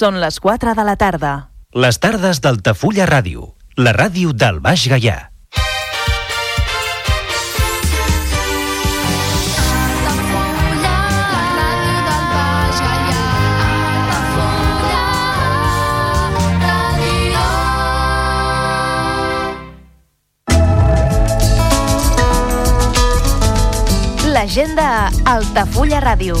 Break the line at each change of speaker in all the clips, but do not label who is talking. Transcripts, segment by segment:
Són les 4 de la tarda.
Les tardes d'Altafulla Ràdio, la ràdio del Baix Gaià.
L'agenda Altafulla Ràdio.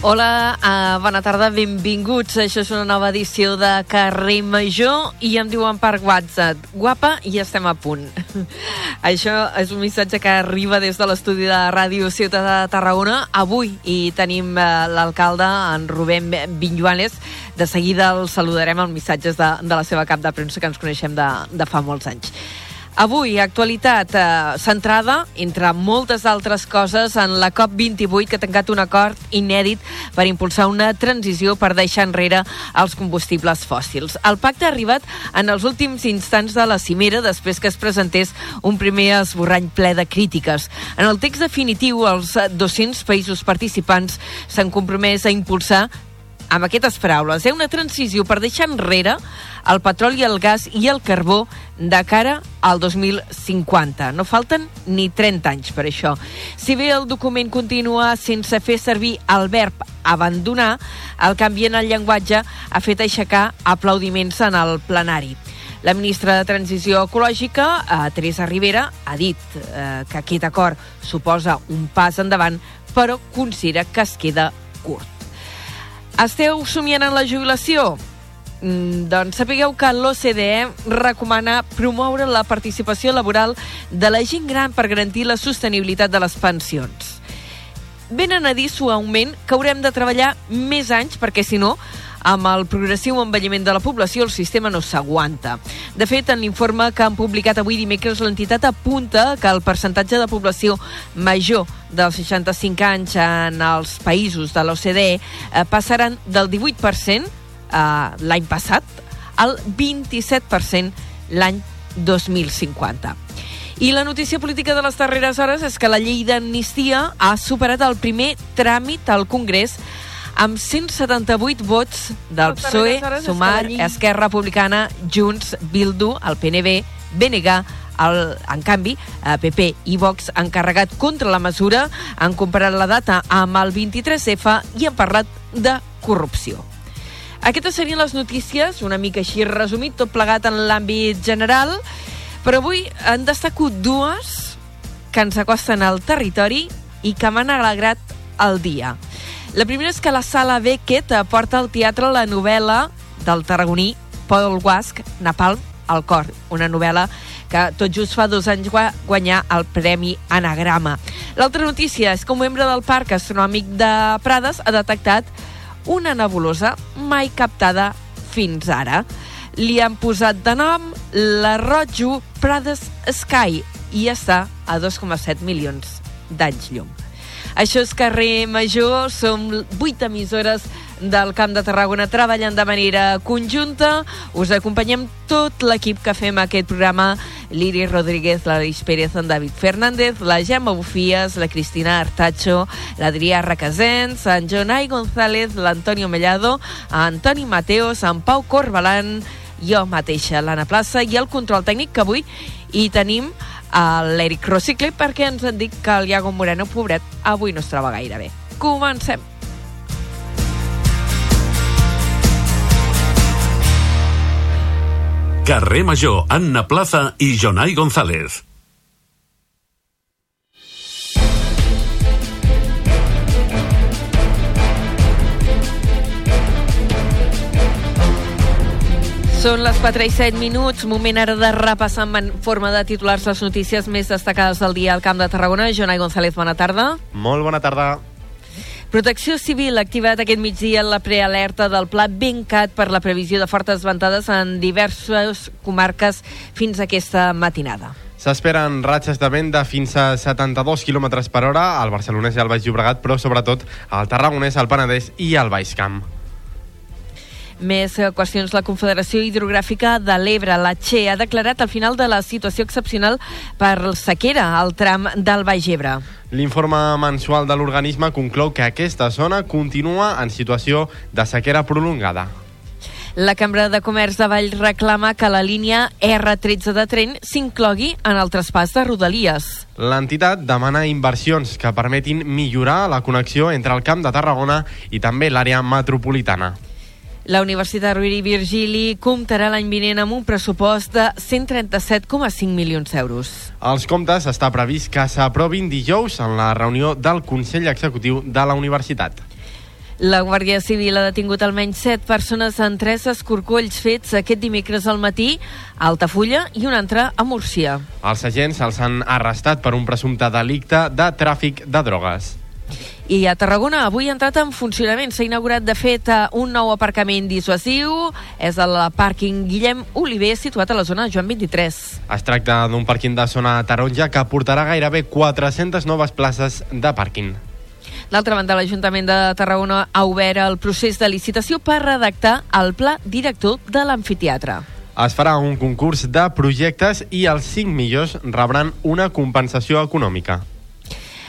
Hola, uh, bona tarda, benvinguts. Això és una nova edició de Carrer Major i em diuen per WhatsApp, guapa, i estem a punt. Això és un missatge que arriba des de l'estudi de Ràdio Ciutat de Tarragona avui i tenim uh, l'alcalde, en Rubén Vinyuales. De seguida el saludarem amb missatges de, de la seva cap de premsa que ens coneixem de, de fa molts anys. Avui, actualitat eh, centrada, entre moltes altres coses, en la COP28 que ha tancat un acord inèdit per impulsar una transició per deixar enrere els combustibles fòssils. El pacte ha arribat en els últims instants de la cimera després que es presentés un primer esborrany ple de crítiques. En el text definitiu, els 200 països participants s'han compromès a impulsar amb aquestes paraules, eh? una transició per deixar enrere el petroli, el gas i el carbó de cara al 2050. No falten ni 30 anys per això. Si bé el document continua sense fer servir el verb abandonar, el canvi en el llenguatge ha fet aixecar aplaudiments en el plenari. La ministra de Transició Ecològica, eh, Teresa Rivera, ha dit eh, que aquest acord suposa un pas endavant, però considera que es queda curt. Esteu somiant en la jubilació? Mm, doncs sapigueu que l'OCDE recomana promoure la participació laboral de la gent gran per garantir la sostenibilitat de les pensions. Venen a dir suaument que haurem de treballar més anys perquè, si no, amb el progressiu envelliment de la població, el sistema no s'aguanta. De fet, en l'informe que han publicat avui dimecres, l'entitat apunta que el percentatge de població major dels 65 anys en els països de l'OCDE eh, passaran del 18% eh, l'any passat al 27% l'any 2050. I la notícia política de les darreres hores és que la llei d'amnistia ha superat el primer tràmit al Congrés amb 178 vots del PSOE, Sumar, Esquerra Republicana, Junts, Bildu, el PNB, BNG, el, en canvi, eh, PP i Vox han carregat contra la mesura, han comparat la data amb el 23F i han parlat de corrupció. Aquestes serien les notícies, una mica així resumit, tot plegat en l'àmbit general, però avui en destaco dues que ens acosten al territori i que m'han alegrat el dia. La primera és que la Sala Beckett porta al teatre la novel·la del tarragoní Paul Guasc, Napalm, al cor, una novel·la que tot just fa dos anys va guanyar el Premi Anagrama. L'altra notícia és que un membre del Parc Astronòmic de Prades ha detectat una nebulosa mai captada fins ara. Li han posat de nom la Rojo Prades Sky i està a 2,7 milions d'anys llum. Això és Carrer Major, som vuit emissores del Camp de Tarragona treballant de manera conjunta. Us acompanyem tot l'equip que fem aquest programa. Liri Rodríguez, l'Aleix Pérez, en David Fernández, la Gemma Bufies, la Cristina Artacho, l'Adrià Requesens, en Jonai González, l'Antonio Mellado, Antoni Mateos, en Pau Corbalan, jo mateixa, l'Anna Plaça, i el control tècnic que avui hi tenim a l'Eric Rocicle perquè ens han dit que el Iago Moreno, pobret, avui no es troba gaire bé. Comencem.
Carrer Major, Anna Plaza i Jonai González.
Són les 4 i 7 minuts, moment ara de repassar en forma de titulars les notícies més destacades del dia al Camp de Tarragona. Jonai González, bona tarda.
Molt bona tarda.
Protecció Civil ha activat aquest migdia la prealerta del Pla Bencat per la previsió de fortes ventades en diverses comarques fins a aquesta matinada.
S'esperen ratxes de vent de fins a 72 km per hora al Barcelonès i al Baix Llobregat, però sobretot al Tarragonès, al Penedès i al Baix Camp.
Més eh, qüestions. La Confederació Hidrogràfica de l'Ebre, la Che, ha declarat el final de la situació excepcional per sequera al tram del Baix Ebre.
L'informe mensual de l'organisme conclou que aquesta zona continua en situació de sequera prolongada.
La Cambra de Comerç de Vall reclama que la línia R13 de tren s'inclogui en el traspàs de Rodalies.
L'entitat demana inversions que permetin millorar la connexió entre el Camp de Tarragona i també l'àrea metropolitana.
La Universitat Rovira i Virgili comptarà l'any vinent amb un pressupost de 137,5 milions d'euros.
Els comptes està previst que s'aprovin dijous en la reunió del Consell Executiu de la Universitat.
La Guàrdia Civil ha detingut almenys 7 persones en tres escorcolls fets aquest dimecres al matí a Altafulla i un altre a Múrcia.
Els agents els han arrestat per un presumpte delicte de tràfic de drogues.
I a Tarragona avui ha entrat en funcionament. S'ha inaugurat, de fet, eh, un nou aparcament dissuasiu. És el pàrquing Guillem Oliver, situat a la zona Joan 23.
Es tracta d'un pàrquing de zona taronja que portarà gairebé 400 noves places de pàrquing.
D'altra banda, l'Ajuntament de Tarragona ha obert el procés de licitació per redactar el pla director de l'amfiteatre.
Es farà un concurs de projectes i els 5 millors rebran una compensació econòmica.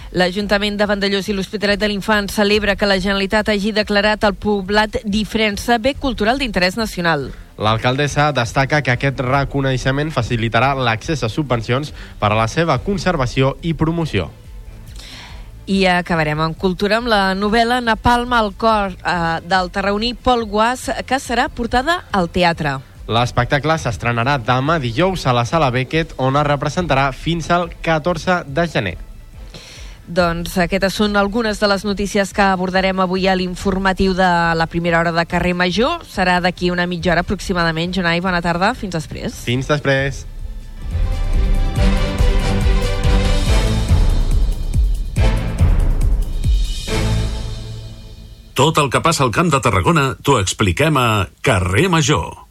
L'Ajuntament de Vandellós i l'Hospitalet de l'Infant celebra que la Generalitat hagi declarat el poblat d'Ifrensa bé cultural d'interès nacional.
L'alcaldessa destaca que aquest reconeixement facilitarà l'accés a subvencions per a la seva conservació i promoció.
I acabarem en cultura amb la novel·la Napalm al cor eh, del tarragoní Pol Guas, que serà portada al teatre.
L'espectacle s'estrenarà demà dijous a la Sala Beckett, on es representarà fins al 14 de gener.
Doncs aquestes són algunes de les notícies que abordarem avui a l'informatiu de la primera hora de carrer Major. Serà d'aquí una mitja hora aproximadament. Jonai, bona tarda. Fins després.
Fins després.
Tot el que passa al Camp de Tarragona t'ho expliquem a Carrer Major.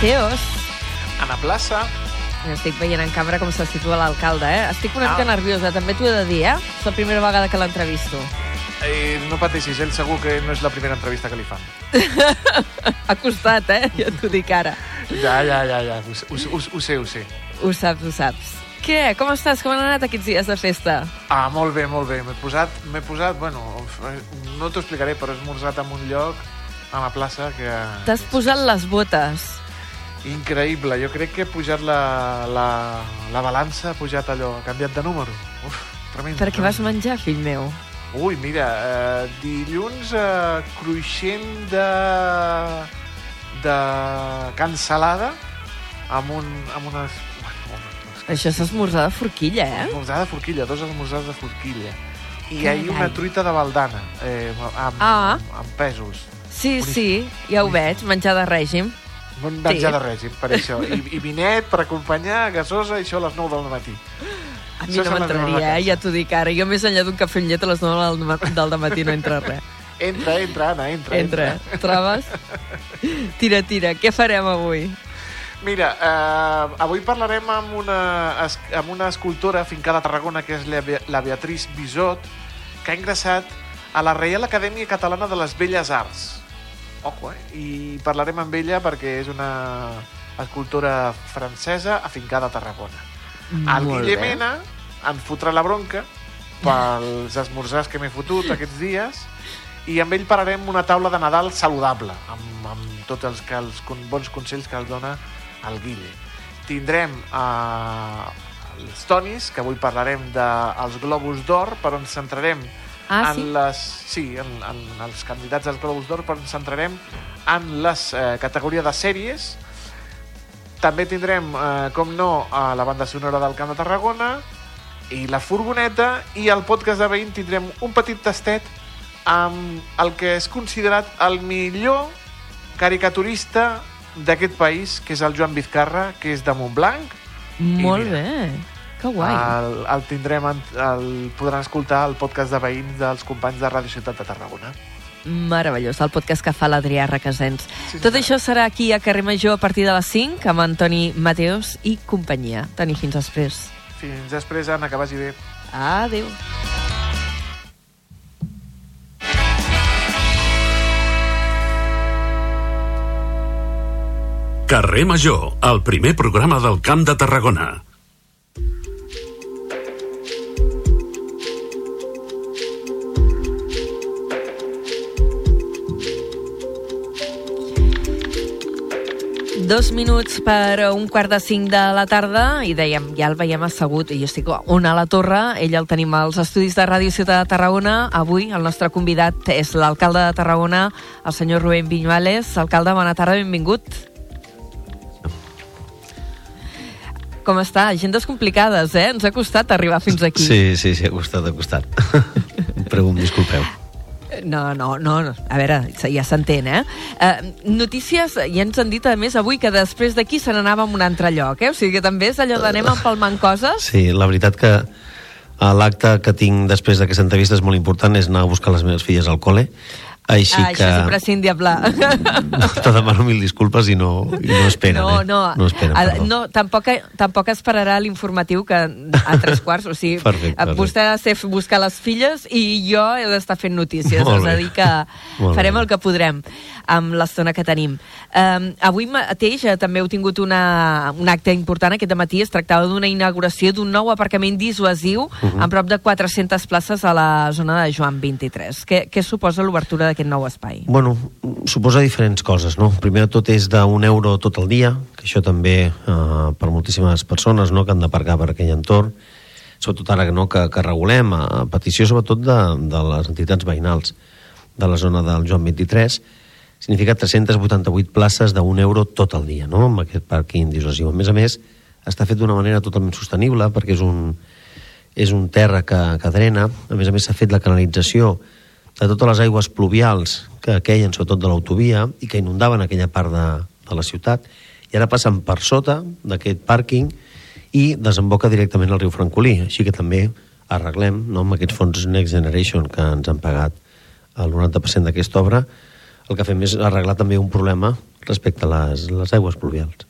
Mateos.
A la plaça,
Estic veient en càmera com se situa l'alcalde, eh? Estic una mica
Ah.
nerviosa, també t'ho he de dir, eh? És la primera vegada que l'entrevisto.
eh, no pateixis, ell segur que no és la primera entrevista que li fan.
Ha costat, eh? Ja t'ho dic ara.
Ja, ja, ja, ja, ho, ho, ho, ho sé, ho sé.
Ho saps, ho saps. Què? Com estàs? Com han anat aquests dies de festa?
Ah, molt bé, molt bé. M'he posat, m'he posat, bueno, no t'ho explicaré, però he esmorzat en un lloc, a la plaça, que...
T'has posat les botes.
Increïble, jo crec que he pujat la, la, la balança, ha pujat allò, ha canviat de número. Uf, tremendo.
Per què vas menjar, fill meu?
Ui, mira, eh, dilluns eh, cruixent de, de cansalada amb, un, amb unes... Bueno,
Això és esmorzar de forquilla, eh?
Esmorzar de forquilla, dos esmorzars de forquilla. I
Carai.
ahir una truita de baldana, eh, amb,
Ah.
amb pèsols.
Sí, sí, ja ho veig, menjar de règim.
Bon menjar
Sí.
de règim, per això. I, I vinet per acompanyar, gasosa, i això a les 9 del matí.
A mi
Això
no m'entraria, eh? ja t'ho dic ara. Jo més enllà d'un cafè amb llet a les 9 del, ma- del matí no entra res.
Entra, entra, Anna, entra.
Entra, trobes? Tira, tira, què farem avui?
Mira, eh, avui parlarem amb una, amb una escultora fincada a Tarragona, que és la, Be- la Beatriz Bisot, que ha ingressat a la Reial Acadèmia Catalana de les Belles Arts. Ojo, eh? I parlarem amb ella perquè és una escultora francesa afincada a Tarragona. El
Molt
Guille
bé.
Mena em fotrà la bronca pels esmorzars que m'he fotut aquests dies i amb ell pararem una taula de Nadal saludable amb, amb tots els, que, els bons consells que els dona el Guille. Tindrem eh, els Tonis, que avui parlarem dels Globus d'Or, però ens centrarem
Ah,
en
sí?
les, sí, en, en els candidats als Globus d'Or, però ens centrarem en les eh, categoria de sèries. També tindrem, eh, com no, a la banda sonora del Camp de Tarragona i la furgoneta i al podcast de veïn tindrem un petit tastet amb el que és considerat el millor caricaturista d'aquest país, que és el Joan Vizcarra, que és de Montblanc.
Molt bé, que guai.
El, el tindrem, el, podran escoltar el podcast de veïns dels companys de Ràdio Ciutat de Tarragona.
Meravellós, el podcast que fa l'Adrià Requesens.
Sí,
Tot
senyor.
això serà aquí a Carrer Major a partir de les 5 amb Antoni Mateos i companyia. Toni, fins després.
Fins després, Anna, que vagi bé.
Adéu.
Carrer Major, el primer programa del Camp de Tarragona.
Dos minuts per un quart de cinc de la tarda i dèiem, ja el veiem assegut i jo estic on a la torre, ell el tenim als estudis de Ràdio Ciutat de Tarragona avui el nostre convidat és l'alcalde de Tarragona el senyor Rubén Viñuales alcalde, bona tarda, benvingut Com està? Agendes complicades, eh? Ens ha costat arribar fins aquí.
Sí, sí, sí, ha costat, ha costat. Em disculpeu.
No, no, no, no. a veure, ja s'entén, eh? eh? Notícies, ja ens han dit a més avui que després d'aquí se n'anava a un altre lloc, eh? O sigui que també és allò d'anem empalmant coses.
Sí, la veritat que eh, l'acte que tinc després d'aquesta entrevista és molt important, és anar a buscar les meves filles al col·le, així
ah,
que
Això és imprescindible.
te demano mil disculpes i no, i no esperen,
no,
eh?
no,
no esperen,
Ah,
perdó.
no tampoc, tampoc esperarà l'informatiu que a tres quarts, o sigui,
Perfecte, perfecte.
vostè ha de ser buscar les filles i jo he d'estar fent notícies,
Molt
és a dir que
Molt
farem
bé.
el que podrem amb l'estona que tenim. Um, avui mateix eh, també heu tingut una, un acte important aquest matí, es tractava d'una inauguració d'un nou aparcament dissuasiu
Mhm.
amb prop de 400 places a la zona de Joan 23. Què, què suposa l'obertura d'aquest aquest nou espai?
Bueno, suposa diferents coses, no? Primer tot és d'un euro tot el dia, que això també eh, per moltíssimes persones no, que han d'aparcar per aquell entorn, sobretot ara no, que, que regulem, a petició sobretot de, de les entitats veïnals de la zona del Joan 23, significa 388 places d'un euro tot el dia, no?, amb aquest pàrquing dissuasiu. A més a més, està fet d'una manera totalment sostenible, perquè és un, és un terra que, que drena, a més a més s'ha fet la canalització de totes les aigües pluvials que queien sobretot de l'autovia i que inundaven aquella part de, de la ciutat, i ara passen per sota d'aquest pàrquing i desemboca directament al riu Francolí, així que també arreglem no, amb aquests fons Next Generation que ens han pagat el 90% d'aquesta obra, el que fem és arreglar també un problema respecte a les, les aigües pluvials.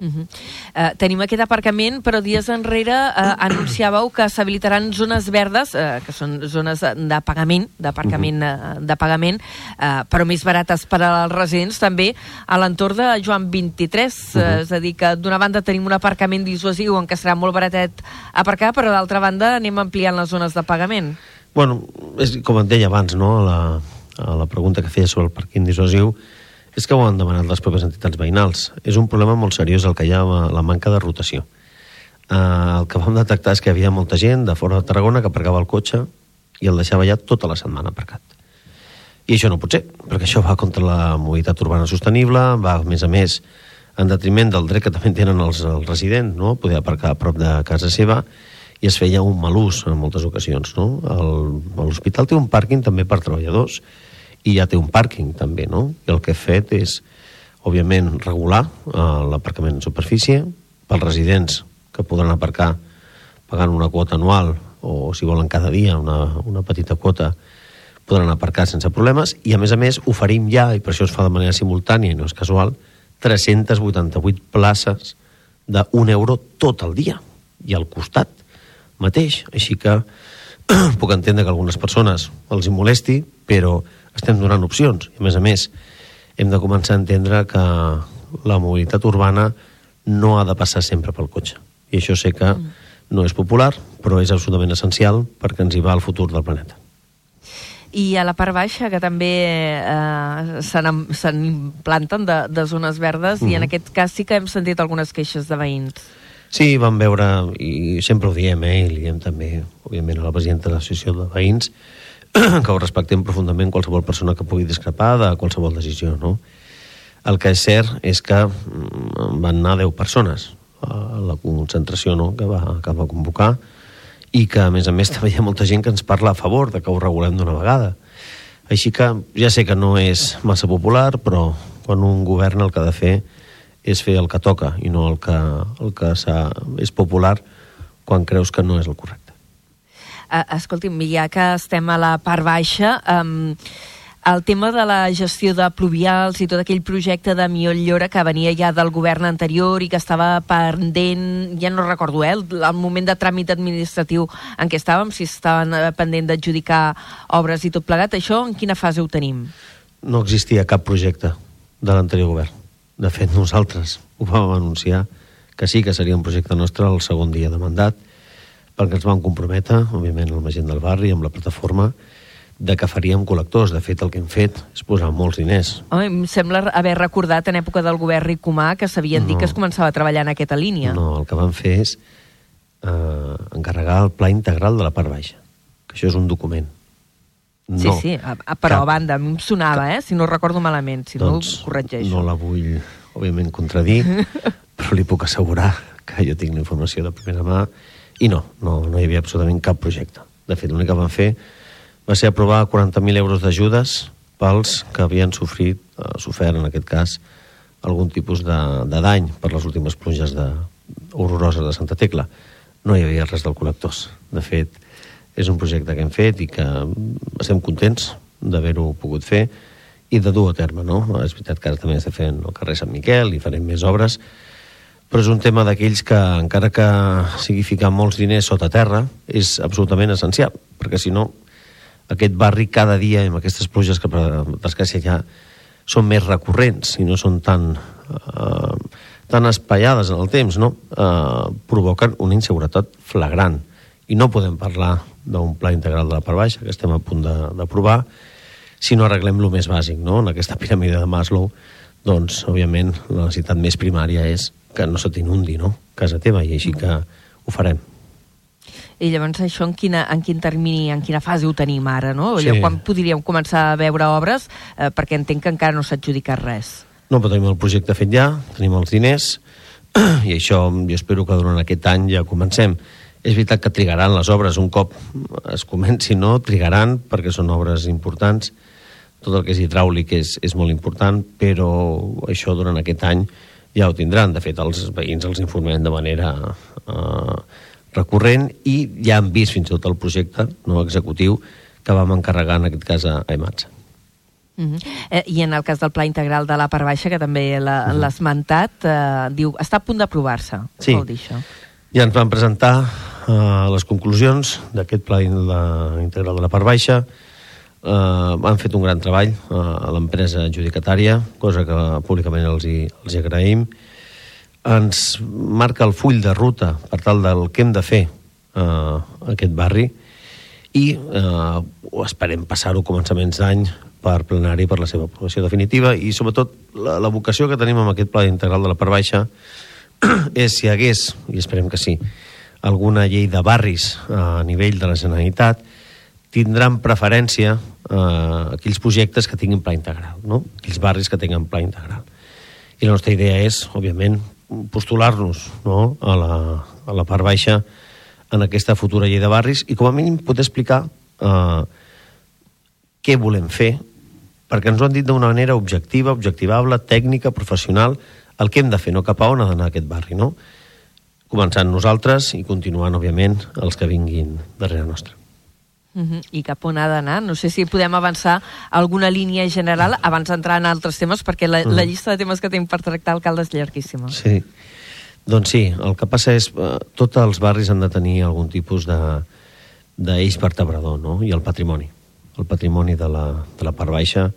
Uh -huh. uh, tenim aquest aparcament, però dies enrere uh, anunciàveu que s'habilitaran zones verdes, uh, que són zones de pagament, d'aparcament uh -huh. uh, de pagament, uh, però més barates per als residents, també a l'entorn de Joan 23. Uh -huh. uh, és a dir, que d'una banda tenim un aparcament dissuasiu en què serà molt baratet aparcar, però d'altra banda anem ampliant les zones de pagament.
Bueno, és com et deia abans, no?, a la, a la pregunta que feia sobre el parquing dissuasiu, és que ho han demanat les pròpies entitats veïnals. És un problema molt seriós el que hi ha la manca de rotació. Uh, el que vam detectar és que hi havia molta gent de fora de Tarragona que aparcava el cotxe i el deixava ja tota la setmana aparcat. I això no pot ser, perquè això va contra la mobilitat urbana sostenible, va, a més a més, en detriment del dret que també tenen els, els residents, no? poder aparcar a prop de casa seva, i es feia un mal ús en moltes ocasions. No? L'hospital té un pàrquing també per treballadors, i ja té un pàrquing també, no? I el que he fet és, òbviament, regular eh, l'aparcament en superfície. Pels residents que podran aparcar pagant una quota anual o si volen cada dia una, una petita quota podran aparcar sense problemes. I a més a més oferim ja, i per això es fa de manera simultània i no és casual, 388 places d'un euro tot el dia. I al costat mateix, així que puc entendre que algunes persones els hi molesti, però estem donant opcions. I, a més a més, hem de començar a entendre que la mobilitat urbana no ha de passar sempre pel cotxe. I això sé que no és popular, però és absolutament essencial perquè ens hi va el futur del planeta.
I a la part baixa, que també eh, se n'implanten de, de zones verdes, mm -hmm. i en aquest cas sí que hem sentit algunes queixes de veïns.
Sí, vam veure, i sempre ho diem, eh, i li diem també, òbviament, a la presidenta de l'associació de veïns, que ho respectem profundament qualsevol persona que pugui discrepar de qualsevol decisió, no? El que és cert és que mm, van anar 10 persones a la concentració no? que, va, que va convocar i que, a més a més, també hi ha molta gent que ens parla a favor de que ho regulem d'una vegada. Així que ja sé que no és massa popular, però quan un govern el que ha de fer és fer el que toca i no el que, el que és popular quan creus que no és el correcte.
Uh, escolti'm, ja que estem a la part baixa, um, el tema de la gestió de pluvials i tot aquell projecte de Llora que venia ja del govern anterior i que estava pendent, ja no recordo, eh, el, el moment de tràmit administratiu en què estàvem, si estaven eh, pendent d'adjudicar obres i tot plegat, això en quina fase ho tenim?
No existia cap projecte de l'anterior govern. De fet, nosaltres ho vam anunciar que sí que seria un projecte nostre el segon dia de mandat, perquè ens vam comprometre, òbviament, amb la gent del barri, amb la plataforma, de que faríem col·lectors. De fet, el que hem fet és posar molts diners.
Home, em sembla haver recordat en època del govern Ricomà que s'havien no. dit que es començava a treballar en aquesta línia.
No, el que vam fer és eh, encarregar el pla integral de la part baixa, que això és un document.
No, sí, sí, però cap, a banda, a mi em sonava, cap, eh? si no recordo malament, si doncs, no ho corregeixo.
No la vull, òbviament, contradir, però li puc assegurar que jo tinc la informació de primera mà i no, no, no hi havia absolutament cap projecte. De fet, l'únic que vam fer va ser aprovar 40.000 euros d'ajudes pels que havien sofrit, eh, sofert en aquest cas, algun tipus de, de dany per les últimes pluges de, horroroses de Santa Tecla. No hi havia res del col·lectors. De fet, és un projecte que hem fet i que estem contents d'haver-ho pogut fer i de dur a terme, no? És veritat que ara també estem fent el carrer Sant Miquel i farem més obres, però és un tema d'aquells que, encara que sigui ficar molts diners sota terra, és absolutament essencial, perquè si no, aquest barri cada dia, amb aquestes pluges que per desgràcia ja són més recurrents i no són tan, eh, tan espaiades en el temps, no? eh, provoquen una inseguretat flagrant. I no podem parlar d'un pla integral de la part baixa, que estem a punt d'aprovar, si no arreglem lo més bàsic, no? En aquesta piràmide de Maslow, doncs, òbviament, la necessitat més primària és que no se t'inundi, no?, casa teva, i així que ho farem.
I llavors això en, quina, en quin termini, en quina fase ho tenim ara, no? Allò,
Sí.
Quan podríem començar a veure obres? Eh, perquè entenc que encara no s'ha adjudicat res.
No, però tenim el projecte fet ja, tenim els diners, i això jo espero que durant aquest any ja comencem. És veritat que trigaran les obres un cop es comenci, no? Trigaran, perquè són obres importants. Tot el que és hidràulic és, és molt important, però això durant aquest any ja ho tindran. De fet, els veïns els informem de manera eh, recurrent i ja han vist fins i tot el projecte no executiu que vam encarregar en aquest cas a EMATS.
Uh -huh. eh, I en el cas del Pla Integral de la Part Baixa, que també l'ha- l'ha esmentat, eh, diu, està a punt d'aprovar-se.
Sí.
Vol dir això?
Ja ens van presentar eh, les conclusions d'aquest pla in- la, integral de la part baixa. Eh, han fet un gran treball eh, a l'empresa adjudicatària, cosa que públicament els hi, els hi agraïm. Ens marca el full de ruta per tal del que hem de fer eh, aquest barri i eh, esperem passar-ho començaments d'any per plenari per la seva aprovació definitiva i sobretot la, la vocació que tenim amb aquest pla integral de la part baixa és si hi hagués, i esperem que sí, alguna llei de barris eh, a nivell de la Generalitat, tindran preferència eh, aquells projectes que tinguin pla integral, no? aquells barris que tinguin pla integral. I la nostra idea és, òbviament, postular-nos no? a, la, a la part baixa en aquesta futura llei de barris i com a mínim poder explicar eh, què volem fer perquè ens ho han dit d'una manera objectiva, objectivable, tècnica, professional, el que hem de fer, no cap a on ha d'anar aquest barri, no? Començant nosaltres i continuant, òbviament, els que vinguin darrere nostre.
Uh -huh. I cap on ha d'anar? No sé si podem avançar alguna línia general abans d'entrar en altres temes, perquè la, la llista de temes que tenim per tractar, alcalde, és llarguíssima.
Sí. Doncs sí, el que passa és eh, tots els barris han de tenir algun tipus de d'eix vertebrador, no? I el patrimoni. El patrimoni de la, de la part baixa,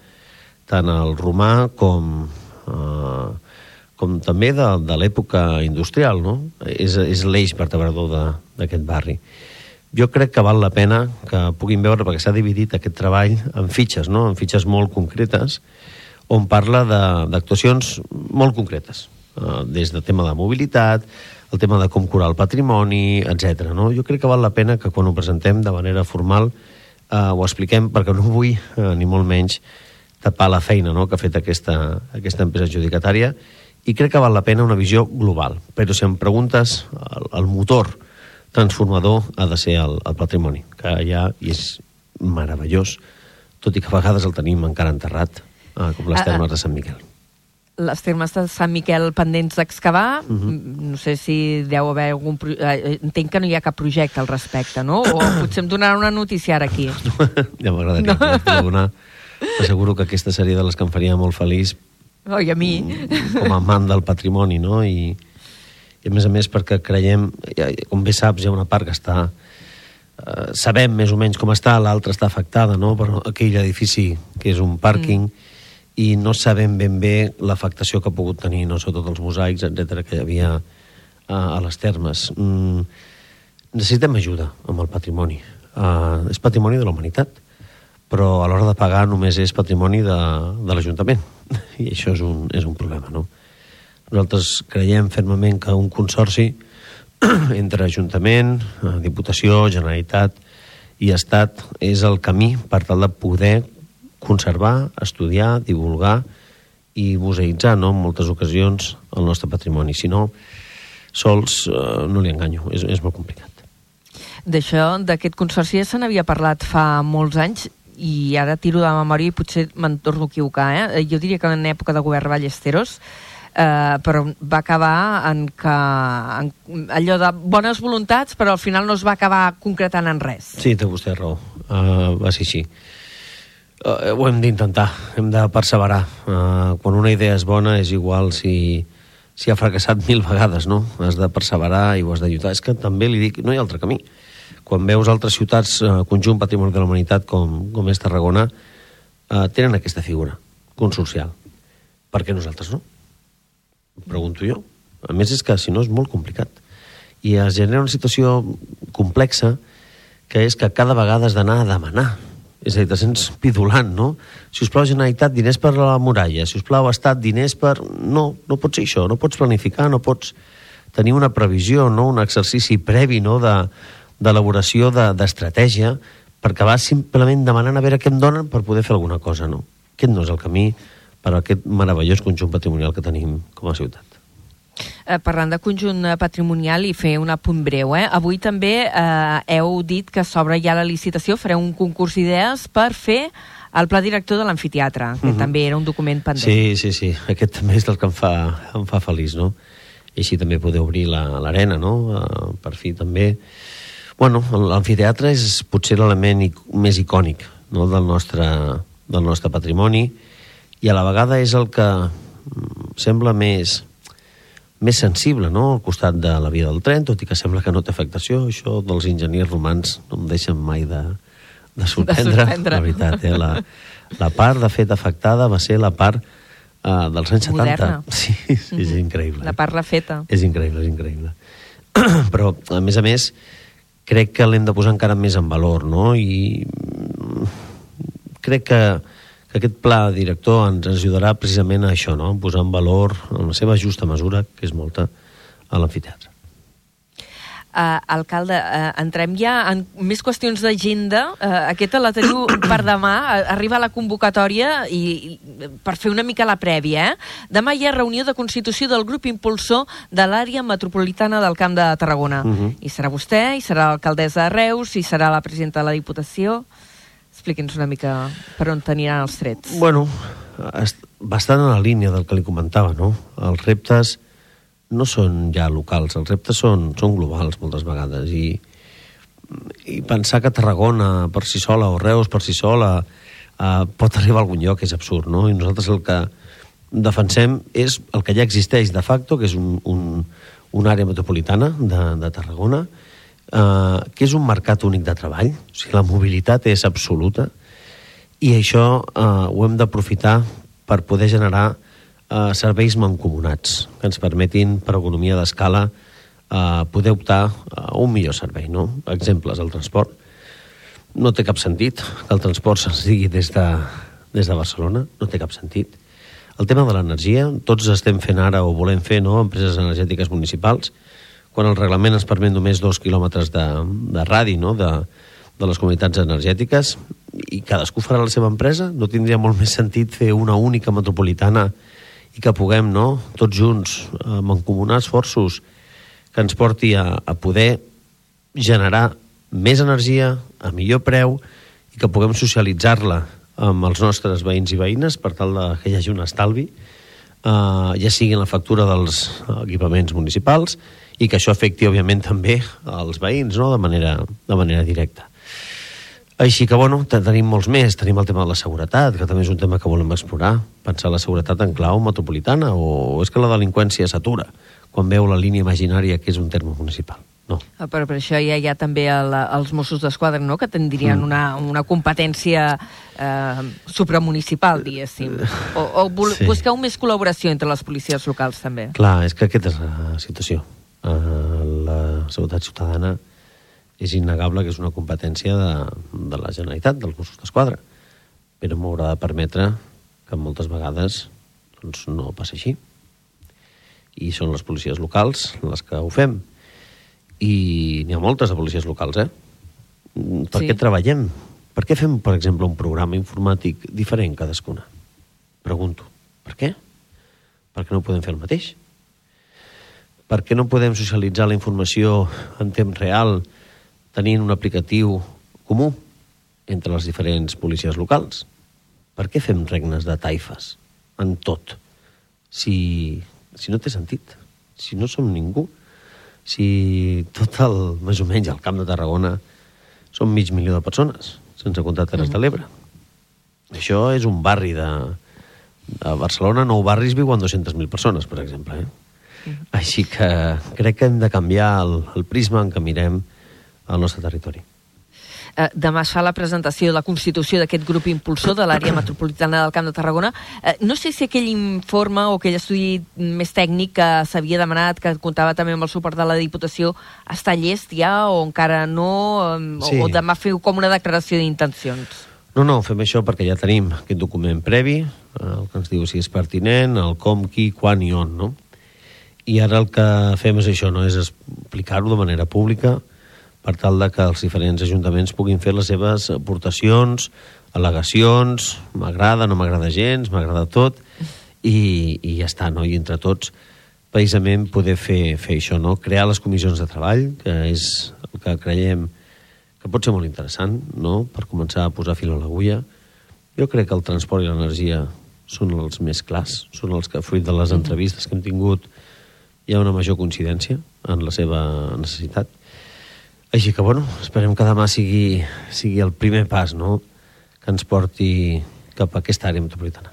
tant el romà com, eh, com també de, de l'època industrial, no? És, és l'eix vertebrador de- d'aquest barri. Jo crec que val la pena que puguin veure, perquè s'ha dividit aquest treball en fitxes, no? en fitxes molt concretes, on parla d'actuacions molt concretes, eh, des del tema de mobilitat, el tema de com curar el patrimoni, etc. No? Jo crec que val la pena que quan ho presentem de manera formal eh, ho expliquem, perquè no vull, eh, ni molt menys, tapar la feina no? que ha fet aquesta, aquesta empresa adjudicatària i crec que val la pena una visió global. Però si em preguntes, el, el motor transformador ha de ser el, el patrimoni, que ja és meravellós, tot i que a vegades el tenim encara enterrat, eh, com les
Ah, ah.
termes de Sant Miquel.
Les termes de Sant Miquel pendents d'excavar, uh
Mhm.
-huh. no sé si deu haver algun... pro- eh, Entenc que no hi ha cap projecte al respecte, no? O potser em donaran una notícia ara aquí.
ja m'agradaria no. donar. T'asseguro que aquesta seria de les que em faria molt feliç
Oi, a mi?
com a amant del patrimoni, no? I, i a més a més perquè creiem, com bé saps, hi ha una part que està... Eh, sabem més o menys com està, l'altra està afectada, no? Per aquell edifici que és un pàrquing, mm. i no sabem ben bé l'afectació que ha pogut tenir, no? Sobretot els mosaics, etc que hi havia a, a les termes. Mm, necessitem ajuda amb el patrimoni. Uh, és patrimoni de la humanitat, però a l'hora de pagar només és patrimoni de, de l'Ajuntament. I això és un, és un problema, no? Nosaltres creiem fermament que un consorci entre Ajuntament, eh, Diputació, Generalitat i Estat és el camí per tal de poder conservar, estudiar, divulgar i museïtzar no? en moltes ocasions el nostre patrimoni. Si no, sols eh, no li enganyo, és, és molt complicat.
D'això, d'aquest consorci ja se n'havia parlat fa molts anys i ara tiro de memòria i potser me'n torno a equivocar, eh? Jo diria que en època de govern Ballesteros eh, però va acabar en que en, allò de bones voluntats però al final no es va acabar concretant en res.
Sí, té vostè raó. Uh, va ser així. Uh, ho hem d'intentar, hem de perseverar. Uh, quan una idea és bona és igual si, si ha fracassat mil vegades, no? Has de perseverar i ho has lluitar. És que també li dic, no hi ha altre camí. Quan veus altres ciutats, uh, conjunt patrimoni de la humanitat com, com és Tarragona, uh, tenen aquesta figura consorcial. Per què nosaltres no? Pregunto jo. A més, és que si no és molt complicat. I es genera una situació complexa que és que cada vegada has d'anar a demanar. És a dir, te sents pidulant, no? Si us plau, Generalitat, diners per la muralla. Si us plau, Estat, diners per... No, no pot ser això. No pots planificar, no pots tenir una previsió, no? un exercici previ no? de- d'elaboració de, d'estratègia perquè vas simplement demanant a veure què em donen per poder fer alguna cosa, no? Aquest no és el camí per aquest meravellós conjunt patrimonial que tenim com a ciutat.
Eh, parlant de conjunt eh, patrimonial i fer un apunt breu, eh? avui també eh, heu dit que s'obre ja la licitació, fareu un concurs d'idees per fer el pla director de l'amfiteatre, que
Mhm.
també era un document pendent.
Sí, sí, sí. Aquest també és el que em fa, em fa feliç, no? I així també poder obrir la- l'arena, no? Uh, per fi també... Bueno, l'amfiteatre és potser l'element ic més icònic no? del, nostre, del nostre patrimoni i a la vegada és el que mm, sembla més més sensible, no?, al costat de la via del tren, tot i que sembla que no té afectació. Això dels enginyers romans no em deixen mai de, de sorprendre,
sorprendre.
la veritat. Eh? La, la part, de fet, afectada va ser la part uh, dels anys 70.
Moderna.
Sí, sí, és increïble.
La part refeta.
És increïble, és increïble. Però, a més a més, crec que l'hem de posar encara més en valor, no? I mm, crec que, que aquest pla director ens ajudarà precisament a això, no? A posar en valor, en la seva justa mesura, que és molta, a l'amfiteatre.
Uh, alcalde, uh, entrem ja en més qüestions d'agenda. Uh, aquesta la teniu per demà. Uh, arriba la convocatòria i, i per fer una mica la prèvia. Eh? Demà hi ha reunió de constitució del grup impulsor de l'àrea metropolitana del Camp de Tarragona.
Mhm.
I serà vostè, i serà l'alcaldessa de Reus, i serà la presidenta de la Diputació. Expliqui'ns una mica per on t'aniran els trets.
Bueno, bastant en la línia del que li comentava, no? Els reptes no són ja locals, els reptes són, són globals moltes vegades i, i pensar que Tarragona per si sola o Reus per si sola eh, pot arribar a algun lloc és absurd, no? I nosaltres el que defensem és el que ja existeix de facto, que és un, un, una àrea metropolitana de, de Tarragona, eh, que és un mercat únic de treball, o sigui, la mobilitat és absoluta, i això eh, ho hem d'aprofitar per poder generar eh, serveis mancomunats que ens permetin, per economia d'escala, eh, poder optar a un millor servei. No? Exemples, el transport. No té cap sentit que el transport se'ns digui des de, des de Barcelona, no té cap sentit. El tema de l'energia, tots estem fent ara o volem fer no, empreses energètiques municipals, quan el reglament ens permet només dos quilòmetres de, de radi no, de, de les comunitats energètiques i cadascú farà la seva empresa, no tindria molt més sentit fer una única metropolitana i que puguem, no, tots junts, eh, mancomunar esforços que ens porti a, a poder generar més energia a millor preu i que puguem socialitzar-la amb els nostres veïns i veïnes per tal de que hi hagi un estalvi, eh, ja sigui en la factura dels equipaments municipals i que això afecti, òbviament, també als veïns, no?, de manera, de manera directa. Així que, bueno, te- tenim molts més. Tenim el tema de la seguretat, que també és un tema que volem explorar. Pensar la seguretat en clau metropolitana, o és que la delinqüència s'atura quan veu la línia imaginària que és un terme municipal. No.
Ah, Però per això hi ha ja també el, els Mossos d'Esquadra, no?, que tindrien
Mm.
una, una competència eh, supramunicipal, diguéssim. O, o
Sí.
busqueu més col·laboració entre les policies locals, també.
Clar, és que aquesta és la situació. La seguretat ciutadana és innegable que és una competència de, de la Generalitat, dels Mossos d'Esquadra, però m'haurà de permetre que moltes vegades doncs, no passi així. I són les policies locals les que ho fem. I n'hi ha moltes de policies locals, eh? Per
Sí.
què treballem? Per què fem, per exemple, un programa informàtic diferent cadascuna? Pregunto. Per què? Per què no podem fer el mateix? Per què no podem socialitzar la informació en temps real tenint un aplicatiu comú entre les diferents policies locals? Per què fem regnes de taifes en tot? Si, si no té sentit, si no som ningú, si tot el, més o menys, el Camp de Tarragona són mig milió de persones, sense comptar Terres de l'Ebre. Això és un barri de... A Barcelona, nou barris viuen 200.000 persones, per exemple. Eh? Així que crec que hem de canviar el, el prisma en què mirem el nostre territori.
Eh, demà es fa la presentació de la constitució d'aquest grup impulsor de l'àrea metropolitana del Camp de Tarragona. Eh, no sé si aquell informe o aquell estudi més tècnic que s'havia demanat, que comptava també amb el suport de la Diputació, està llest ja o encara no? Eh,
Sí.
O, demà feu com una declaració d'intencions?
No, no, fem això perquè ja tenim aquest document previ, eh, el que ens diu si és pertinent, el com, qui, quan i on, no? I ara el que fem és això, no? és explicar-ho de manera pública per tal de que els diferents ajuntaments puguin fer les seves aportacions, al·legacions, m'agrada, no m'agrada gens, m'agrada tot, i, i ja està, no? I entre tots, precisament, poder fer, fer això, no? Crear les comissions de treball, que és el que creiem que pot ser molt interessant, no?, per començar a posar fil a l'agulla. Jo crec que el transport i l'energia són els més clars, són els que, fruit de les entrevistes que hem tingut, hi ha una major coincidència en la seva necessitat. Així que, bueno, esperem que demà sigui, sigui el primer pas, no?, que ens porti cap a aquesta àrea metropolitana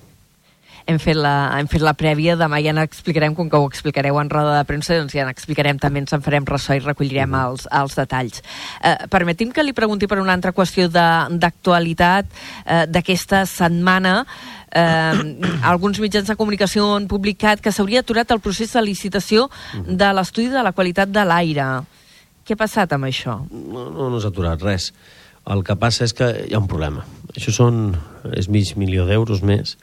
hem fet, la, hem fet la prèvia, demà ja n'explicarem, com que ho explicareu en roda de premsa, doncs ja n'explicarem també, ens en farem ressò i recollirem
Mhm.
els, els detalls. Eh, permetim que li pregunti per una altra qüestió d'actualitat eh, d'aquesta setmana. Eh, alguns mitjans de comunicació han publicat que s'hauria aturat el procés de licitació de l'estudi de la qualitat de l'aire. Què ha passat amb això?
no, no, no s'ha aturat res. El que passa és que hi ha un problema. Això són, és mig milió d'euros més,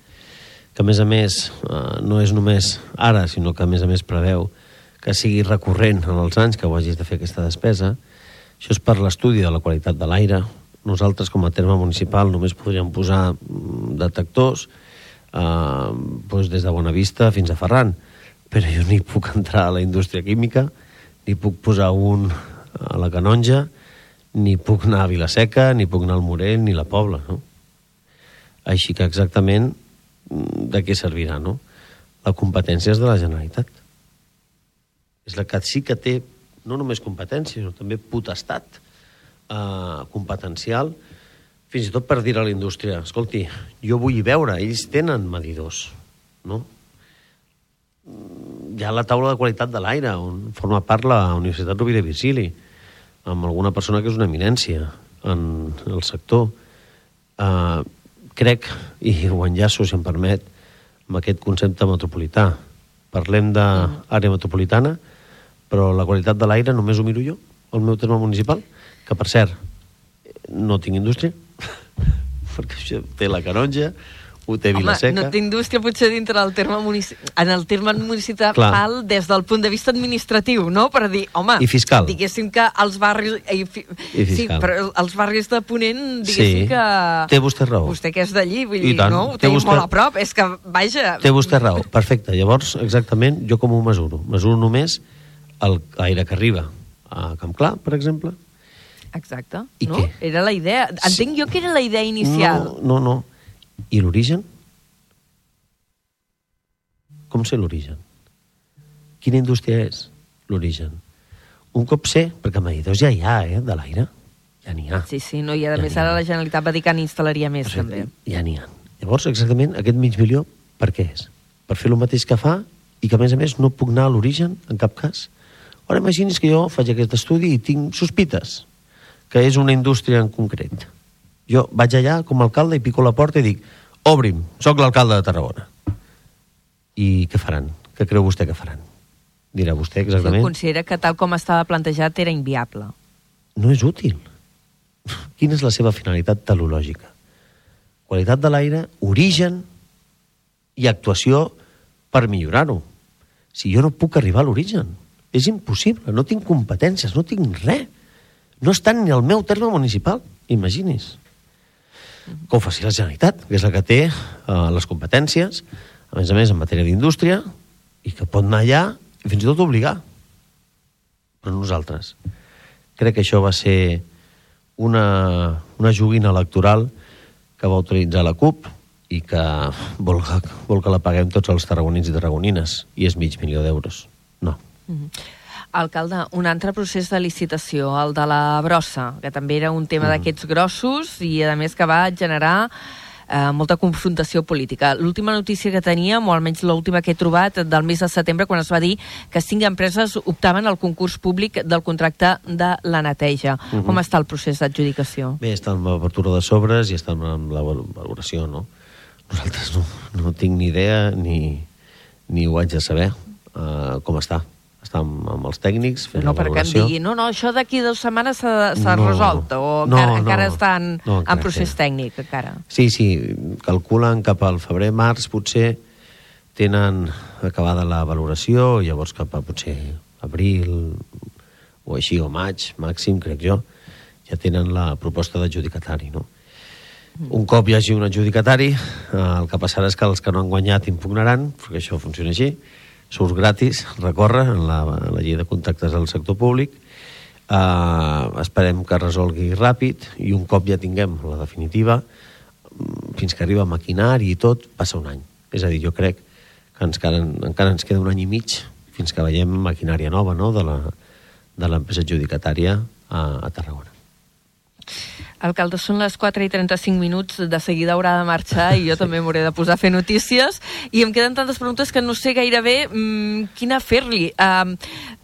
que a més a més eh, no és només ara, sinó que a més a més preveu que sigui recurrent en els anys que ho hagis de fer aquesta despesa. Això és per l'estudi de la qualitat de l'aire. Nosaltres, com a terme municipal, només podríem posar mm, detectors eh, doncs des de Bonavista fins a Ferran, però jo ni puc entrar a la indústria química, ni puc posar un a la Canonja, ni puc anar a Vilaseca, ni puc anar al Morell, ni a la Pobla, no? Així que exactament mm, de què servirà, no? La competència és de la Generalitat. És la que sí que té no només competència, sinó també potestat eh, competencial, fins i tot per dir a la indústria, escolti, jo vull veure, ells tenen medidors, no? Hi ha la taula de qualitat de l'aire, on forma part la Universitat Rovira i Virgili, amb alguna persona que és una eminència en el sector. Uh, crec, i ho enllaço, si em permet, amb aquest concepte metropolità. Parlem d'àrea metropolitana, però la qualitat de l'aire només ho miro jo, al meu terme municipal, que, per cert, no tinc indústria, perquè això té la Canonja, ho té
Home,
Vilaseca...
no té indústria potser dintre del terme munici... en el terme municipal
Clar.
des del punt de vista administratiu, no? Per dir, home,
I fiscal.
diguéssim que els barris... I, fi...
I
sí, però els barris de Ponent, diguéssim
Sí,
que...
té vostè raó.
Vostè que és d'allí, vull
I
dir,
tant,
no? Ho
té vostè-
molt a prop, és que, vaja...
Té vostè raó, perfecte. Llavors, exactament, jo com ho mesuro? Mesuro només l'aire que arriba a Camp Clar, per exemple.
Exacte,
I
no?
què?
Era la idea. Entenc jo que era la idea inicial.
No, no, no. I l'origen? Com sé l'origen? Quina indústria és l'origen? Un cop sé, perquè medidors ja hi ha, eh, de l'aire. Ja n'hi ha.
Sí, sí, no, i a
Ja
més ara la Generalitat va dir que n'instal·laria més, també.
Ja n'hi ha. Llavors, exactament, aquest mig milió, per què és? Per fer el mateix que fa i que, a més a més, no puc anar a l'origen, en cap cas? Ara imagini's que jo faig aquest estudi i tinc sospites que és una indústria en concret. Jo vaig allà com a alcalde i pico la porta i dic obri'm, sóc l'alcalde de Tarragona. I què faran? Què creu vostè que faran? Dirà vostè
Jo
exactament.
considera que tal com estava plantejat era inviable.
no és útil. Quina és la seva finalitat telològica? Qualitat de l'aire, origen i actuació per millorar-ho. Si jo no puc arribar a l'origen, és impossible, no tinc competències, no tinc res. No estan ni al meu terme municipal, imagini's. Que ho faci la Generalitat, que és la que té eh, les competències, a més a més en matèria d'indústria, i que pot anar allà i fins i tot obligar. Però nosaltres. Crec que això va ser una, una joguina electoral que va utilitzar la CUP i que vol, vol que la paguem tots els tarragonins i tarragonines, i és mig milió d'euros. No.
Alcalde, un altre procés de licitació, el de la brossa, que també era un
Mm.
tema d'aquests grossos i, a més, que va generar eh, molta confrontació política. L'última notícia que teníem, o almenys l'última que he trobat, del mes de setembre, quan es va dir que cinc empreses optaven al concurs públic del contracte de la neteja.
Mhm.
Com està el procés d'adjudicació?
Bé, està en l'obertura de sobres i està en la val- valoració, no? Nosaltres no, no tinc ni idea ni, ni ho haig de saber uh, com està. Està amb, amb els tècnics fent
No,
la
perquè em
valoració.
digui, no, no, això d'aquí dues setmanes s'ha
No.
resolt, o
No,
encara,
no.
encara estan
No, encara
en procés
estem.
tècnic, encara.
Sí, sí, calculen cap al febrer-març potser tenen acabada la valoració, llavors cap a potser abril o així, o maig, màxim, crec jo, ja tenen la proposta d'adjudicatari, no? Un cop hi hagi un adjudicatari, eh, el que passarà és que els que no han guanyat impugnaran, perquè això funciona així, surt gratis, recorre en la, en la llei de contractes del sector públic, eh, esperem que resolgui ràpid i un cop ja tinguem la definitiva, fins que arriba maquinari i tot, passa un any. És a dir, jo crec que ens, encara, encara ens queda un any i mig fins que veiem maquinària nova no? de l'empresa adjudicatària a, a Tarragona.
Alcalde, són les 4 i 35 minuts, de seguida haurà de marxar i jo també m'hauré de posar a fer notícies i em queden tantes preguntes que no sé gairebé mm, quina fer-li. Uh,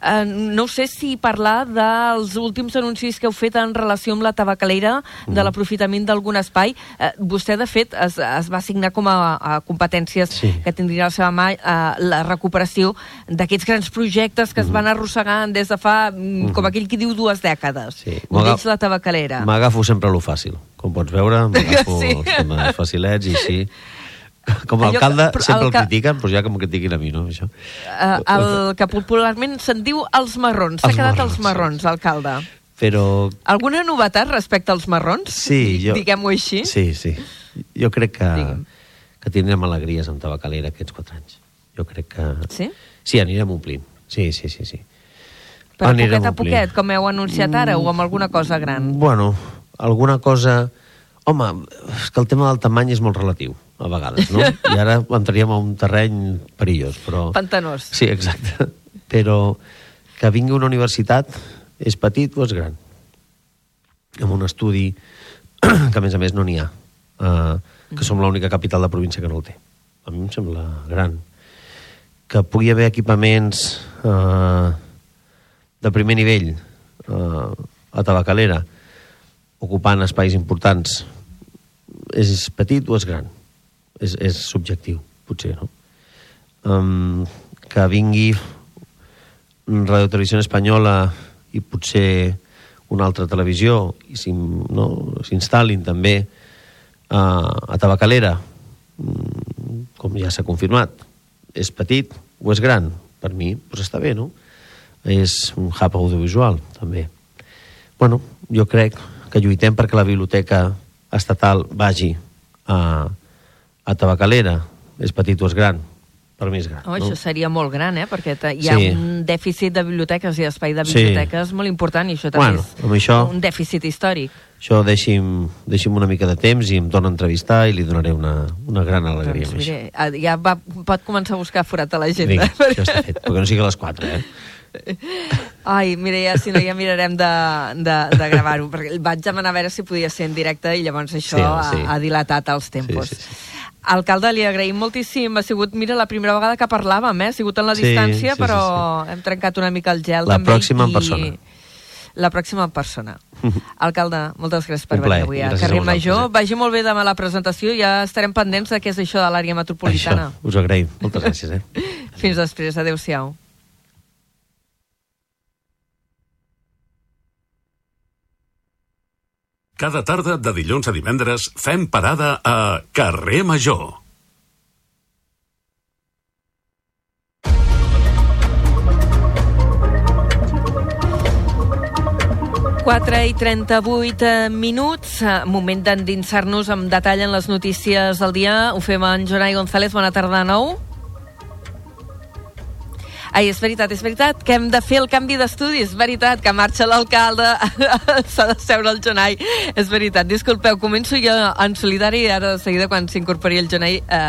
uh, no sé si parlar dels últims anuncis que heu fet en relació amb la tabacalera, de l'aprofitament d'algun espai. Uh, vostè, de fet, es, es va assignar com a, a competències
Sí.
que tindria a la seva mà uh, la recuperació d'aquests grans projectes que es van arrossegant des de fa, mm, com aquell qui diu, dues dècades.
Sí.
D'ells la tabacalera.
M'agafo sempre lo fàcil. Com pots veure, m'agafo
sí.
els temes facilets i sí. Com a
que-
alcalde
però
sempre
el
el
que-
critiquen, però ja que m'ho critiquin a mi, no? Això.
Uh, el que popularment se'n diu els marrons. S'ha quedat
marrons,
els marrons, alcalde.
Però
Alguna novetat respecte als marrons?
Sí, jo-
Diguem-ho així.
sí, sí. Jo crec que,
Digue'm.
que tindrem alegries amb tabacalera aquests quatre anys. Jo crec que...
Sí?
Sí, anirem omplint. Sí, sí, sí, sí.
Però
Anirem
poquet a
omplint.
poquet, com heu anunciat ara, o amb alguna cosa gran?
Bueno, alguna cosa... Home, és que el tema del tamany és molt relatiu, a vegades, no? I ara entraríem a un terreny perillós, però...
Pantanós.
Sí, exacte. Però que vingui una universitat és petit o és gran? Amb un estudi que, a més a més, no n'hi ha. Uh, que som l'única capital de província que no el té. A mi em sembla gran. Que pugui haver equipaments uh, de primer nivell uh, a Tabacalera ocupant espais importants és petit o és gran? És, és subjectiu, potser, no? Um, que vingui Radio Televisió Espanyola i potser una altra televisió i s'in- no, s'instal·lin també a, a Tabacalera, mm, com ja s'ha confirmat. És petit o és gran? Per mi, doncs està bé, no? És un hub audiovisual, també. Bueno, jo crec que lluitem perquè la biblioteca estatal vagi a, a Tabacalera. És petit o és gran? Per mi és gran.
Oh,
no?
Això seria molt gran, eh? Perquè hi ha
Sí.
un dèficit de biblioteques i espai de
Sí.
biblioteques molt important i això també
Bueno, amb això-
és un dèficit històric.
Això deixi'm, deixi'm una mica de temps i em dóna a entrevistar i li donaré una, una gran alegria
Doncs, mire, eh, ja va, pot començar a buscar forat a l'agenda.
Vinga, això està fet, perquè no sigui a les 4, eh?
Ai, mira, ja, si no ja mirarem de, de, de gravar-ho, perquè vaig demanar a veure si podia ser en directe i llavors això
Sí,
ha,
sí.
ha dilatat els tempos.
Sí, sí, sí.
Alcalde, li agraïm moltíssim. Ha sigut, mira, la primera vegada que parlàvem, eh? Ha sigut en la
Sí,
distància,
sí, sí,
però hem trencat una mica el gel.
La
també,
pròxima en
i-
persona.
La pròxima en persona. Alcalde, moltes gràcies per venir avui a Carrer Major.
eh?
Vagi molt bé demà la presentació i ja estarem pendents de què és això de l'àrea metropolitana.
Això, us ho agraïm. Moltes gràcies, eh?
Fins després. Adéu-siau.
Cada tarda de dilluns a divendres fem parada a Carrer Major.
Quatre i 38 minuts, eh, moment d'endinsar-nos amb detall en les notícies del dia. Ho fem en Jonai González, bona tarda de nou. Ai, és veritat, és veritat que hem de fer el canvi d'estudis. És veritat que marxa l'alcalde, s'ha de seure el Jonai. És veritat, disculpeu, començo jo en solidari i ara de seguida quan s'incorpori el Jonai eh,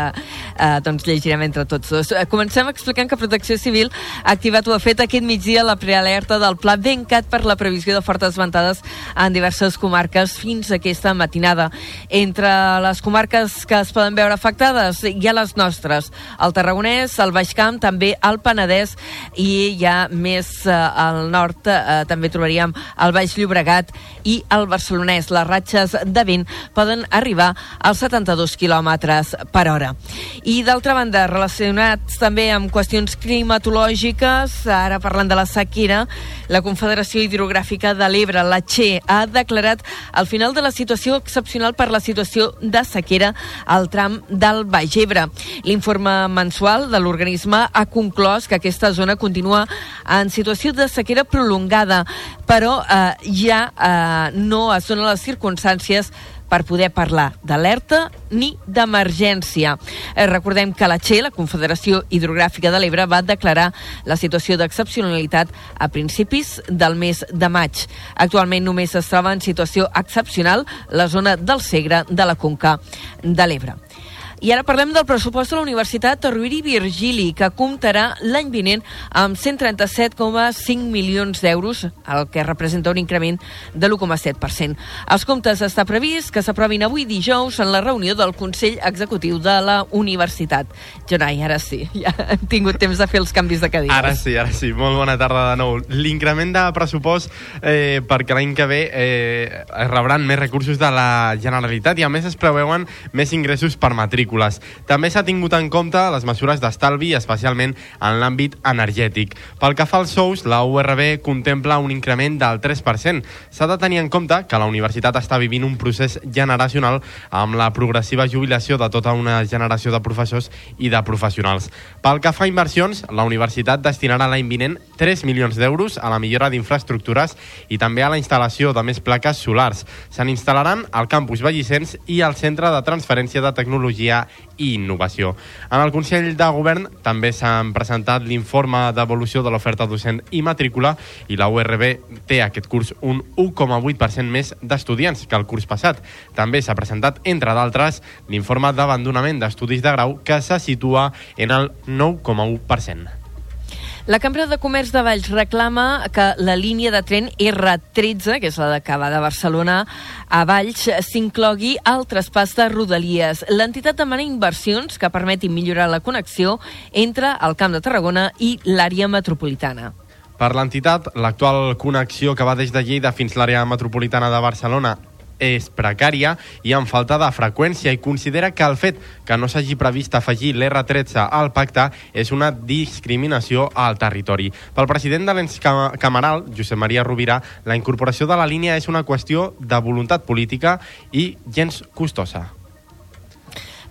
eh, doncs llegirem entre tots dos. Eh, Comencem explicant que Protecció Civil ha activat o ha fet aquest migdia la prealerta del Pla Bencat per la previsió de fortes ventades en diverses comarques fins aquesta matinada. Entre les comarques que es poden veure afectades hi ha les nostres, el Tarragonès, el Baix Camp, també el Penedès, i ja més eh, al nord eh, també trobaríem el Baix Llobregat i el Barcelonès. Les ratxes de vent poden arribar als 72 quilòmetres per hora. I d'altra banda, relacionats també amb qüestions climatològiques, ara parlant de la sequera, la Confederació Hidrogràfica de l'Ebre, la CHE, ha declarat el final de la situació excepcional per la situació de sequera al tram del Baix Ebre. L'informe mensual de l'organisme ha conclòs que aquesta zona continua en situació de sequera prolongada, però eh, ja eh, no es donen les circumstàncies per poder parlar d'alerta ni d'emergència. Eh, recordem que la CHE, la Confederació Hidrogràfica de l'Ebre, va declarar la situació d'excepcionalitat a principis del mes de maig. Actualment només es troba en situació excepcional la zona del Segre de la Conca de l'Ebre. I ara parlem del pressupost de la Universitat Rovira i Virgili, que comptarà l'any vinent amb 137,5 milions d'euros, el que representa un increment de l'1,7%. Els comptes està previst que s'aprovin avui dijous en la reunió del Consell Executiu de la Universitat. Jonai, ara sí, ja hem tingut temps de fer els canvis de cadires.
Ara sí, ara sí. Molt bona tarda de nou. L'increment de pressupost eh, perquè l'any que ve eh, rebran més recursos de la Generalitat i a més es preveuen més ingressos per matrícules. També s'ha tingut en compte les mesures d'estalvi, especialment en l'àmbit energètic. Pel que fa als sous, la URB contempla un increment del 3%. S'ha de tenir en compte que la universitat està vivint un procés generacional amb la progressiva jubilació de tota una generació de professors i de professionals. Pel que fa a inversions, la universitat destinarà l'any vinent 3 milions d'euros a la millora d'infraestructures i també a la instal·lació de més plaques solars. Se n'instal·laran al campus Vallicens i al Centre de Transferència de Tecnologia i Innovació. En el Consell de Govern també s'han presentat l'informe d'evolució de l'oferta docent i matrícula i la URB té aquest curs un 1,8% més d'estudiants que el curs passat. També s'ha presentat, entre d'altres, l'informe d'abandonament d'estudis de grau que se situa en el 9,1%.
La Cambra de Comerç de Valls reclama que la línia de tren R13, que és la que va de Barcelona a Valls, s'inclogui al traspàs de Rodalies. L'entitat demana inversions que permetin millorar la connexió entre el Camp de Tarragona i l'àrea metropolitana.
Per l'entitat, l'actual connexió que va des de Lleida fins l'àrea metropolitana de Barcelona és precària i amb falta de freqüència i considera que el fet que no s'hagi previst afegir l'R13 al pacte és una discriminació al territori. Pel president de l'ens cameral, Josep Maria Rovira, la incorporació de la línia és una qüestió de voluntat política i gens costosa.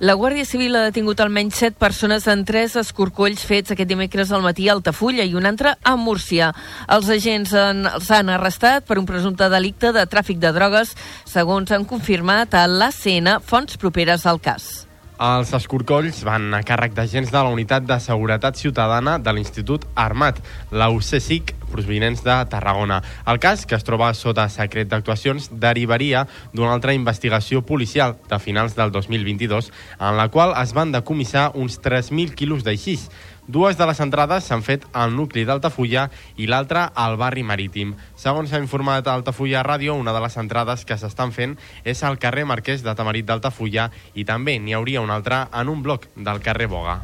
La Guàrdia Civil ha detingut almenys set persones en tres escorcolls fets aquest dimecres al matí a Altafulla i un altre a Múrcia. Els agents han arrestat per un presumpte delicte de tràfic de drogues, segons han confirmat a l'ACN fonts properes al cas.
Els escorcolls van a càrrec d'agents de la Unitat de Seguretat Ciutadana de l'Institut Armat, la UCSIC, provinents de Tarragona. El cas, que es troba sota secret d'actuacions, derivaria d'una altra investigació policial de finals del 2022, en la qual es van decomissar uns 3.000 quilos d'aixís. Dues de les entrades s'han fet al nucli d'Altafulla i l'altra al barri marítim. Segons s'ha informat a Altafulla Ràdio, una de les entrades que s'estan fent és al carrer Marquès de Tamarit d'Altafulla i també n'hi hauria una altra en un bloc del carrer Boga.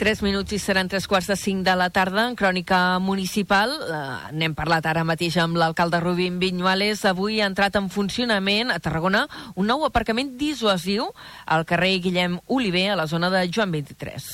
Tres minuts i seran tres quarts de cinc de la tarda en Crònica Municipal. Eh, N'hem parlat ara mateix amb l'alcalde Rubín Vinyuales. Avui ha entrat en funcionament a Tarragona un nou aparcament dissuasiu al carrer Guillem Oliver, a la zona de Joan 23.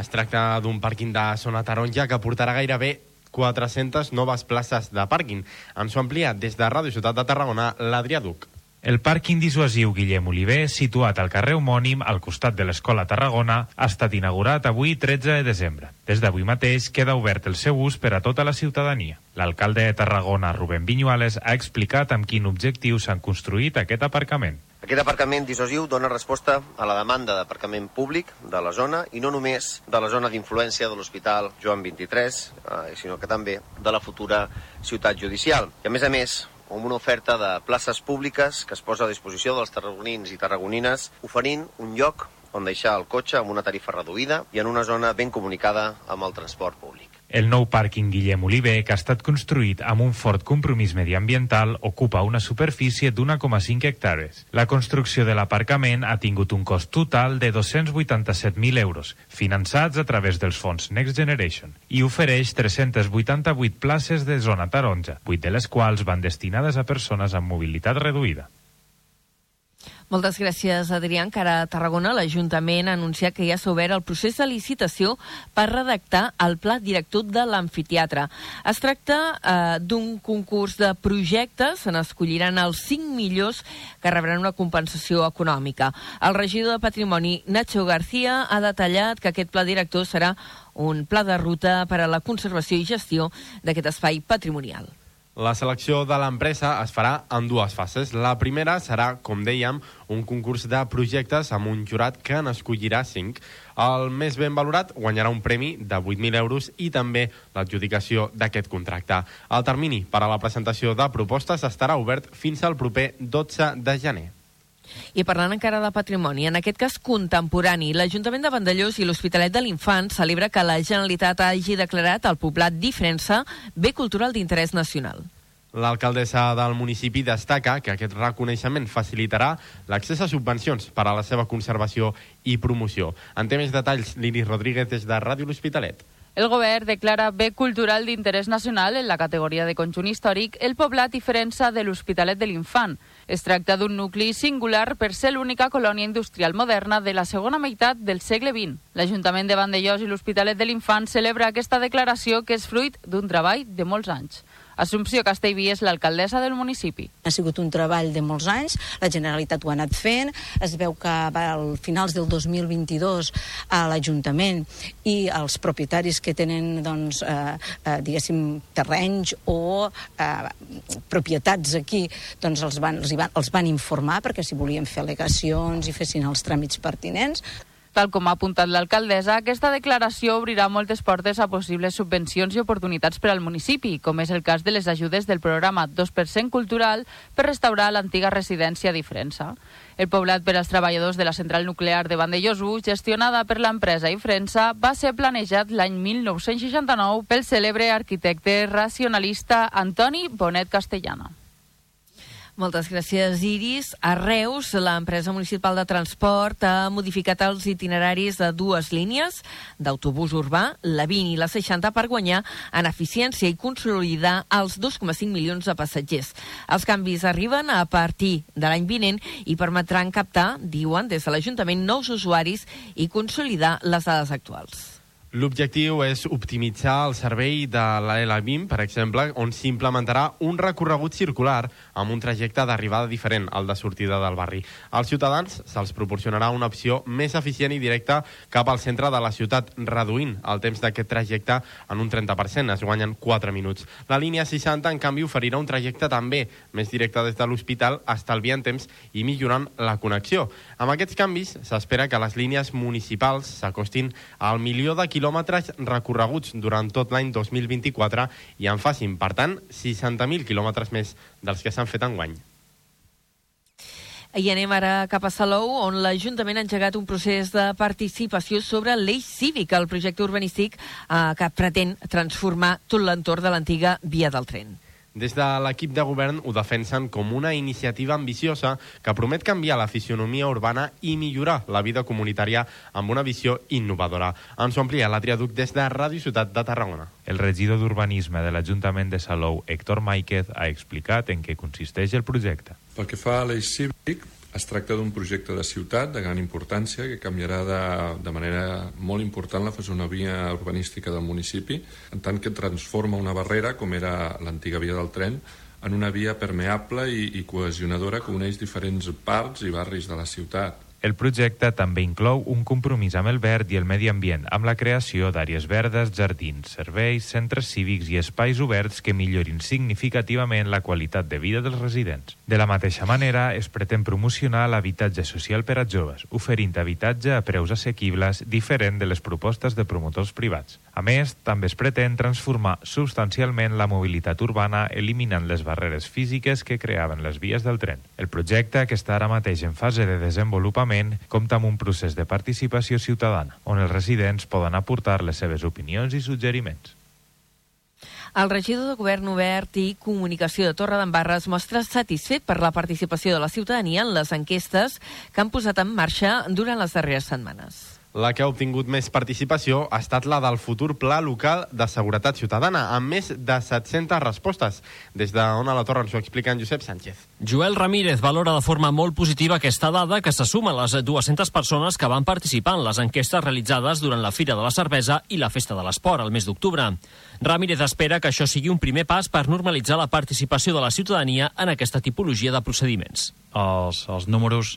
Es tracta d'un pàrquing de zona taronja que portarà gairebé 400 noves places de pàrquing. Ens ho amplia des de Ràdio Ciutat de Tarragona, l'Adrià Duc.
El pàrquing dissuasiu Guillem Oliver, situat al carrer homònim al costat de l'Escola Tarragona, ha estat inaugurat avui 13 de desembre. Des d'avui mateix queda obert el seu ús per a tota la ciutadania. L'alcalde de Tarragona, Rubén Viñuales, ha explicat amb quin objectiu s'han construït aquest aparcament.
Aquest aparcament dissuasiu dona resposta a la demanda d'aparcament públic de la zona i no només de la zona d'influència de l'Hospital Joan 23, eh, sinó que també de la futura ciutat judicial. I a més a més, amb una oferta de places públiques que es posa a disposició dels tarragonins i tarragonines, oferint un lloc on deixar el cotxe amb una tarifa reduïda i en una zona ben comunicada amb el transport públic.
El nou pàrquing Guillem Oliver, que ha estat construït amb un fort compromís mediambiental, ocupa una superfície d'1,5 hectàrees. La construcció de l'aparcament ha tingut un cost total de 287.000 euros, finançats a través dels fons Next Generation, i ofereix 388 places de zona taronja, 8 de les quals van destinades a persones amb mobilitat reduïda.
Moltes gràcies, Adrià. Encara a Tarragona, l'Ajuntament ha anunciat que ja s'ha obert el procés de licitació per redactar el pla director de l'amfiteatre. Es tracta eh, d'un concurs de projectes, se n'escolliran els 5 millors que rebran una compensació econòmica. El regidor de Patrimoni, Nacho García, ha detallat que aquest pla director serà un pla de ruta per a la conservació i gestió d'aquest espai patrimonial.
La selecció de l'empresa es farà en dues fases. La primera serà, com dèiem, un concurs de projectes amb un jurat que n'escollirà 5. El més ben valorat guanyarà un premi de 8.000 euros i també l'adjudicació d'aquest contracte. El termini per a la presentació de propostes estarà obert fins al proper 12 de gener.
I parlant encara de patrimoni, en aquest cas contemporani, l'Ajuntament de Vandellós i l'Hospitalet de l'Infant celebra que la Generalitat hagi declarat el poblat d'Ifrensa bé cultural d'interès nacional.
L'alcaldessa del municipi destaca que aquest reconeixement facilitarà l'accés a subvencions per a la seva conservació i promoció. En té més detalls l'Iris Rodríguez des de Ràdio L'Hospitalet.
El govern declara bé cultural d'interès nacional en la categoria de conjunt històric el poblat i de l'Hospitalet de l'Infant. Es tracta d'un nucli singular per ser l'única colònia industrial moderna de la segona meitat del segle XX. L'Ajuntament de Vandellós i l'Hospitalet de l'Infant celebra aquesta declaració que és fruit d'un treball de molts anys. Assumpció Castellví és l'alcaldessa del municipi.
Ha sigut un treball de molts anys, la Generalitat ho ha anat fent, es veu que al finals del 2022 a l'Ajuntament i els propietaris que tenen, doncs, eh, eh, diguéssim, terrenys o eh, propietats aquí, doncs els van, els, van, els van informar perquè si volien fer al·legacions i fessin els tràmits pertinents.
Tal com ha apuntat l'alcaldessa, aquesta declaració obrirà moltes portes a possibles subvencions i oportunitats per al municipi, com és el cas de les ajudes del programa 2% cultural per restaurar l'antiga residència d'Ifrensa. El poblat per als treballadors de la central nuclear de Vandellós 1, gestionada per l'empresa Ifrensa, va ser planejat l'any 1969 pel cèlebre arquitecte racionalista Antoni Bonet Castellana.
Moltes gràcies, Iris. A Reus, l'empresa municipal de transport ha modificat els itineraris de dues línies d'autobús urbà, la 20 i la 60, per guanyar en eficiència i consolidar els 2,5 milions de passatgers. Els canvis arriben a partir de l'any vinent i permetran captar, diuen des de l'Ajuntament, nous usuaris i consolidar les dades actuals.
L'objectiu és optimitzar el servei de la L20, per exemple, on s'implementarà un recorregut circular amb un trajecte d'arribada diferent al de sortida del barri. Als ciutadans se'ls proporcionarà una opció més eficient i directa cap al centre de la ciutat, reduint el temps d'aquest trajecte en un 30%, es guanyen 4 minuts. La línia 60, en canvi, oferirà un trajecte també més directe des de l'hospital, estalviant temps i millorant la connexió. Amb aquests canvis, s'espera que les línies municipals s'acostin al milió de quilòmetres quilòmetres recorreguts durant tot l'any 2024 i en facin, per tant, 60.000 quilòmetres més dels que s'han fet enguany.
I anem ara cap a Salou, on l'Ajuntament ha engegat un procés de participació sobre l'eix cívic, el projecte urbanístic eh, que pretén transformar tot l'entorn de l'antiga via del tren.
Des de l'equip de govern ho defensen com una iniciativa ambiciosa que promet canviar la fisionomia urbana i millorar la vida comunitària amb una visió innovadora. Ens ho amplia la Triaduc des de Ràdio Ciutat de Tarragona.
El regidor d'Urbanisme de l'Ajuntament de Salou, Héctor Máiquez, ha explicat en què consisteix el projecte.
Pel que fa a l'eix cívic, es tracta d'un projecte de ciutat de gran importància que canviarà de, de manera molt important la fisonomia urbanística del municipi, en tant que transforma una barrera, com era l'antiga via del tren, en una via permeable i, i cohesionadora que uneix diferents parts i barris de la ciutat.
El projecte també inclou un compromís amb el verd i el medi ambient, amb la creació d'àrees verdes, jardins, serveis, centres cívics i espais oberts que millorin significativament la qualitat de vida dels residents. De la mateixa manera, es pretén promocionar l'habitatge social per a joves, oferint habitatge a preus assequibles diferent de les propostes de promotors privats. A més, també es pretén transformar substancialment la mobilitat urbana eliminant les barreres físiques que creaven les vies del tren. El projecte, que està ara mateix en fase de desenvolupament, compta amb un procés de participació ciutadana, on els residents poden aportar les seves opinions i suggeriments.
El regidor de Govern Obert i Comunicació de Torredembarra es mostra satisfet per la participació de la ciutadania en les enquestes que han posat en marxa durant les darreres setmanes.
La que ha obtingut més participació ha estat la del futur Pla Local de Seguretat Ciutadana, amb més de 700 respostes. Des d'on a la torre ens ho explica en Josep Sánchez.
Joel Ramírez valora de forma molt positiva aquesta dada que se suma a les 200 persones que van participar en les enquestes realitzades durant la Fira de la Cervesa i la Festa de l'Esport, el mes d'octubre. Ramírez espera que això sigui un primer pas per normalitzar la participació de la ciutadania en aquesta tipologia de procediments.
Els, els números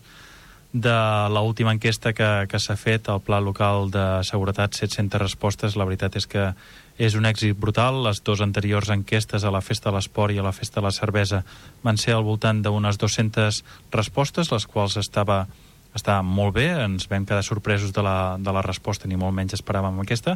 de l'última enquesta que, que s'ha fet, el Pla Local de Seguretat, 700 respostes, la veritat és que és un èxit brutal. Les dues anteriors enquestes a la Festa de l'Esport i a la Festa de la Cervesa van ser al voltant d'unes 200 respostes, les quals estava, estava molt bé, ens vam quedar sorpresos de la, de la resposta, ni molt menys esperàvem aquesta,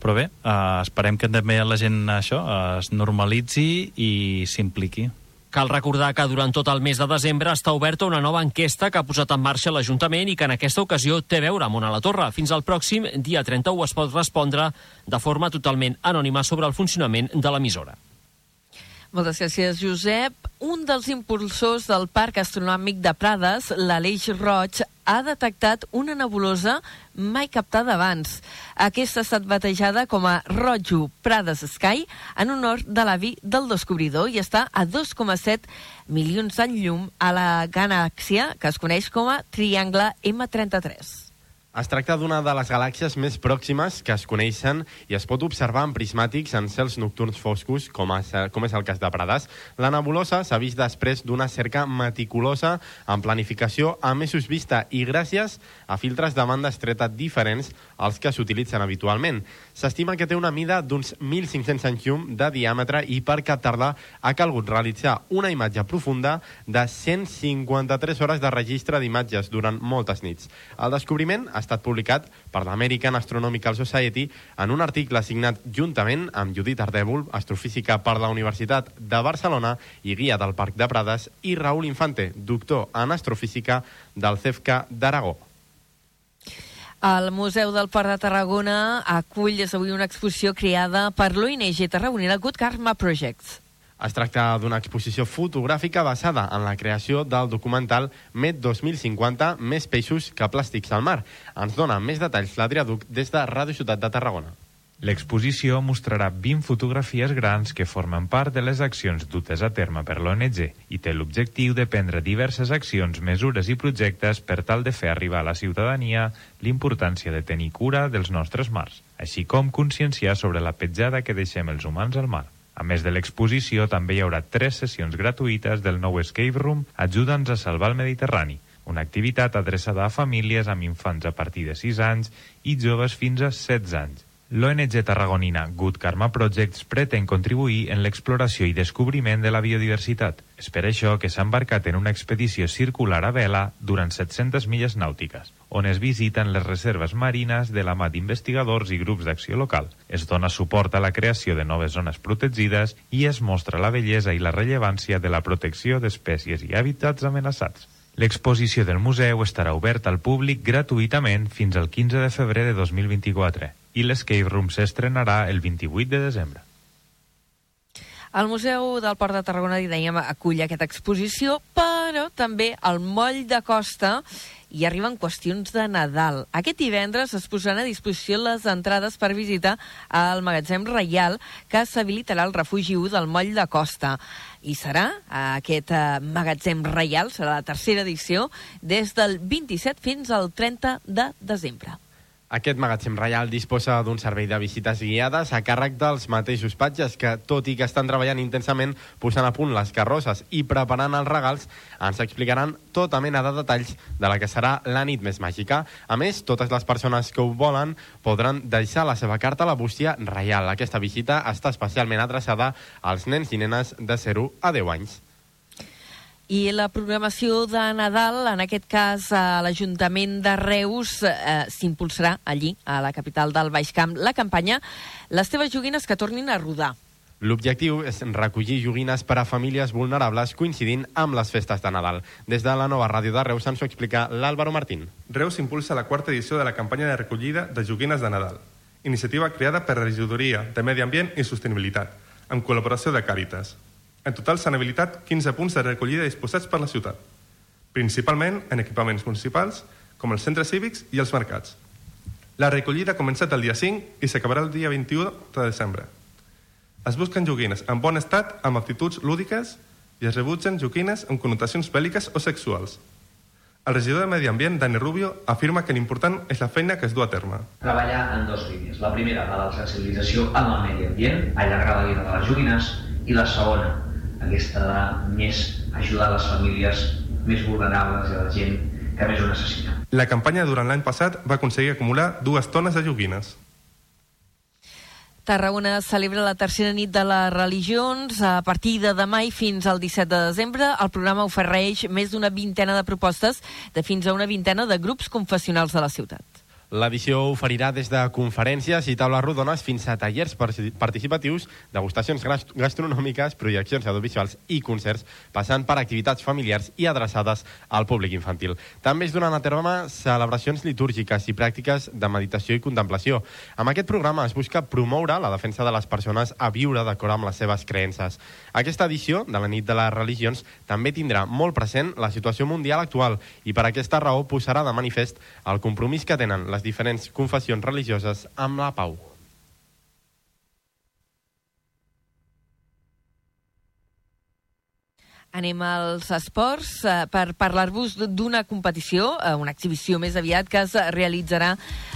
però bé, eh, esperem que també la gent això es normalitzi i s'impliqui.
Cal recordar que durant tot el mes de desembre està oberta una nova enquesta que ha posat en marxa l'Ajuntament i que en aquesta ocasió té a veure amb Ona la Torre. Fins al pròxim dia 31 es pot respondre de forma totalment anònima sobre el funcionament de l'emissora.
Moltes gràcies, Josep. Un dels impulsors del Parc Astronòmic de Prades, l'Aleix Roig, ha detectat una nebulosa mai captada abans. Aquesta ha estat batejada com a Rojo Prades Sky en honor de l'avi del descobridor i està a 2,7 milions d'any llum a la galàxia que es coneix com a Triangle M33.
Es tracta d'una de les galàxies més pròximes que es coneixen i es pot observar en prismàtics en cels nocturns foscos, com és, com és el cas de Prades. La nebulosa s'ha vist després d'una cerca meticulosa en planificació a mesos vista i gràcies a filtres de banda estreta diferents als que s'utilitzen habitualment. S'estima que té una mida d'uns 1.500 anys llum de diàmetre i per captar-la ha calgut realitzar una imatge profunda de 153 hores de registre d'imatges durant moltes nits. El descobriment ha estat publicat per l'American Astronomical Society en un article signat juntament amb Judit Ardèvol, astrofísica per la Universitat de Barcelona i guia del Parc de Prades, i Raül Infante, doctor en astrofísica del CEFCA d'Aragó.
El Museu del Port de Tarragona acull des avui una exposició creada per l'ONG tarragonina Good Karma Projects.
Es tracta d'una exposició fotogràfica basada en la creació del documental Met 2050, més peixos que plàstics al mar. Ens dona més detalls l'Adrià Duc des de Ràdio Ciutat de Tarragona.
L'exposició mostrarà 20 fotografies grans que formen part de les accions dutes a terme per l'ONG i té l'objectiu de prendre diverses accions, mesures i projectes per tal de fer arribar a la ciutadania l'importància de tenir cura dels nostres mars, així com conscienciar sobre la petjada que deixem els humans al mar. A més de l'exposició, també hi haurà tres sessions gratuïtes del nou Escape Room Ajuda'ns a salvar el Mediterrani, una activitat adreçada a famílies amb infants a partir de 6 anys i joves fins a 16 anys. L'ONG tarragonina Good Karma Projects pretén contribuir en l'exploració i descobriment de la biodiversitat. És per això que s'ha embarcat en una expedició circular a vela durant 700 milles nàutiques, on es visiten les reserves marines de la mà d'investigadors i grups d'acció local. Es dona suport a la creació de noves zones protegides i es mostra la bellesa i la rellevància de la protecció d'espècies i hàbitats amenaçats. L'exposició del museu estarà oberta al públic gratuïtament fins al 15 de febrer de 2024 i l'Escape Room s'estrenarà el 28 de desembre.
El Museu del Port de Tarragona, dèiem, acull aquesta exposició, però també al moll de costa hi arriben qüestions de Nadal. Aquest divendres es posaran a disposició les entrades per visitar al magatzem Reial que s'habilitarà el refugi 1 del moll de costa. I serà aquest eh, magatzem Reial, serà la tercera edició, des del 27 fins al 30 de desembre.
Aquest magatzem reial disposa d'un servei de visites guiades a càrrec dels mateixos patges que, tot i que estan treballant intensament posant a punt les carrosses i preparant els regals, ens explicaran tota mena de detalls de la que serà la nit més màgica. A més, totes les persones que ho volen podran deixar la seva carta a la bústia reial. Aquesta visita està especialment adreçada als nens i nenes de 0 a 10 anys.
I la programació de Nadal, en aquest cas a l'Ajuntament de Reus, eh, s'impulsarà allí, a la capital del Baix Camp, la campanya Les teves joguines que tornin a rodar.
L'objectiu és recollir joguines per a famílies vulnerables coincidint amb les festes de Nadal. Des de la nova ràdio de Reus ens ho explica l'Àlvaro Martín.
Reus impulsa la quarta edició de la campanya de recollida de joguines de Nadal, iniciativa creada per la Regidoria de Medi Ambient i Sostenibilitat, amb col·laboració de Càritas. En total s'han habilitat 15 punts de recollida disposats per la ciutat, principalment en equipaments municipals, com els centres cívics i els mercats. La recollida ha començat el dia 5 i s'acabarà el dia 21 de desembre. Es busquen joguines en bon estat amb actituds lúdiques i es rebutgen joguines amb connotacions bèl·liques o sexuals. El regidor de Medi Ambient, Dani Rubio, afirma que l'important és la feina que es du a terme.
treballar en dos línies. La primera, la de la sensibilització amb el medi ambient, allargar la vida de les joguines, i la segona, aquesta de més ajudar les famílies més vulnerables i a la gent que més ho necessita.
La campanya durant l'any passat va aconseguir acumular dues tones de joguines.
Tarragona celebra la tercera nit de les religions. A partir de demà i fins al 17 de desembre, el programa ofereix més d'una vintena de propostes de fins a una vintena de grups confessionals de la ciutat.
L'edició oferirà des de conferències i taules rodones fins a tallers participatius, degustacions gastronòmiques, projeccions audiovisuals i concerts, passant per activitats familiars i adreçades al públic infantil. També es donen a terme celebracions litúrgiques i pràctiques de meditació i contemplació. Amb aquest programa es busca promoure la defensa de les persones a viure d'acord amb les seves creences. Aquesta edició de la nit de les religions també tindrà molt present la situació mundial actual i per aquesta raó posarà de manifest el compromís que tenen les diferents confessions religioses amb la pau.
Anem als esports eh, per parlar-vos d'una competició, eh, una exhibició més aviat, que es realitzarà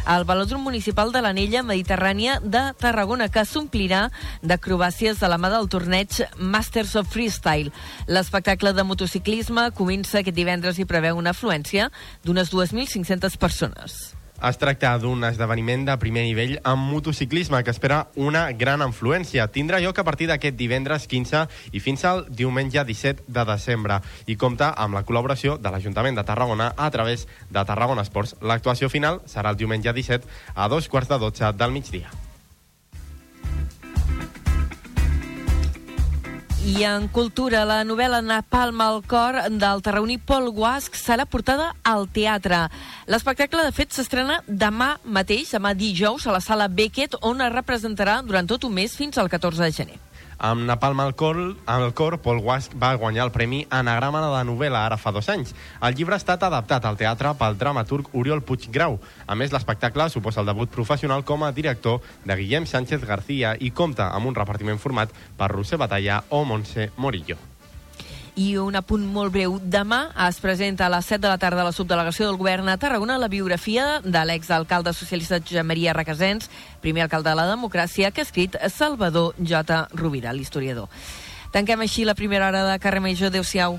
al Velòdrom Municipal de l'Anella Mediterrània de Tarragona, que s'omplirà d'acrobàcies de la mà del torneig Masters of Freestyle. L'espectacle de motociclisme comença aquest divendres i preveu una afluència d'unes 2.500 persones.
Es tracta d'un esdeveniment de primer nivell amb motociclisme que espera una gran influència. Tindrà lloc a partir d'aquest divendres 15 i fins al diumenge 17 de desembre i compta amb la col·laboració de l'Ajuntament de Tarragona a través de Tarragona Esports. L'actuació final serà el diumenge 17 a dos quarts de 12 del migdia.
I en cultura, la novel·la Napalm al cor del tarragoní Paul Guasc serà portada al teatre. L'espectacle, de fet, s'estrena demà mateix, demà dijous, a la sala Beckett, on es representarà durant tot un mes fins al 14 de gener.
Amb Napalm al cor, al cor, Paul Guasc va guanyar el Premi Anagrama de novel·la ara fa dos anys. El llibre ha estat adaptat al teatre pel dramaturg Oriol Puiggrau. A més, l'espectacle suposa el debut professional com a director de Guillem Sánchez García i compta amb un repartiment format per Roser Batalla o Montse Morillo.
I un apunt molt breu. Demà es presenta a les 7 de la tarda a la subdelegació del govern a Tarragona la biografia de l'exalcalde socialista Josep Maria Requesens, primer alcalde de la democràcia, que ha escrit Salvador J. Rovira, l'historiador. Tanquem així la primera hora de Carrer Major. Adéu-siau.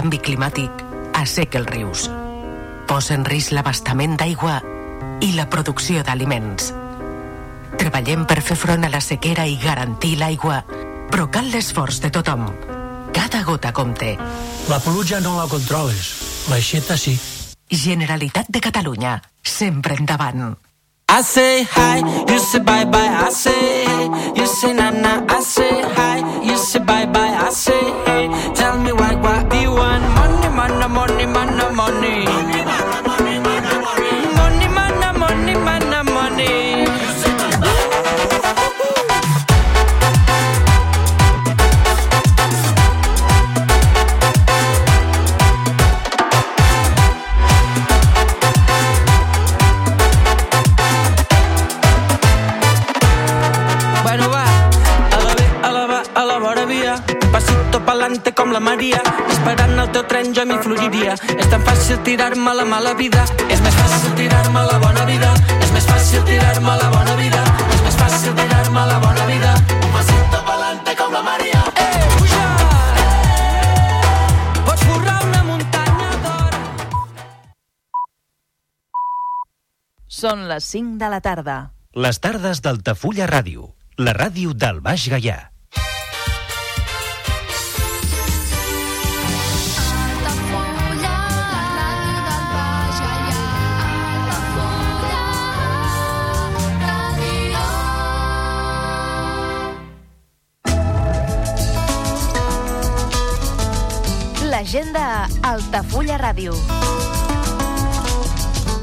Canvi climàtic asseca els rius, posa en risc l'abastament d'aigua i la producció d'aliments. Treballem per fer front a la sequera i garantir l'aigua, però cal l'esforç de tothom. Cada gota compte.
La pluja no la controles, l'aixeta sí.
Generalitat de Catalunya. Sempre endavant.
I say hi, you say bye bye. I say hey, you say na na. I say hi, you say bye bye. I say hey. Pa'lante com la Maria, esperant el teu tren jo m'hi floriria. És tan fàcil tirar-me a la mala vida, és més fàcil tirar-me a la bona vida, és més fàcil tirar-me a la bona vida, és més fàcil tirar-me a la bona vida. Un pasito pa'lante com la Maria. Eh, puja! Pots forrar una muntanya d'or.
Són les 5 de la tarda.
Les tardes d'Altafulla Ràdio, la ràdio del Baix Gaià.
L'agenda Altafulla Ràdio.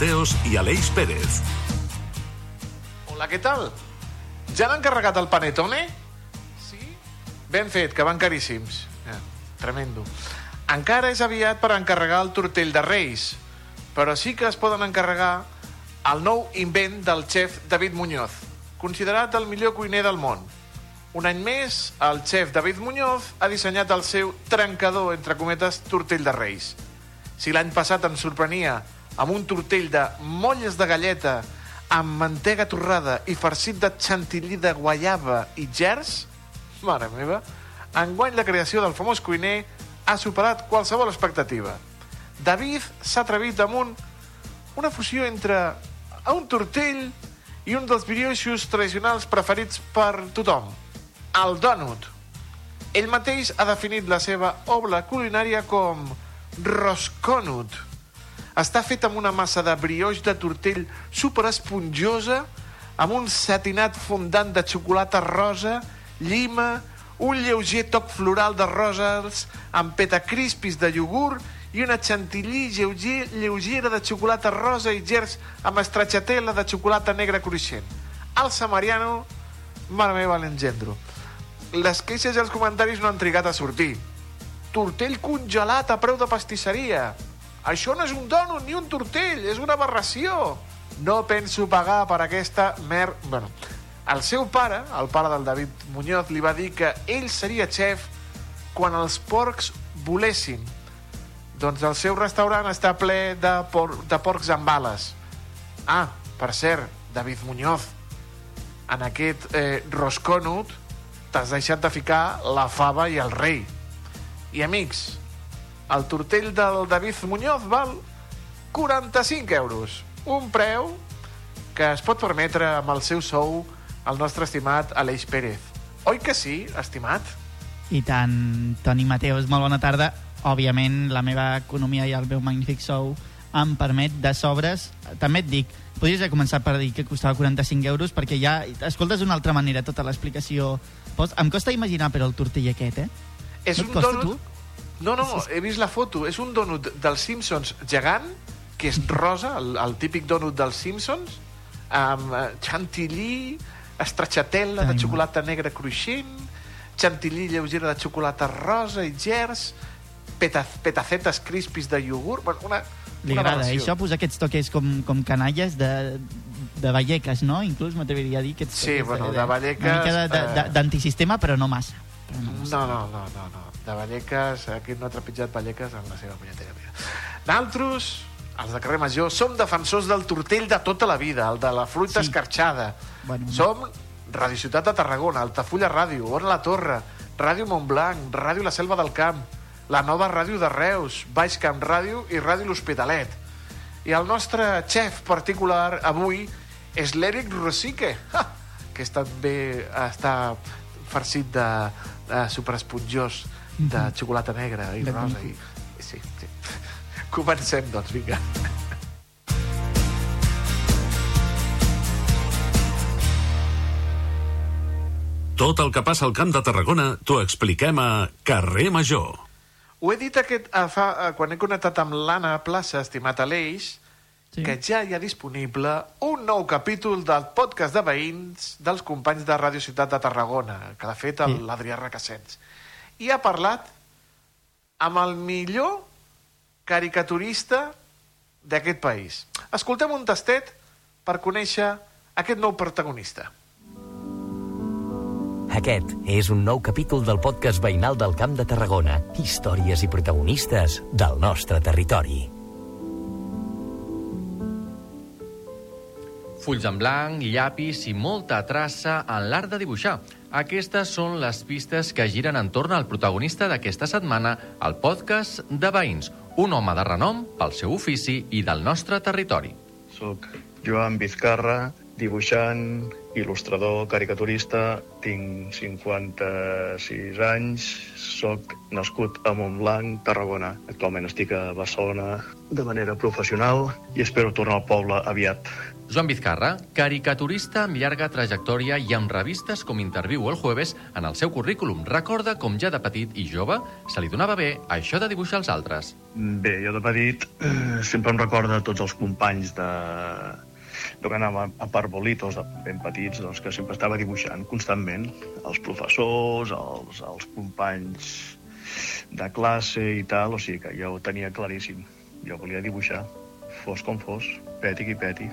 Mateos i Aleix Pérez.
Hola, què tal? Ja han encarregat el panetone? Sí? Ben fet, que van caríssims. Eh, tremendo. Encara és aviat per encarregar el tortell de Reis, però sí que es poden encarregar el nou invent del xef David Muñoz, considerat el millor cuiner del món. Un any més, el xef David Muñoz ha dissenyat el seu trencador, entre cometes, tortell de reis. Si l'any passat ens sorprenia amb un tortell de molles de galleta amb mantega torrada i farcit de chantilly de guaiava i gers, mare meva, enguany la creació del famós cuiner ha superat qualsevol expectativa. David s'ha atrevit amb un, una fusió entre un tortell i un dels brioixos tradicionals preferits per tothom, el dònut. Ell mateix ha definit la seva obra culinària com rosconut. Està fet amb una massa de brioix de tortell super esponjosa, amb un satinat fondant de xocolata rosa, llima, un lleuger toc floral de roses amb petacrispis de iogurt i una chantilly lleuger, lleugera de xocolata rosa i gers amb estrachatela de xocolata negra cruixent. El samariano, mare meva, l'engendro. Les queixes i els comentaris no han trigat a sortir. Tortell congelat a preu de pastisseria. Això no és un dònut ni un tortell, és una aberració. No penso pagar per aquesta mer... Bueno, el seu pare, el pare del David Muñoz, li va dir que ell seria xef quan els porcs volessin. Doncs el seu restaurant està ple de, por de porcs amb bales. Ah, per cert, David Muñoz, en aquest eh, rosconut t'has deixat de ficar la fava i el rei. I amics, el tortell del David Muñoz val 45 euros. Un preu que es pot permetre amb el seu sou el nostre estimat Aleix Pérez. Oi que sí, estimat?
I tant, Toni Mateus, molt bona tarda. Òbviament, la meva economia i el meu magnífic sou em permet de sobres. També et dic, podries haver començat per dir que costava 45 euros perquè ja escoltes d'una altra manera tota l'explicació. Em costa imaginar, però, el tortell aquest, eh?
És
No
un dònut... No, no, he vist la foto. És un dònut dels Simpsons gegant, que és rosa, el, el típic dònut dels Simpsons, amb eh, chantilly, estrachatella de xocolata negra cruixent, chantilly lleugera de xocolata rosa i gers, peta, petacetes crispis de iogurt... Bueno, una,
Li
una
agrada,
aberració.
això, posar aquests toques com, com canalles de, de Vallecas, no? Inclús m'atreviria a dir aquests
Sí, bueno, de
Una
Vallecas,
mica de- de- de-
eh,
d'antisistema, però no massa.
No, no, no, no, no. De Vallecas, aquí no ha trepitjat Vallecas en la seva punyetera vida. Naltros, els de carrer Major, som defensors del tortell de tota la vida, el de la fruita sí. escarxada.
Bueno,
som Radio Ciutat de Tarragona, Altafulla Ràdio, Ona la Torre, Ràdio Montblanc, Ràdio La Selva del Camp, la nova Ràdio de Reus, Baix Camp Ràdio i Ràdio L'Hospitalet. I el nostre xef particular avui és l'Eric Rosique, ha, que és també està farcit de, de superesponjós de xocolata negra i
De
rosa. I, sí, sí. Comencem, doncs, vinga.
Tot el que passa al Camp de Tarragona t'ho expliquem a Carrer Major.
Ho he dit aquest, a fa, a, quan he connectat amb l'Anna Plaça, estimat Aleix, sí. que ja hi ha disponible un nou capítol del podcast de veïns dels companys de Ràdio Ciutat de Tarragona, que l'ha fet
Sí.
l'Adrià Requesens. I ha parlat amb el millor caricaturista d'aquest país. Escoltem un tastet per conèixer aquest nou protagonista.
Aquest és un nou capítol del podcast veïnal del Camp de Tarragona. Històries i protagonistes del nostre territori.
Fulls en blanc, llapis i molta traça en l'art de dibuixar. Aquestes són les pistes que giren entorn al protagonista d'aquesta setmana al podcast de Veïns, un home de renom pel seu ofici i del nostre territori.
Soc Joan Vizcarra, dibuixant, il·lustrador, caricaturista, tinc 56 anys, soc nascut a Montblanc, Tarragona. Actualment estic a Barcelona de manera professional i espero tornar al poble aviat.
Joan Vizcarra, caricaturista amb llarga trajectòria i amb revistes com Interviu el Jueves, en el seu currículum recorda com ja de petit i jove se li donava bé això de dibuixar els altres.
Bé, jo de petit eh, sempre em recorda tots els companys de, de que anàvem a parbolitos ben petits, doncs, que sempre estava dibuixant constantment. Els professors, els, els companys de classe i tal, o sigui que jo ho tenia claríssim. Jo volia dibuixar, fos com fos, peti qui peti.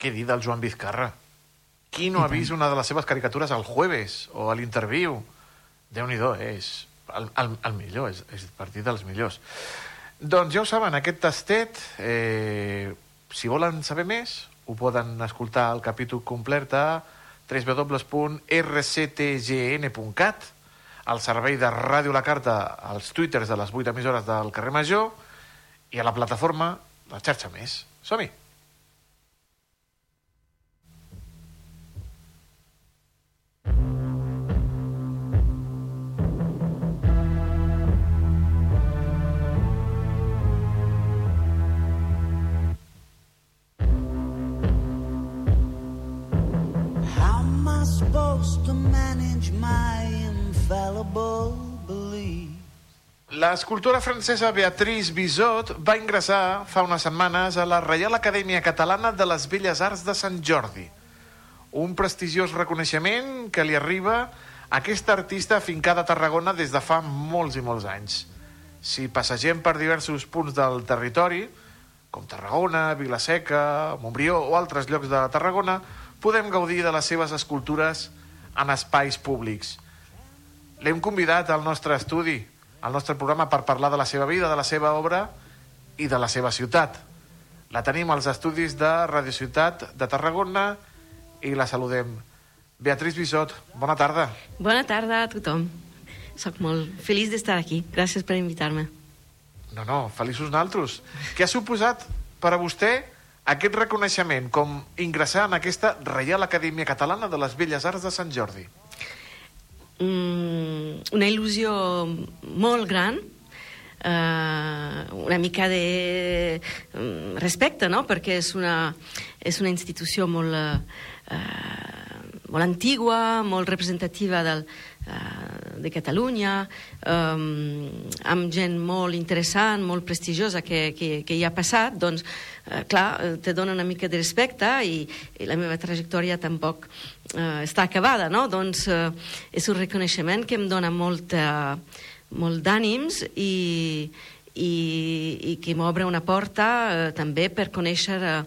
Què dir del Joan Vizcarra? Qui no ha vist una de les seves caricatures al Jueves o a l'Interviu? Déu-n'hi-do, eh? és el, el, el millor, és, és partit dels millors. Doncs ja ho saben, aquest tastet, eh, si volen saber més, ho poden escoltar el capítol complet a www.rctgn.cat al servei de Ràdio La Carta als twitters de les 8 emissores del carrer Major i a la plataforma La xarxa més. Som-hi! L'escultora francesa Beatrice Bizot va ingressar fa unes setmanes a la Reial Acadèmia Catalana de les Belles Arts de Sant Jordi, un prestigiós reconeixement que li arriba a aquesta artista afincada a Tarragona des de fa molts i molts anys. Si passegem per diversos punts del territori, com Tarragona, Vilaseca, Montbrió o altres llocs de Tarragona, podem gaudir de les seves escultures en espais públics. L'hem convidat al nostre estudi, al nostre programa, per parlar de la seva vida, de la seva obra i de la seva ciutat. La tenim als estudis de Radio Ciutat de Tarragona i la saludem. Beatriz Bisot, bona tarda.
Bona tarda a tothom. Soc molt feliç d'estar aquí. Gràcies per invitar-me.
No, no, feliços naltros. Què ha suposat per a vostè aquest reconeixement com ingressar en aquesta Reial Acadèmia Catalana de les Belles Arts de Sant Jordi?
Mm, una il·lusió molt gran, eh, una mica de mm, respecte, no? perquè és una, és una institució molt, eh, molt antigua, molt representativa del, eh, de Catalunya, eh, amb gent molt interessant, molt prestigiosa que, que, que hi ha passat, doncs, eh, clar, te dona una mica de respecte i, i la meva trajectòria tampoc eh, està acabada, no? Doncs eh, és un reconeixement que em dona molt, eh, molt d'ànims i, i, i que m'obre una porta eh, també per conèixer eh,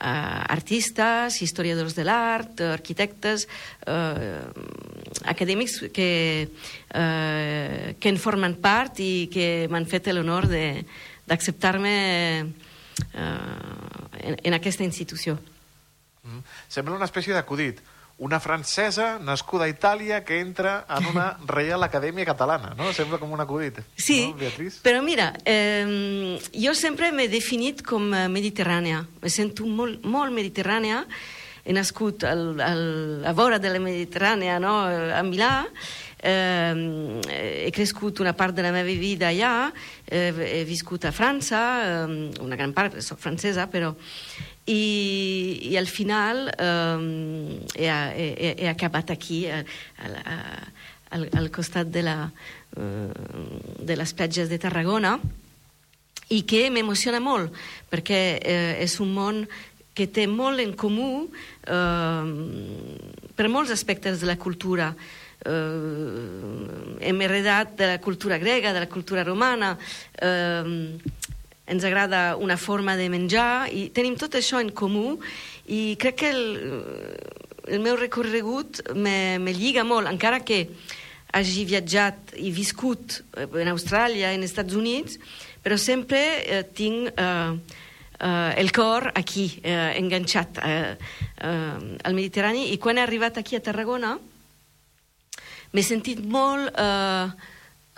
eh, artistes, historiadors de l'art, arquitectes, eh, acadèmics que, eh, que en formen part i que m'han fet l'honor d'acceptar-me eh, en, en aquesta institució.
Mm. Sembla una espècie d'acudit. Una francesa nascuda a Itàlia que entra en una Reial Acadèmia Catalana, no? Sembla com un acudit.
Sí,
no, Beatriz?
però mira, eh, jo sempre m'he definit com eh, mediterrània. Me sento molt, molt mediterrània. He nascut al, al, a vora de la Mediterrània, no? a Milà, eh, he crescut una part de la meva vida allà, eh, he viscut a França, eh, una gran part, soc francesa, però... I, i al final eh, he, he, he acabat aquí, a, a, al, al costat de, la, eh, de les platges de Tarragona, i que m'emociona molt, perquè eh, és un món que té molt en comú eh, per molts aspectes de la cultura. Eh, hem heredat de la cultura grega, de la cultura romana, eh, ens agrada una forma de menjar i tenim tot això en comú i crec que el, el meu recorregut me, me lliga molt, encara que hagi viatjat i viscut en Austràlia, en Estats Units, però sempre eh, tinc eh, eh, el cor aquí, eh, enganxat eh, eh, al Mediterrani, i quan he arribat aquí a Tarragona m'he sentit molt eh,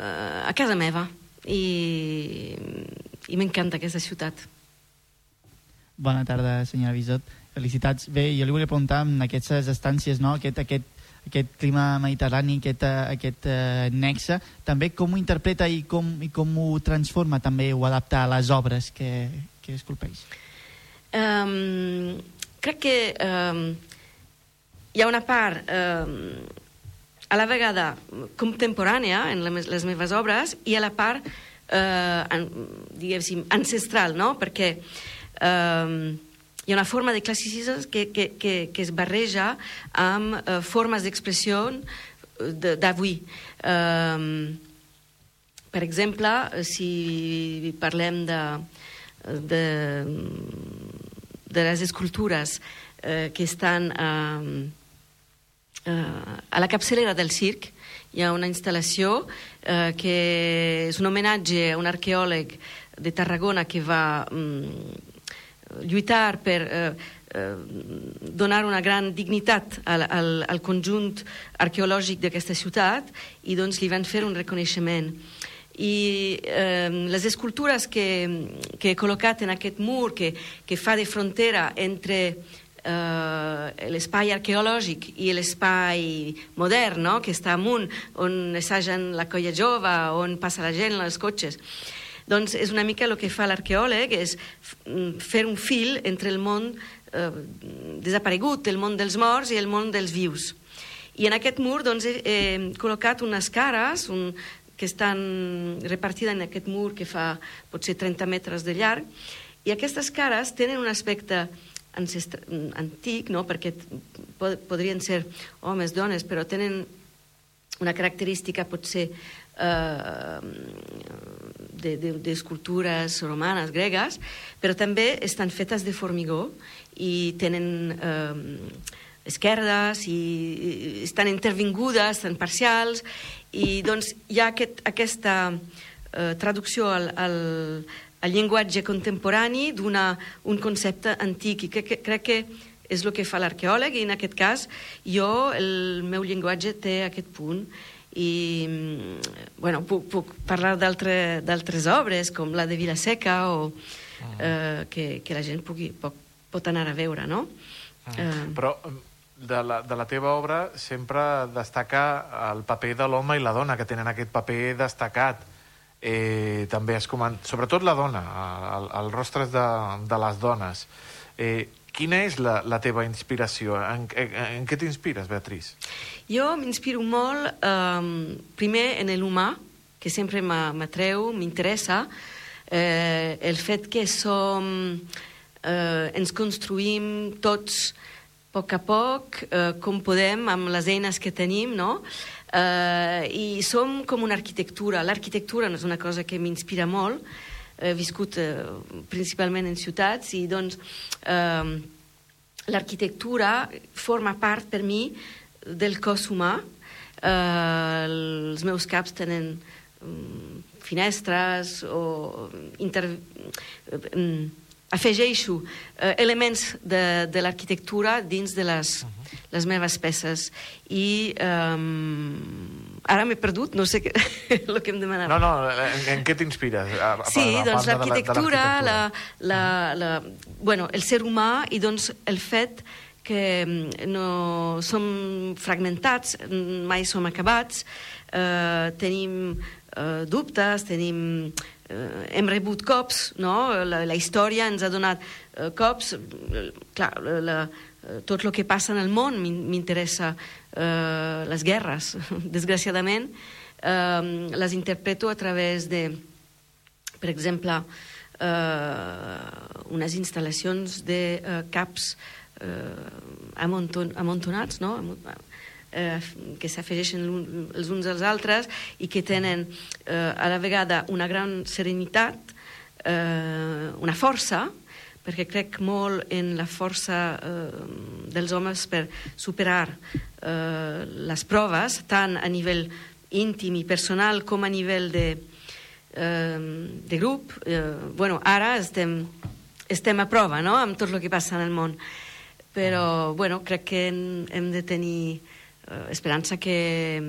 eh, a casa meva. I, i m'encanta aquesta ciutat.
Bona tarda, senyora Bisot. Felicitats. Bé, jo li volia preguntar en aquestes estàncies, no? aquest, aquest, aquest clima mediterrani, aquest, eh, aquest uh, nexe, també com ho interpreta i com, i com ho transforma també, ho adapta a les obres que, que esculpeix?
Um, crec que um, hi ha una part um, a la vegada contemporània en les meves obres i a la part eh, diguéssim, ancestral, no? perquè eh, hi ha una forma de classicisme que, que, que, que es barreja amb eh, formes d'expressió d'avui. Eh, per exemple, si parlem de, de, de les escultures eh, que estan eh, eh, a la capçalera del circ, hi ha una instal·lació eh, que és un homenatge a un arqueòleg de Tarragona que va mm, lluitar per eh, eh, donar una gran dignitat al, al, al conjunt arqueològic d'aquesta ciutat i doncs li van fer un reconeixement. I eh, les escultures que, que he col·locat en aquest mur que, que fa de frontera entre eh, l'espai arqueològic i l'espai modern, no? que està amunt, on assagen la colla jove, on passa la gent, els cotxes. Doncs és una mica el que fa l'arqueòleg, és fer un fil entre el món eh, desaparegut, el món dels morts i el món dels vius. I en aquest mur doncs, he, he col·locat unes cares un, que estan repartides en aquest mur que fa potser 30 metres de llarg, i aquestes cares tenen un aspecte ancestre, antic, no? perquè pod podrien ser homes, dones, però tenen una característica potser eh, d'escultures de, de, romanes, gregues, però també estan fetes de formigó i tenen eh, esquerdes i, i estan intervingudes, estan parcials, i doncs hi ha aquest, aquesta eh, traducció al, al, el llenguatge contemporani d'una un concepte antic i crec que, crec que és el que fa l'arqueòleg i en aquest cas jo, el meu llenguatge té aquest punt i bueno, puc, puc parlar d'altres obres com la de Vilaseca o ah. eh, que, que la gent pugui, pot, pot anar a veure no?
Ah. Eh, però de la, de la teva obra sempre destaca el paper de l'home i la dona que tenen aquest paper destacat eh, també es coment... sobretot la dona, el, el rostres de, de les dones. Eh, quina és la, la teva inspiració? En, en, en què t'inspires, Beatriz?
Jo m'inspiro molt, eh, primer, en l'humà, que sempre m'atreu, m'interessa, eh, el fet que som, eh, ens construïm tots a poc a poc, eh, com podem, amb les eines que tenim, no?, Uh, I som com una arquitectura. L'arquitectura no és una cosa que m'inspira molt. He viscut uh, principalment en ciutats i doncs uh, l'arquitectura forma part per mi del cos humà. Uh, els meus caps tenen um, finestres o inter... Um, afegeixo uh, elements de, de l'arquitectura dins de les, uh -huh. les meves peces i um, ara m'he perdut, no sé què, el que em demanava.
No, no, en, en què t'inspires?
Sí, doncs l'arquitectura, la, la, la, bueno, el ser humà i doncs el fet que no som fragmentats, mai som acabats, eh, tenim eh, dubtes, tenim eh, hem rebut cops, no? la, la història ens ha donat eh, cops, clar, la, la, tot el que passa en el món m'interessa, eh, les guerres, desgraciadament, eh, les interpreto a través de, per exemple, eh, unes instal·lacions de eh, caps eh, amonton, amontonats, no? Eh, que s'afegeixen els uns als altres i que tenen eh, a la vegada una gran serenitat, eh, una força, perquè crec molt en la força eh, dels homes per superar eh, les proves, tant a nivell íntim i personal com a nivell de, eh, de grup. Eh, bueno, ara estem, estem a prova no? amb tot el que passa en el món, però bueno, crec que hem, hem de tenir eh, esperança que,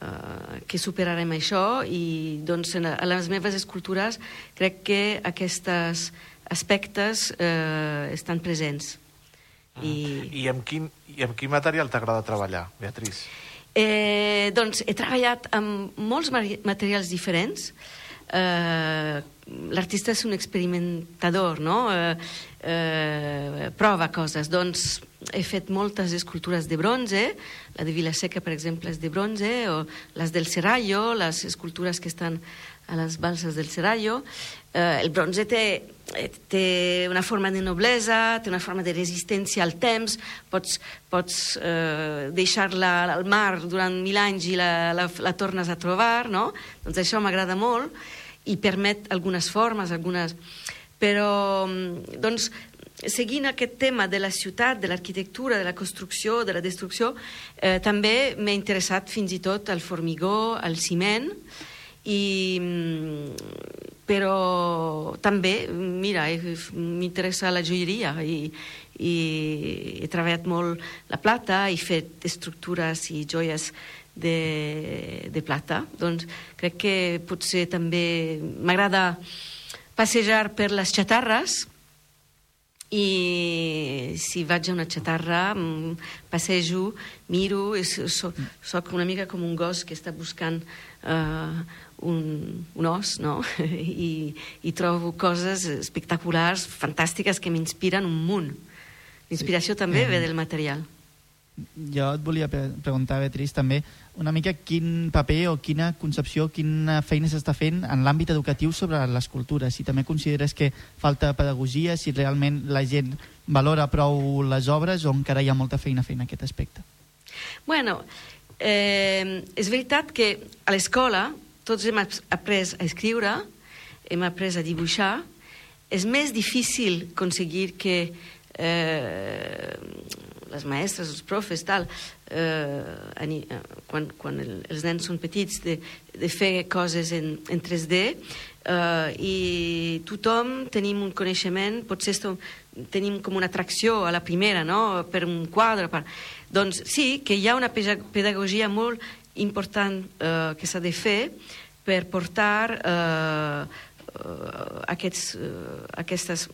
eh, que superarem això i doncs en, a les meves escultures crec que aquests aspectes eh, estan presents.
Ah. I... I, amb quin, I amb quin material t'agrada treballar, Beatriz?
Eh, doncs he treballat amb molts materials diferents, eh, l'artista és un experimentador, no? Eh, eh, prova coses. Doncs he fet moltes escultures de bronze, la de Vilaseca, per exemple, és de bronze, o les del Serrallo, les escultures que estan a les balses del Serrallo. Eh, el bronze té, eh, té una forma de noblesa, té una forma de resistència al temps, pots, pots eh, deixar-la al mar durant mil anys i la, la, la tornes a trobar, no? Doncs això m'agrada molt i permet algunes formes, algunes... Però, mm, doncs, seguint aquest tema de la ciutat, de l'arquitectura, de la construcció, de la destrucció, eh, també m'he interessat fins i tot al formigó, al ciment, i, mm, però també, mira, eh, m'interessa la joieria i, i he treballat molt la plata i fet estructures i joies de, de plata. Doncs crec que potser també m'agrada passejar per les xatarres i si vaig a una xatarra mm, passejo, miro és, so, soc una mica com un gos que està buscant uh, un, un os no? I, i trobo coses espectaculars, fantàstiques que m'inspiren un munt l'inspiració sí. també
Eh.
ve del material
Jo et volia pre preguntar, Beatriz, també una mica quin paper o quina concepció, quina feina s'està fent en l'àmbit educatiu sobre l'escultura. Si també consideres que falta pedagogia, si realment la gent valora prou les obres o encara hi ha molta feina fer en aquest aspecte.
Bueno, eh, és veritat que a l'escola tots hem ap- après a escriure, hem après a dibuixar. És més difícil aconseguir que eh, les maestres, els profes, tal, eh, eh, quan, quan el, els nens són petits, de, de fer coses en, en 3D, eh, i tothom tenim un coneixement, potser estem, tenim com una atracció a la primera, no?, per un quadre, per... Doncs sí, que hi ha una pedagogia molt important eh, que s'ha de fer per portar eh, eh, aquests, eh, aquestes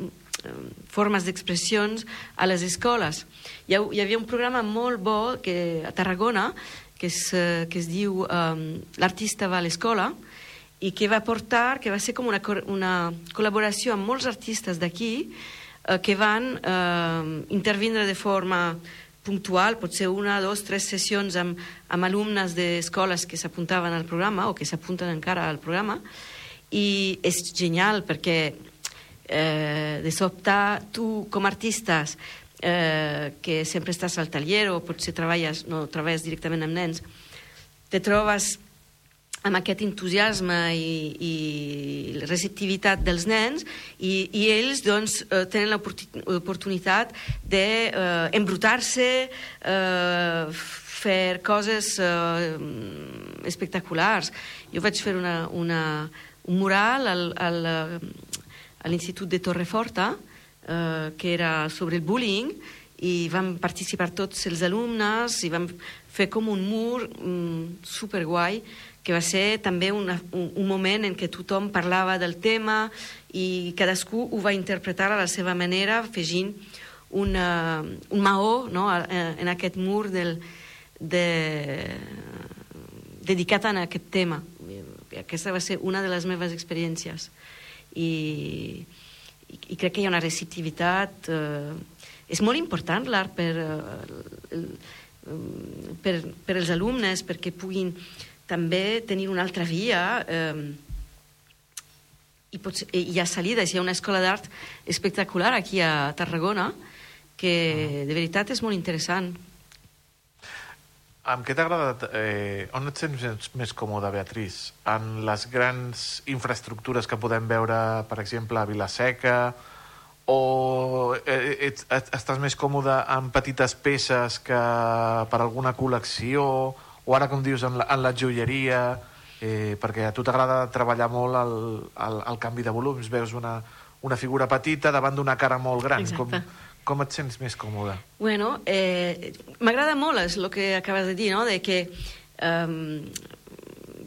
formes d'expressions a les escoles. Hi, ha, hi havia un programa molt bo que, a Tarragona que es, eh, que es diu eh, L'artista va a l'escola i que va portar, que va ser com una, una col·laboració amb molts artistes d'aquí eh, que van eh, intervindre de forma puntual, potser una, dos, tres sessions amb, amb alumnes d'escoles que s'apuntaven al programa o que s'apunten encara al programa i és genial perquè eh, de sobte tu com a artistes eh, que sempre estàs al taller o potser treballes, no treballes directament amb nens te trobes amb aquest entusiasme i, i receptivitat dels nens i, i ells doncs, eh, tenen l'oportunitat d'embrutar-se, eh, fer coses eh, espectaculars. Jo vaig fer una, una, un mural al, al, a l'Institut de Torreforta, eh, que era sobre el bullying, i vam participar tots els alumnes i vam fer com un mur mm, superguai que va ser també una, un, un moment en què tothom parlava del tema i cadascú ho va interpretar a la seva manera, afegint una, un maó no, en aquest mur del, de, dedicat a aquest tema. Aquesta va ser una de les meves experiències. I, i, i crec que hi ha una receptivitat... Eh, és molt important l'art per, eh, per, per als alumnes perquè puguin també tenir una altra via eh, i, potser, i hi ha salides, hi ha una escola d'art espectacular aquí a Tarragona que de veritat és molt interessant.
Amb què t'ha agradat, eh, on et sents més, còmode, Beatriz? En les grans infraestructures que podem veure, per exemple, a Vilaseca, o eh, ets, et- estàs més còmode en petites peces que per alguna col·lecció, o ara, com dius, en la, en la joieria, eh, perquè a tu t'agrada treballar molt el, el, el canvi de volums, veus una, una figura petita davant d'una cara molt gran.
Exacte.
com et sents més còmode?
Bueno, eh, m'agrada molt el que acabes de dir, no? de que um,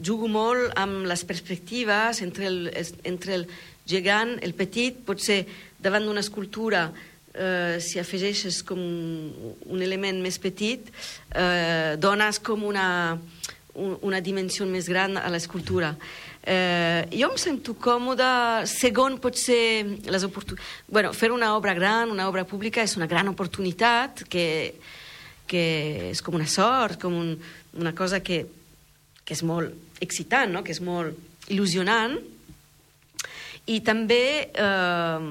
jugo molt amb les perspectives entre el, entre el gegant, el petit, potser davant d'una escultura eh, si afegeixes com un element més petit, eh, dones com una, un, una dimensió més gran a l'escultura. Eh, jo em sento còmoda, segon potser les oportunitats... Bueno, fer una obra gran, una obra pública, és una gran oportunitat que, que és com una sort, com un, una cosa que, que és molt excitant, no? que és molt il·lusionant. I també, eh,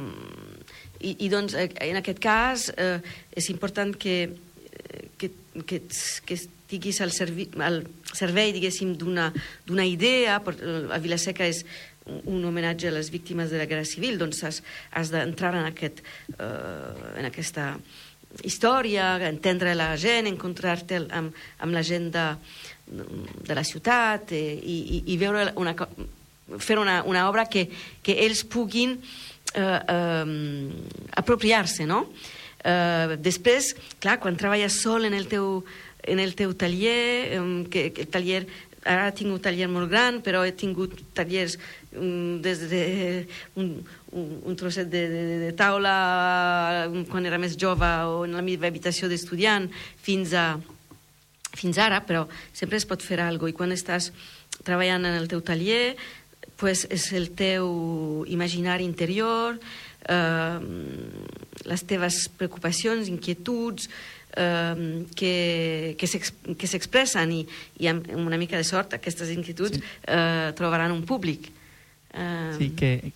i, i doncs, eh, en aquest cas, eh, és important que, que, que, que estiguis al, servi, al servei, diguéssim, d'una idea. Per, a Vilaseca és un homenatge a les víctimes de la Guerra Civil, doncs has, has d'entrar en, aquest, eh, en aquesta història, entendre la gent, encontrar-te amb, amb la gent de, de la ciutat eh, i, i, i veure una, fer una, una obra que, que ells puguin eh, eh, apropiar-se, no? Eh, després, clar, quan treballes sol en el teu, en el teu taller, que, que el taller ara tinc un taller molt gran, però he tingut tallers um, des de un, un, un trosset de, de, de taula quan era més jove o en la meva habitació d'estudiant fins a fins ara, però sempre es pot fer alguna cosa. I quan estàs treballant en el teu taller, pues és el teu imaginari interior, eh, les teves preocupacions, inquietuds, eh, que, que que s'expressen i, i amb una mica de sort aquestes inquietuds sí. eh, trobaran un públic. Eh,
Sí, que,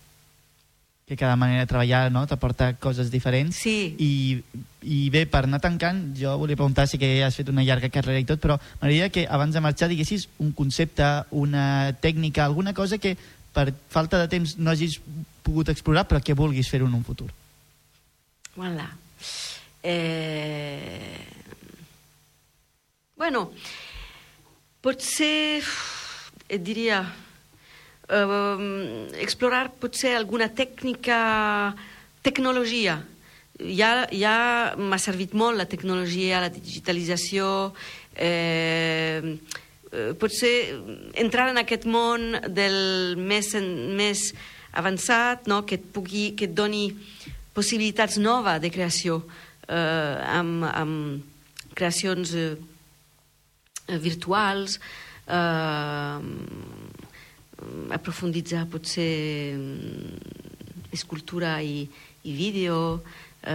que cada manera de treballar no, t'aporta coses diferents.
Sí.
I, I bé, per anar tancant, jo volia preguntar, sí que has fet una llarga carrera i tot, però m'agradaria que abans de marxar diguessis un concepte, una tècnica, alguna cosa que per falta de temps no hagis pogut explorar, però que vulguis fer en un futur.
Voilà. Eh... Bueno, potser, et diria, eh, explorar potser alguna tècnica, tecnologia. Ja, ja m'ha servit molt la tecnologia, la digitalització, eh, eh, potser entrar en aquest món del més, en- més avançat, no? que, et pugui, que et doni possibilitats noves de creació, eh, amb, amb creacions eh, eh, virtuals, eh, aprofunditzar potser mm, escultura i, i vídeo. Eh,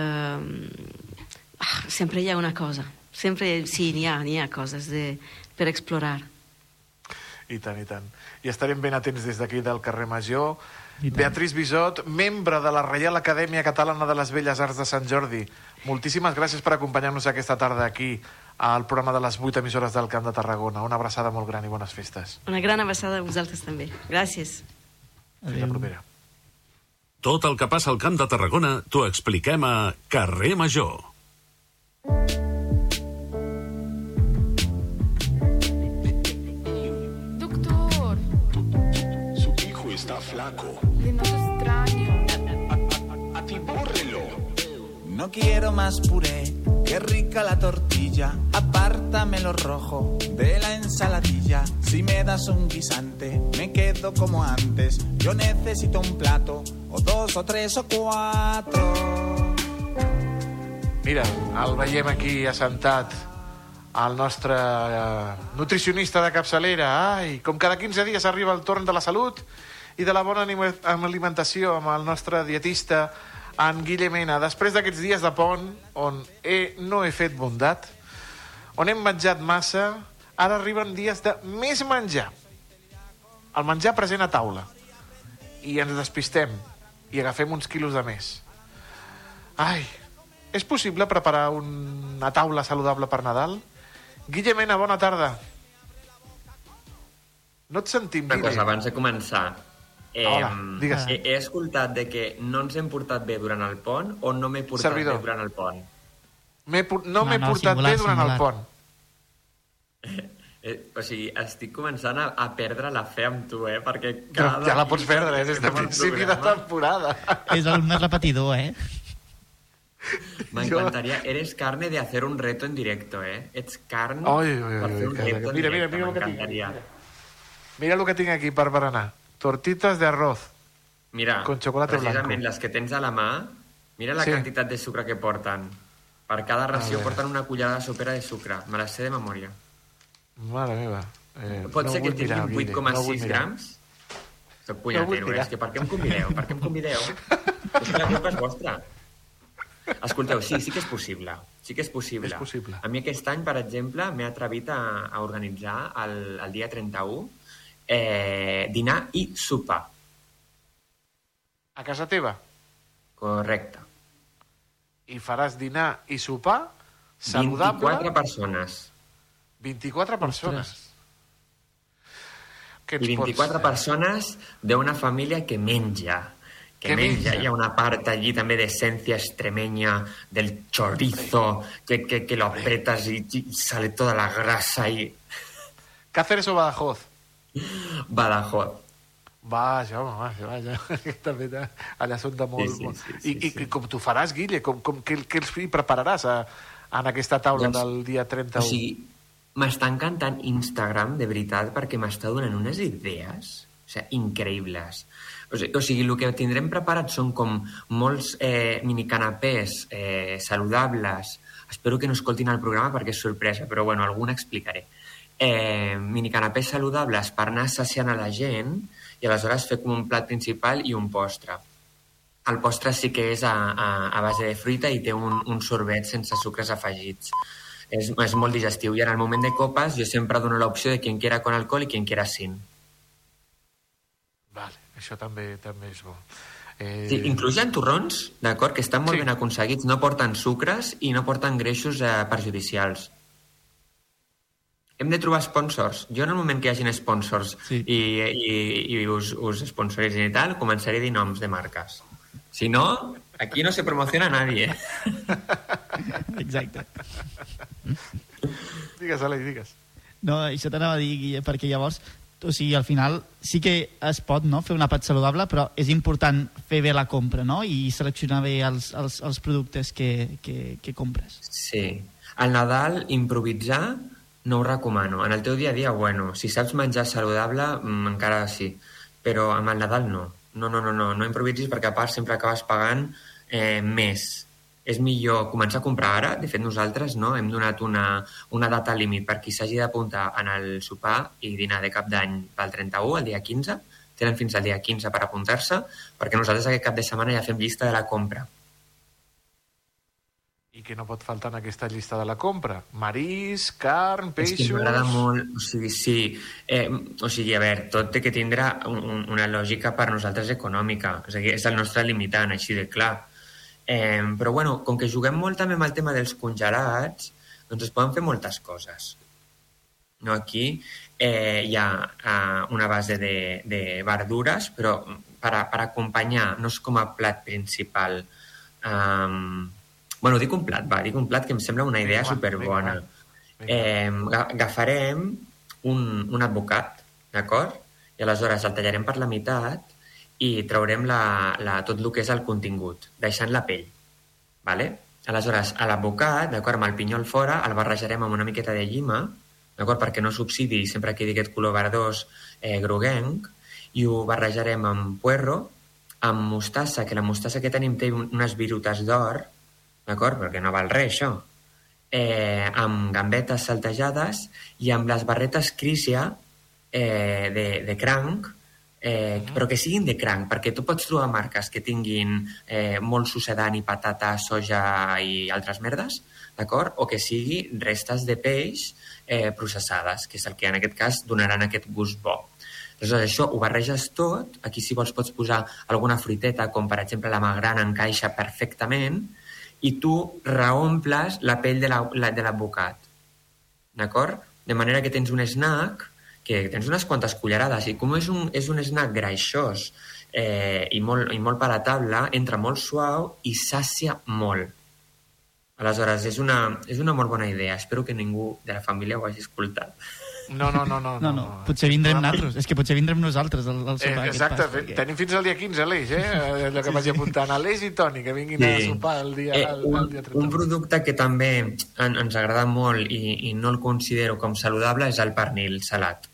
ah, sempre hi ha una cosa. Sempre, sí, n'hi ha, ha coses de, per explorar.
I tant, i tant. I estarem ben atents des d'aquí del carrer Major. Beatriz Bisot, membre de la Reial Acadèmia Catalana de les Belles Arts de Sant Jordi. Moltíssimes gràcies per acompanyar-nos aquesta tarda aquí al programa de les 8 emissores del Camp de Tarragona. Una abraçada molt gran i bones festes.
Una gran abraçada a vosaltres també. Gràcies.
Fins la propera.
Tot el que passa al Camp de Tarragona t'ho expliquem a Carrer Major.
Le noto extraño.
Atibórrelo.
No quiero más puré, qué rica la tortilla. Apártame lo rojo de la ensaladilla. Si me das un guisante, me quedo como antes. Yo necesito un plato, o dos, o tres, o cuatro.
Mira, el veiem aquí assentat el nostre eh, nutricionista de capçalera. Ai, com cada 15 dies arriba el torn de la salut i de la bona alimentació amb el nostre dietista, en Guille Mena. Després d'aquests dies de pont, on he, no he fet bondat, on hem menjat massa, ara arriben dies de més menjar. El menjar present a taula. I ens despistem i agafem uns quilos de més. Ai, és possible preparar una taula saludable per Nadal? Guille Mena, bona tarda. No et sentim,
Una
Guille.
cosa, abans de començar. Eh,
Hola, digues.
he, he escoltat de que no ens hem portat bé durant el pont o no m'he portat
Servidor.
bé durant el pont.
No
No,
m'he
no,
portat
singular,
bé durant el
singular.
pont.
Eh, o sigui, estic començant a, a perdre la fe amb tu, eh? Perquè
Però
cada...
ja la pots perdre, eh, des de
el
principi de temporada.
És alumne repetidor, eh?
M'encantaria. Eres carne de hacer un reto en directo, eh? Ets carn
Ai, ai,
per
ai,
fer un
que-
reto en
mira, mira,
directe.
mira el que tinc. Mira el que tinc aquí per berenar. Tortitas de arroz.
Mira,
Con chocolate
precisament
blanco.
les que tens a la mà, mira la
Sí.
quantitat de sucre que porten. Per cada ració porten una cullerada sopera de sucre. Me la sé de memòria.
Mare meva. Eh,
Pot
no
ser que tinguin
Guille,
8,6
no
grams? Soc
No
punyatero,
vull
eh? és que per què em convideu? Per què em convideu? és que la culpa és vostra. Escolteu, sí, sí que és possible. Sí que és possible.
És possible.
A mi aquest any, per exemple, m'he atrevit a, a organitzar el, el dia 31 eh, dinar i sopar.
A casa teva?
Correcte.
I faràs dinar i sopar saludable...
24 persones.
24 persones.
I
ens
24
pots-
persones d'una família que menja. Que,
Que
menja.
menja.
Hi ha una part allí també d'essència extremeña, del chorizo, que, que, que lo apretas y, y sale toda la grasa y...
Cáceres o Badajoz?
Badajoz.
Vaja, home, vaja, vaja. També allà són de molt...
Sí, sí,
molt...
sí,
I, i, I com tu faràs, Guille? Com, com, què, què els prepararàs a, en aquesta taula
Doncs,
del dia 31?
O sigui, m'està encantant Instagram, de veritat, perquè m'està donant unes idees o sigui, increïbles. O sigui, o sigui, el que tindrem preparat són com molts eh, minicanapés eh, saludables. Espero que no escoltin el programa perquè és sorpresa, però bueno, alguna explicaré. Eh, minicanapés saludables per anar saciant a la gent i aleshores fer com un plat principal i un postre. El postre sí que és a, a, a base de fruita i té un, un sorbet sense sucres afegits. És, és molt digestiu. I en el moment de copes jo sempre dono l'opció de quien quiera con alcohol i quien quiera sin.
Vale, això també també és bo. Eh,
Sí, inclús hi ha torrons, d'acord, que estan molt
Sí.
ben aconseguits, no porten sucres i no porten greixos eh, perjudicials. Hem de trobar sponsors. Jo en el moment que hi hagin sponsors sí. i, i, i us, us sponsoritzin i tal, començaré a dir noms de marques. Si no, aquí no se promociona a nadie.
Exacte.
Digues, Aleix, digues.
No, això t'anava a dir, Guille, perquè llavors, o sigui, al final sí que es pot no, fer un àpat saludable, però és important fer bé la compra, no?, i seleccionar bé els, els, els productes que, que, que compres.
Sí. Al Nadal, improvisar no ho recomano. En el teu dia a dia, bueno, si saps menjar saludable, mm, encara sí. Però amb el Nadal no. No, no, no, no, no improvisis perquè a part sempre acabes pagant eh, més. És millor començar a comprar ara. De fet, nosaltres no hem donat una, una data límit per qui s'hagi d'apuntar en el sopar i dinar de cap d'any pel 31, el dia 15. Tenen fins al dia 15 per apuntar-se, perquè nosaltres aquest cap de setmana ja fem llista de la compra.
I que no pot faltar en aquesta llista de la compra? Marís, carn,
És
peixos...
que m'agrada molt, o sigui, sí, eh, o sigui, a veure, tot té que tindre un, un, una lògica per nosaltres econòmica, o sigui, és el nostre limitant, així de clar. Eh, però bueno, com que juguem molt també amb el tema dels congelats, doncs es poden fer moltes coses. No, aquí eh, hi ha eh, una base de, de verdures, però per, a, per acompanyar, no és com a plat principal. Um, bueno, dic un plat, va, dic un plat que em sembla una idea
Vinga,
superbona.
vinga,
Eh, ga- agafarem un, un advocat, d'acord? I aleshores el tallarem per la meitat i traurem la, la, tot el que és el contingut, deixant la pell. Vale? Aleshores, a l'advocat, d'acord, amb el pinyol fora, el barrejarem amb una miqueta de llima, d'acord, perquè no s'oxidi i sempre quedi aquest color verdós eh, groguenc, i ho barrejarem amb puerro, amb mostassa, que la mostassa que tenim té un- unes virutes d'or, d'acord, perquè no val res, això, eh, amb gambetes saltejades i amb les barretes Crisia eh, de, de cranc, eh, però que siguin de cranc, perquè tu pots trobar marques que tinguin eh, molt sucedani, patata, soja i altres merdes, d'acord? O que sigui restes de peix eh, processades, que és el que en aquest cas donaran aquest gust bo. Aleshores, això ho barreges tot, aquí si vols pots posar alguna fruiteta, com per exemple la magrana encaixa perfectament, i tu reomples la pell de la- la- l'advocat. D'acord? De manera que tens un snack que tens unes quantes cullerades i com és un, és un snack greixós eh, i, molt, i molt palatable, entra molt suau i sàcia molt. Aleshores, és una, és una molt bona idea. Espero que ningú de la família ho hagi escoltat.
No, no, no, no.
No, no, potser vindrem nosaltres. És que potser vindrem nosaltres al, al
Eh,
sopar. aquest
exacte,
pas, perquè-
tenim fins al dia 15, Aleix, eh? Allò que vaig apuntant. Aleix i Toni, que vinguin a sopar el dia,
Eh,
el,
un,
el dia 30.
un producte que també en, ens agrada molt i, i no el considero com saludable és el pernil salat.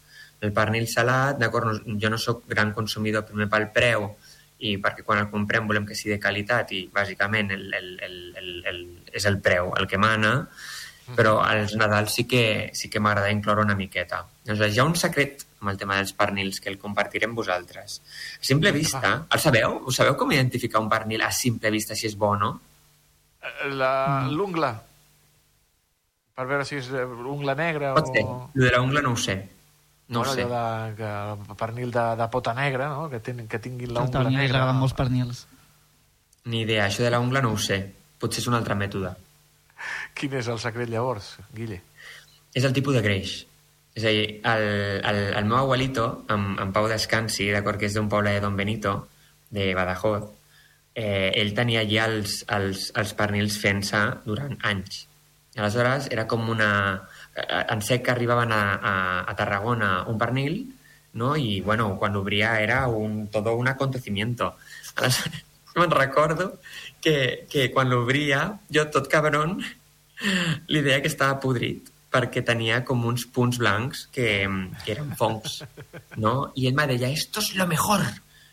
El pernil salat, d'acord, no, jo no sóc gran consumidor primer pel preu i perquè quan el comprem volem que sigui de qualitat i bàsicament el, el, el, el, el, és el preu el que mana però als Nadals sí que, sí que m'agrada incloure una miqueta. Llavors, hi ha un secret amb el tema dels pernils que el compartiré amb vosaltres. A simple vista, el sabeu? Us sabeu com identificar un pernil a simple vista si és bo o no?
Eh, La- L'ungla. Per veure si és eh, ungla negra
Pot ser.
o...
Lo de la ungla no ho sé. No
bueno,
ho sé.
de, que, el pernil de, de pota negra, no? que, ten, que tinguin la
Al
ungla
Toni li
negra.
agraden molts pernils.
Ni idea, això de la ungla no ho sé. Potser és un altre mètode.
Quin és el secret llavors, Guille?
És el tipus de greix. És a dir, el, el, el meu abuelito, en, en Pau Descansi, d'acord, que és d'un poble de Don Benito, de Badajoz, eh, ell tenia allà els, els, els pernils fent-se durant anys. Aleshores era com una... eh, En sec que arribaven a, a, a Tarragona un pernil, no? i bueno, quan l'obria era un, todo un acontecimiento. Aleshores, me'n recordo que, que quan l'obria, jo tot cabron li deia que estava podrit perquè tenia com uns punts blancs que, que eren fongs, ¿no? Y él me decía, esto es lo mejor,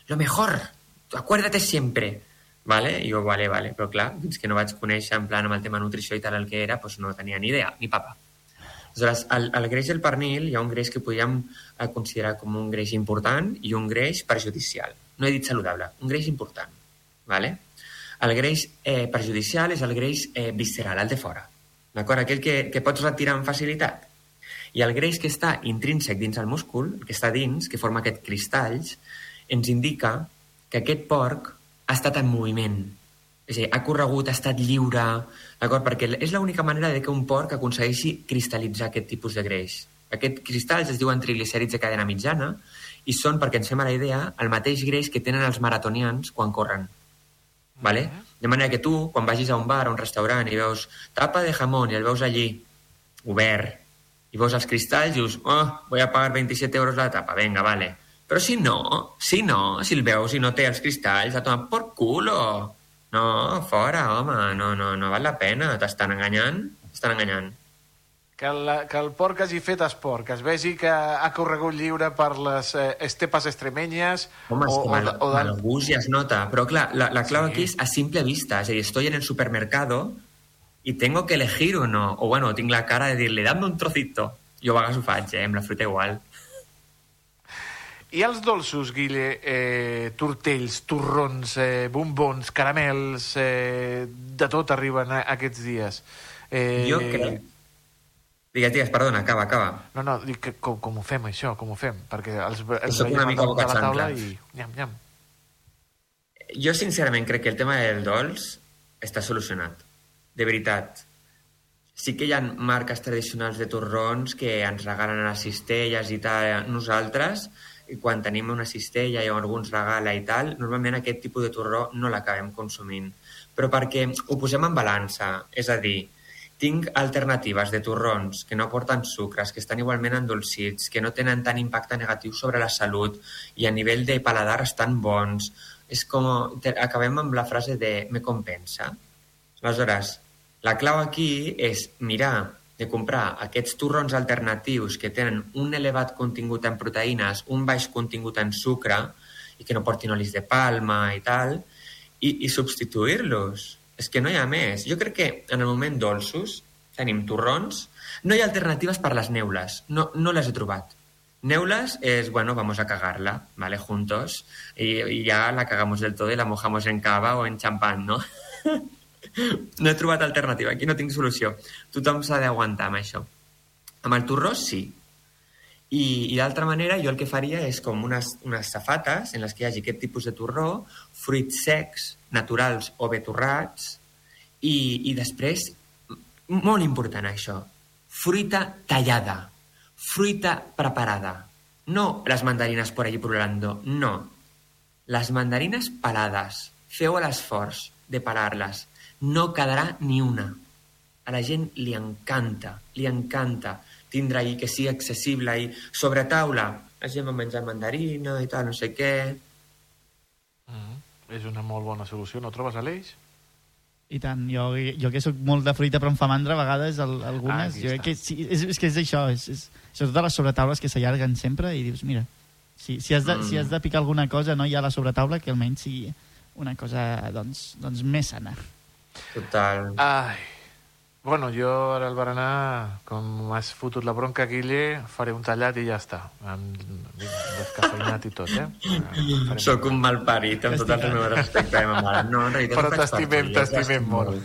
lo mejor, acuérdate siempre, ¿vale? I jo, vale, vale, però clar, fins que no vaig conèixer en plan amb el tema nutrició i tal el que era, doncs no tenia ni idea, ni papa. Aleshores, el, el greix del pernil hi ha un greix que podríem eh, considerar com un greix important i un greix perjudicial. No he dit saludable, un greix important, ¿vale? El greix eh, perjudicial és el greix eh, visceral, el de fora, d'acord? Aquell que, que pots retirar amb facilitat. I el greix que està intrínsec dins el múscul, que està dins, que forma aquests cristalls, ens indica que aquest porc ha estat en moviment. És a dir, ha corregut, ha estat lliure, d'acord? Perquè és l'única manera de que un porc aconsegueixi cristal·litzar aquest tipus de greix. Aquests cristalls es diuen triglicèrids de cadena mitjana i són, perquè ens fem a la idea, el mateix greix que tenen els maratonians quan corren. ¿Vale? De manera que tu, quan vagis a un bar o un restaurant i veus tapa de jamón i el veus allí obert i veus els cristalls dius, oh, voy a pagar 27 euros la tapa, venga, vale. Però si no, si no, si el veus i no té els cristalls, a tomar por culo. No, fora, home, no, no, no val la pena, t'estan enganyant, t'estan enganyant.
Que el, que el porc hagi fet esport, que es vegi que ha corregut lliure per les eh, estepes extremenyes
Home, és
o,
que
o, o del...
mal gust ja es nota. Però clar, la, la clau aquí és a simple vista. És a dir, estoy en el supermercado y tengo que elegir uno. O bueno, tinc la cara de dir-li, dame un trocito. Jo a vegades ho faig, eh? Amb la fruita igual.
I els dolços, Guille, eh, tortells, torrons, eh, bombons, caramels, eh, de tot arriben a, aquests dies. Eh,
Jo crec... Digues, digues, perdona, acaba, acaba.
No, no, dic que com, com ho fem, això, com ho fem? Perquè els, els
Soc una
veiem
mica
de la taula i nyam, nyam.
Jo sincerament crec que el tema del dolç està solucionat. De veritat. Sí que hi ha marques tradicionals de torrons que ens regalen a les cistelles i tal. Nosaltres, i quan tenim una cistella i algú ens regala i tal, normalment aquest tipus de torró no l'acabem consumint. Però perquè ho posem en balança. És a dir, tinc alternatives de torrons que no porten sucres, que estan igualment endolcits, que no tenen tant impacte negatiu sobre la salut i a nivell de paladar estan bons. És com... Acabem amb la frase de me compensa. Aleshores, la clau aquí és mirar de comprar aquests torrons alternatius que tenen un elevat contingut en proteïnes, un baix contingut en sucre i que no portin olis de palma i tal, i, i substituir-los. És que no hi ha més. Jo crec que en el moment dolços tenim torrons, no hi ha alternatives per les neules, no, no les he trobat. Neulas es, bueno, vamos a cagarla, ¿vale? Juntos. Y, y ya la cagamos del todo y la mojamos en cava o en champán, ¿no? no he trobat alternativa, aquí no tinc solució. Tothom s'ha d'aguantar amb això. Amb el torró, sí. I, i d'altra manera, jo el que faria és com unes, unes safates en les que hi hagi aquest tipus de torró, fruits secs, naturals o betorrats, i, i després, molt important això, fruita tallada, fruita preparada. No les mandarines por allí pululando, no. Les mandarines pelades. Feu l'esforç de pelar-les. No quedarà ni una. A la gent li encanta, li encanta tindre ahir que sigui accessible i sobre taula la gent va menjar mandarina i tal, no sé què.
És una molt bona solució, no trobes, Aleix?
I tant, jo, jo que sóc molt de fruita però em fa mandra a vegades el,
Ah,
algunes,
aquí
jo que sí, és, és que és això, és, és, sobretot les sobretaules que s'allarguen sempre i dius, mira, si, si, has de,
Mm.
si has de picar alguna cosa no hi ha la sobretaula, que almenys sigui una cosa doncs, doncs més sana.
Total.
Ai. Bueno, jo ara al berenar, com m'has fotut la bronca, Guille, faré un tallat i ja està. Amb descafeinat i tot, eh? Farem-
Sóc un mal parit, amb tot el meu respecte, eh, ma mare. No, en realitat
Però t'estimem,
ja
t'estimem
t'estimo
molt.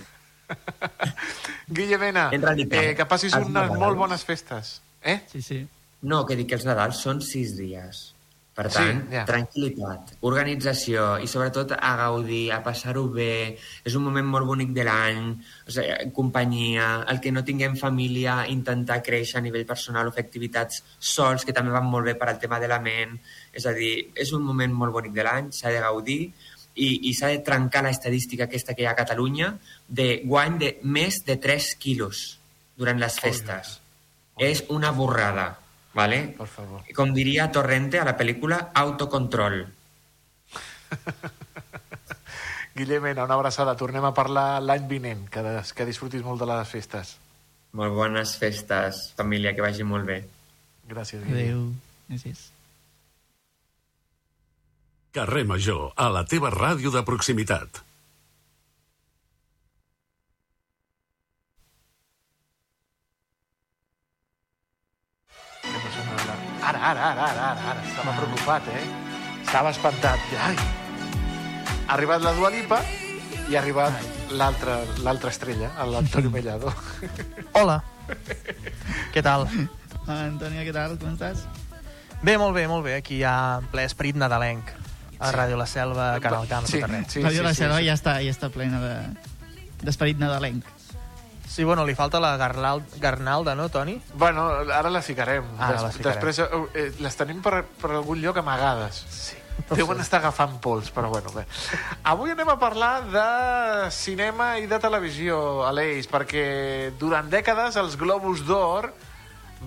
Guille Mena,
En realitat,
eh, que passis unes molt bones festes. Eh?
Sí, sí.
No, que dic que els Nadals són sis dies. Per
Sí,
tant,
ja.
tranquil·litat, organització i sobretot a gaudir, a passar-ho bé. És un moment molt bonic de l'any, o sigui, companyia, el que no tinguem família, intentar créixer a nivell personal o fer activitats sols, que també van molt bé per al tema de la ment. És a dir, és un moment molt bonic de l'any, s'ha de gaudir i, i s'ha de trencar l'estadística aquesta que hi ha a Catalunya de guany de més de 3 quilos durant les festes. És una borrada, ¿vale?
Per favor.
Com diria Torrente a la pel·lícula Autocontrol.
Guille Mena, una abraçada. Tornem a parlar l'any vinent. Que, des, que disfrutis molt de les festes.
Molt bones festes, família, que vagi molt bé.
Gràcies, Guille.
Adéu. Gràcies.
Carrer Major, a la teva ràdio de proximitat.
Ara, ara, ara, ara, ara, ara. Estava preocupat, eh? Estava espantat. Ai. Ha arribat la Dua Lipa i ha arribat l'altra l'altra estrella, l'Antonio Mellado.
Hola. Què tal?
Ah, Antònia, què tal? Com estàs?
Bé, molt bé, molt bé. Aquí hi ha ple esperit nadalenc. A
Sí.
Ràdio La Selva, Canal Camp,
Sí,
tot arreu.
sí, Radio La Selva ja està, ja està plena de d'esperit nadalenc.
Sí, bueno, li falta la garnal, garnalda, no, Toni?
Bueno, ara la ficarem.
Ara
Des,
la ficarem.
Després eh, eh, les tenim per, per algun lloc amagades. Sí. Deuen estar agafant pols, però bueno, bé. Avui anem a parlar de cinema i de televisió, Aleix, perquè durant dècades els Globus d'Or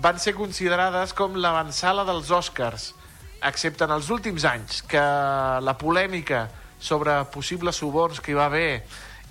van ser considerades com l'avançala dels Oscars, excepte en els últims anys, que la polèmica sobre possibles suborns que hi va haver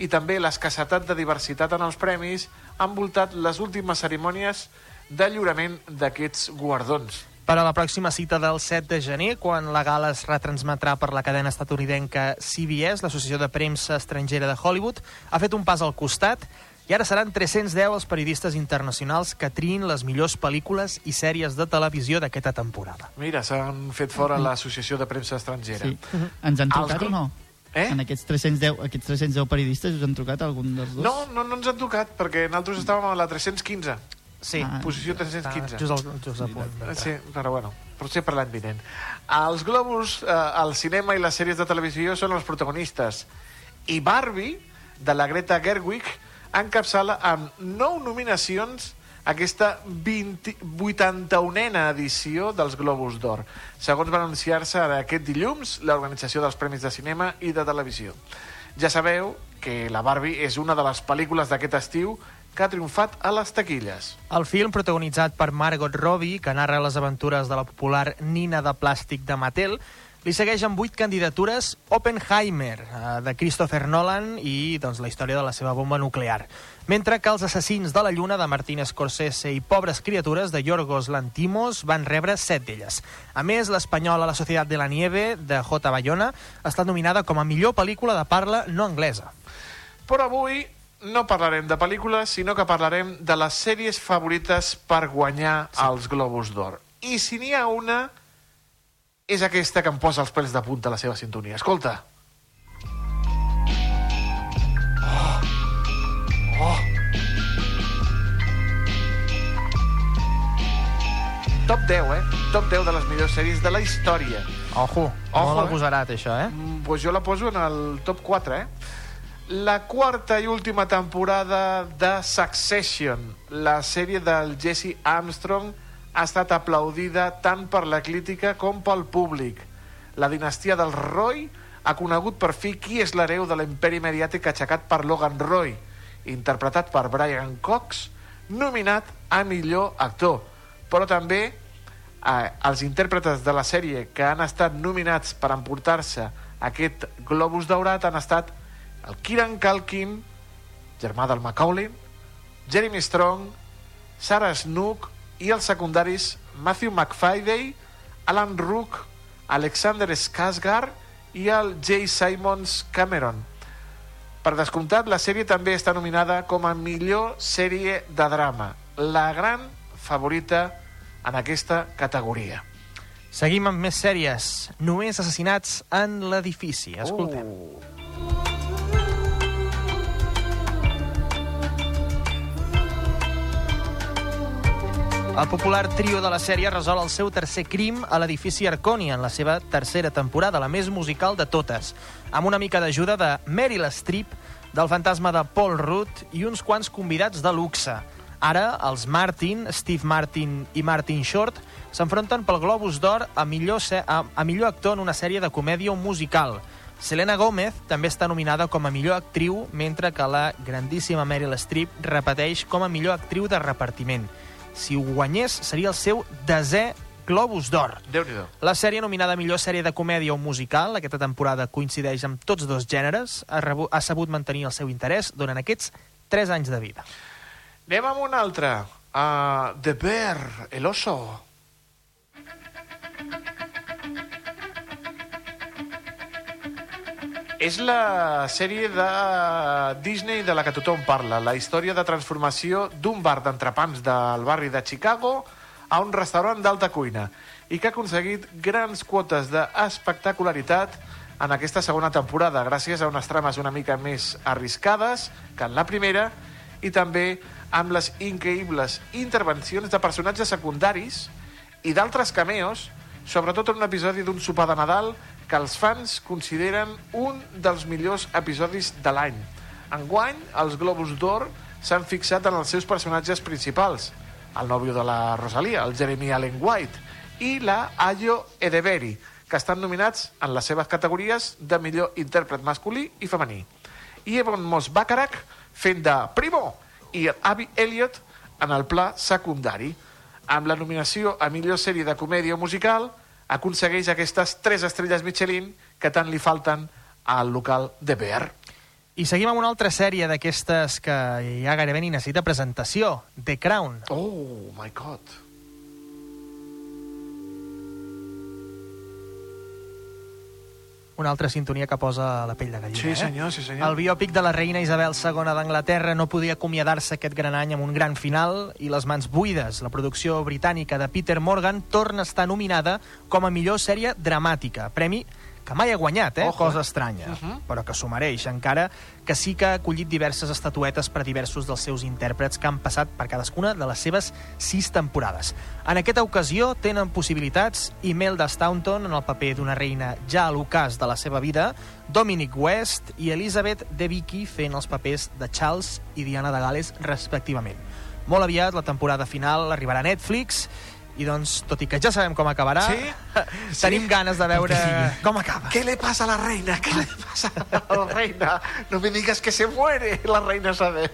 i també l'escassetat de diversitat en els premis han voltat les últimes cerimònies de lliurament d'aquests guardons.
Per a la pròxima cita del 7 de gener, quan la gala es retransmetrà per la cadena estatunidenca CBS, l'Associació de Premsa Estrangera de Hollywood, ha fet un pas al costat i ara seran 310 els periodistes internacionals que triïn les millors pel·lícules i sèries de televisió d'aquesta temporada.
Mira, s'han fet fora l'Associació de Premsa Estrangera.
Sí. Ens han
Els
trucat
gru-
o no?
Eh?
En aquests 310, aquests 310 periodistes us han trucat algun dels dos?
No, no, no ens han tocat, perquè nosaltres estàvem a la 315.
Sí.
Ah,
Posició 315.
Just al, just a punt.
Sí, però bueno, potser per l'any vinent. Els globus, eh, el cinema i les sèries de televisió són els protagonistes. I Barbie, de la Greta Gerwig, encapçala amb nou nominacions aquesta 20, 81a edició dels Globus d'Or. Segons va anunciar-se aquest dilluns l'Organització dels Premis de Cinema i de Televisió. Ja sabeu que la Barbie és una de les pel·lícules d'aquest estiu que ha triomfat a les taquilles.
El film, protagonitzat per Margot Robbie, que narra les aventures de la popular nina de plàstic de Mattel, li segueix amb vuit candidatures Oppenheimer, eh, de Christopher Nolan, i doncs, la història de la seva bomba nuclear. Mentre que Els assassins de la lluna, de Martin Scorsese, i Pobres criatures, de Yorgos Lantimos, van rebre set d'elles. A més, l'espanyola La Societat de la Nieve, de J. Bayona, ha estat nominada com a millor pel·lícula de parla no anglesa.
Però avui no parlarem de pel·lícules, sinó que parlarem de les sèries favorites per guanyar sí. els Globus d'Or. I si n'hi ha una, és aquesta que em posa els pèls de punta a la seva sintonia. Escolta. Oh! Oh! Top 10, eh? Top 10 de les millors sèries de la història.
Ojo,
Ojo,
molt
eh?
agosarat, això, eh?
Mm, Pues jo la poso en el top 4, eh? La quarta i última temporada de Succession, la sèrie del Jesse Armstrong, ha estat aplaudida tant per la crítica com pel públic. La dinastia del Roy ha conegut per fi qui és l'hereu de l'imperi mediàtic aixecat per Logan Roy, interpretat per Brian Cox, nominat a millor actor. Però també eh, els intèrpretes de la sèrie que han estat nominats per emportar-se aquest Globus Daurat han estat el Kieran Culkin, germà del Macaulay, Jeremy Strong, Sarah Snook i els secundaris Matthew McFadden, Alan Rook, Alexander Skarsgård i el J. Simons Cameron. Per descomptat, la sèrie també està nominada com a millor sèrie de drama, la gran favorita en aquesta categoria.
Seguim amb més sèries. Només assassinats en l'edifici. Escoltem.
Uh.
El popular trio de la sèrie resol el seu tercer crim a l'edifici Arconi en la seva tercera temporada, la més musical de totes, amb una mica d'ajuda de Meryl Streep, del fantasma de Paul Rudd i uns quants convidats de luxe. Ara, els Martin, Steve Martin i Martin Short, s'enfronten pel Globus d'Or a, millor a, a millor actor en una sèrie de comèdia o musical. Selena Gomez també està nominada com a millor actriu, mentre que la grandíssima Meryl Streep repeteix com a millor actriu de repartiment. Si ho guanyés, seria el seu desè Globus d'Or. La sèrie nominada millor sèrie de comèdia o musical, aquesta temporada coincideix amb tots dos gèneres, ha, rebu, ha sabut mantenir el seu interès durant aquests 3 anys de vida.
Anem amb una altra. Uh, The Bear, el oso. És la sèrie de Disney de la que tothom parla, la història de transformació d'un bar d'entrepans del barri de Chicago a un restaurant d'alta cuina i que ha aconseguit grans quotes d'espectacularitat en aquesta segona temporada gràcies a unes trames una mica més arriscades que en la primera i també amb les increïbles intervencions de personatges secundaris i d'altres cameos, sobretot en un episodi d'un sopar de Nadal que els fans consideren un dels millors episodis de l'any. Enguany, els Globus d'Or s'han fixat en els seus personatges principals, el nòvio de la Rosalia, el Jeremy Allen White, i la Ayo Edeberi, que estan nominats en les seves categories de millor intèrpret masculí i femení. I Ebon Moss Bacharach fent de Primo i Abby Elliot en el pla secundari. Amb la nominació a millor sèrie de comèdia musical, aconsegueix aquestes tres estrelles Michelin que tant li falten al local de Bear.
I seguim amb una altra sèrie d'aquestes que ja gairebé ni necessita presentació, The Crown.
Oh, my God.
Una altra sintonia que posa la pell de gallina.
Sí,
eh?
senyor, sí, senyor.
El biòpic de la reina Isabel II d'Anglaterra no podia acomiadar-se aquest gran any amb un gran final i les mans buides. La producció britànica de Peter Morgan torna a estar nominada com a millor sèrie dramàtica, premi que mai ha guanyat, eh?
Ojo,
cosa estranya,
Uh -huh.
però que s'ho mereix, encara que sí que ha acollit diverses estatuetes per diversos dels seus intèrprets que han passat per cadascuna de les seves sis temporades. En aquesta ocasió tenen possibilitats Imelda Staunton en el paper d'una reina ja a l'ocàs de la seva vida, Dominic West i Elizabeth de Vicky fent els papers de Charles i Diana de Gales respectivament. Molt aviat la temporada final arribarà a Netflix i doncs, tot i que ja sabem com acabarà,
Sí?
tenim
Sí?
ganes de veure com acaba.
¿Qué le pasa a la reina? ¿Qué le pasa a la reina? No me digas que se muere la reina Isabel.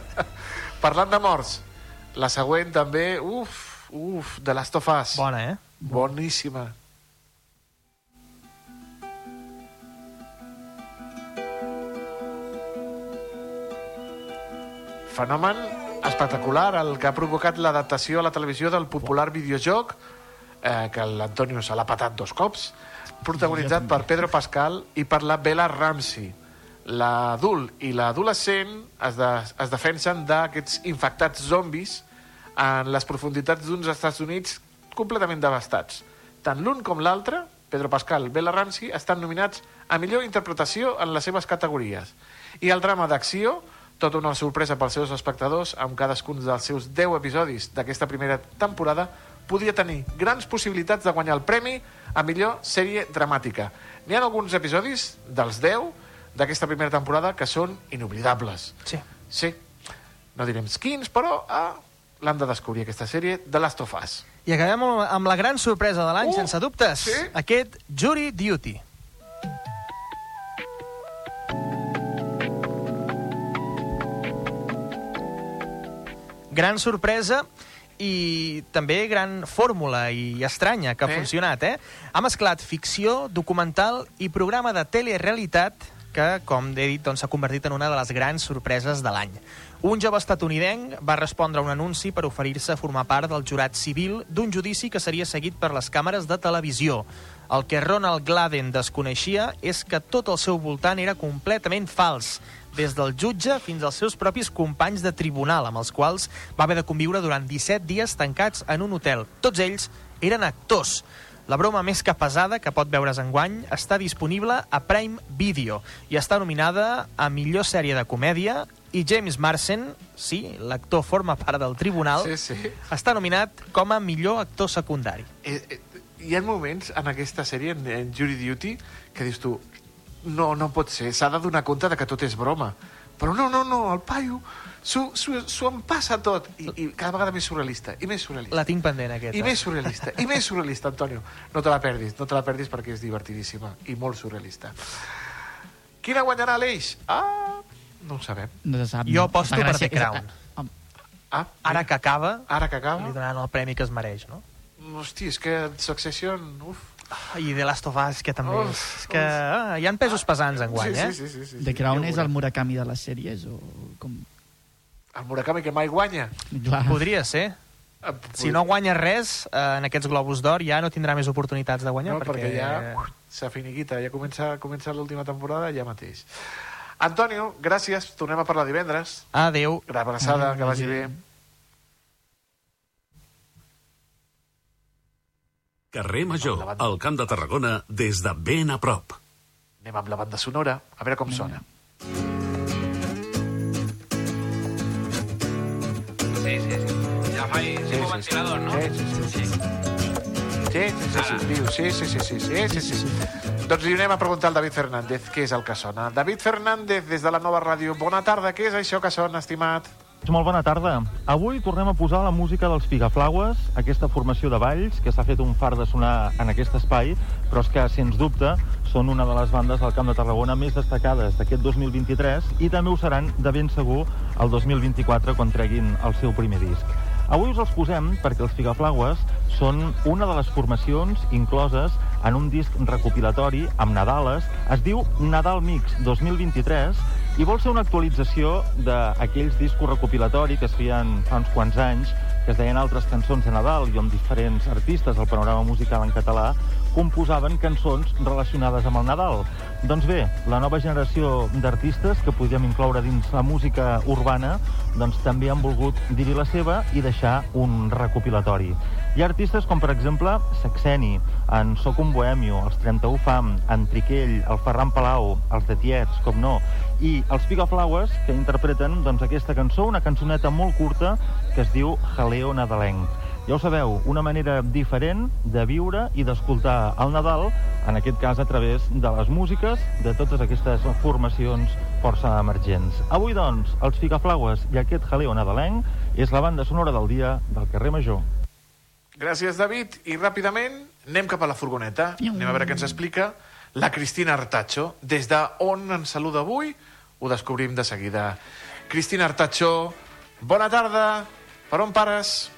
Parlant de morts, la següent també, uf, uf, de Last of Us.
Bona, eh?
Boníssima. Fenomen espectacular el que ha provocat l'adaptació a la televisió del popular videojoc eh, que l'Antonio se l'ha patat dos cops protagonitzat per Pedro Pascal i per la Bella Ramsey l'adult i l'adolescent es, de, es defensen d'aquests infectats zombis en les profunditats d'uns Estats Units completament devastats. Tant l'un com l'altre, Pedro Pascal i Bella Ramsey, estan nominats a millor interpretació en les seves categories. I el drama d'acció, tota una sorpresa pels seus espectadors, amb cadascun dels seus 10 episodis d'aquesta primera temporada, podia tenir grans possibilitats de guanyar el premi a millor sèrie dramàtica. N'hi ha alguns episodis dels 10 d'aquesta primera temporada que són inoblidables.
Sí.
Sí. No direm quins, però ah, l'han de descobrir, aquesta sèrie, de Last of Us.
I acabem amb, la gran sorpresa de l'any,
Uh,
sense dubtes.
sí?
Aquest Jury Duty. Gran sorpresa i també gran fórmula i estranya que ha
Eh?
funcionat, eh? Ha mesclat ficció, documental i programa de telerealitat que, com he dit, doncs, s'ha convertit en una de les grans sorpreses de l'any. Un jove estatunidenc va respondre a un anunci per oferir-se a formar part del jurat civil d'un judici que seria seguit per les càmeres de televisió. El que Ronald Gladden desconeixia és que tot el seu voltant era completament fals, des del jutge fins als seus propis companys de tribunal, amb els quals va haver de conviure durant 17 dies tancats en un hotel. Tots ells eren actors. La broma més que pesada que pot veure's enguany està disponible a Prime Video i està nominada a millor sèrie de comèdia i James Marsden, sí, l'actor forma part del tribunal,
Sí, sí.
està nominat com a millor actor secundari.
Eh, eh, hi ha moments en aquesta sèrie, en, en Jury Duty, que dius tu, no, no pot ser, s'ha de donar compte de que tot és broma. Però no, no, no, el paio s'ho s'ho- s'ho en passa tot. I, I cada vegada més surrealista, i més surrealista.
La tinc pendent, aquesta.
I més surrealista, i més surrealista, Antonio. No te la perdis, no te la perdis perquè és divertidíssima i molt surrealista. Quina guanyarà l'Eix? Ah, no ho sabem.
No se sap.
Jo aposto per The Crown.
Ah,
Ara que acaba,
Ara que acaba?
li donaran el premi que es mereix, no?
Hosti, és que Succession... Uf.
I The Last of Us, que també
Uf,
és... és que ah, hi han pesos pesants enguany,
Sí,
eh?
sí, sí, sí, sí,
The Crown és el. Murakami de les sèries o com...
El Murakami que mai guanya.
Clar.
Podria ser. Si no guanya res, eh, en aquests Globus d'Or ja no tindrà més oportunitats de guanyar.
No, perquè, ja s'ha finiquita, ja comença, comença l'última temporada ja mateix. Antonio, gràcies, tornem a parlar divendres.
Adéu.
Una abraçada, que vagi bé.
Carrer Major, al Camp de Tarragona, des de ben a prop.
Anem amb la banda sonora, a veure com sona.
Sí, sí, sí. Ja
Sí,
tipus
sí,
ventilador, no?
Sí, sí, sí. Sí, sí, sí, sí, sí, sí, sí, sí, sí, sí. Doncs li anem a preguntar al David Fernández què és el que sona. David Fernández, des de la nova ràdio. Bona tarda, què és això que sona, estimat?
Molt bona tarda. Avui tornem a posar la música dels Figaflaues, aquesta formació de balls que s'ha fet un far de sonar en aquest espai, però és que, sens dubte, són una de les bandes del Camp de Tarragona més destacades d'aquest 2023 i també ho seran de ben segur el 2024 quan treguin el seu primer disc. Avui us els posem perquè els Figaflaues són una de les formacions incloses en un disc recopilatori amb Nadales. Es diu Nadal Mix 2023 i vol ser una actualització d'aquells discos recopilatori que es feien fa uns quants anys, que es deien altres cançons de Nadal i on diferents artistes del panorama musical en català composaven cançons relacionades amb el Nadal. Doncs bé, la nova generació d'artistes que podríem incloure dins la música urbana doncs també han volgut dir-hi la seva i deixar un recopilatori. Hi ha artistes com, per exemple, Saxeni, en Soc un Bohemio, els 31 Fam, en Triquell, el Ferran Palau, els de Tiets, com no, i els Pigaflaues, que interpreten doncs, aquesta cançó, una cançoneta molt curta que es diu Jaleo Nadalenc. Ja ho sabeu, una manera diferent de viure i d'escoltar el Nadal, en aquest cas a través de les músiques de totes aquestes formacions força emergents. Avui, doncs, els Figaflaues i aquest Jaleo Nadalenc és la banda sonora del dia del carrer Major.
Gràcies, David. I ràpidament anem cap a la furgoneta. Anem a veure què ens explica la Cristina Artacho. Des de on ens saluda avui, ho descobrim de seguida. Cristina Artacho, bona tarda. Per on pares?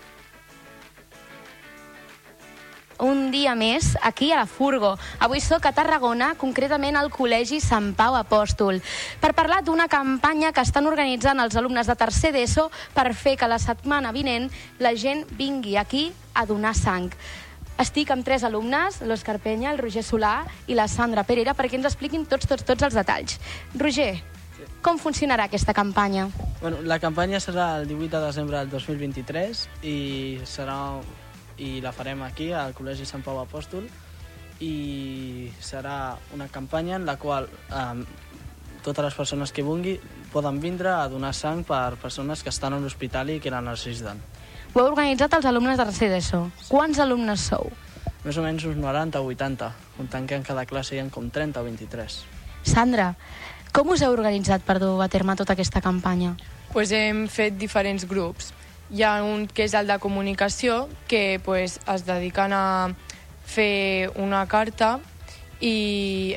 un dia més aquí a la Furgo. Avui sóc a Tarragona, concretament al Col·legi Sant Pau Apòstol, per parlar d'una campanya que estan organitzant els alumnes de tercer d'ESO per fer que la setmana vinent la gent vingui aquí a donar sang. Estic amb tres alumnes, l'Òscar Penya, el Roger Solà i la Sandra Pereira, perquè ens expliquin tots, tots, tots els detalls. Roger, com funcionarà aquesta campanya?
Bueno, la campanya serà el 18 de desembre del 2023 i serà i la farem aquí al Col·legi Sant Pau Apòstol i serà una campanya en la qual eh, totes les persones que vingui poden vindre a donar sang per persones que estan a l'hospital i que la necessiten.
Ho heu organitzat els alumnes de tercer d'ESO. Quants alumnes sou?
Més o menys uns 90 o 80, comptant que en cada classe hi ha com 30 o 23.
Sandra, com us heu organitzat per dur a terme tota aquesta campanya?
pues hem fet diferents grups. Hi ha un que és el de comunicació, que pues, es dediquen a fer una carta i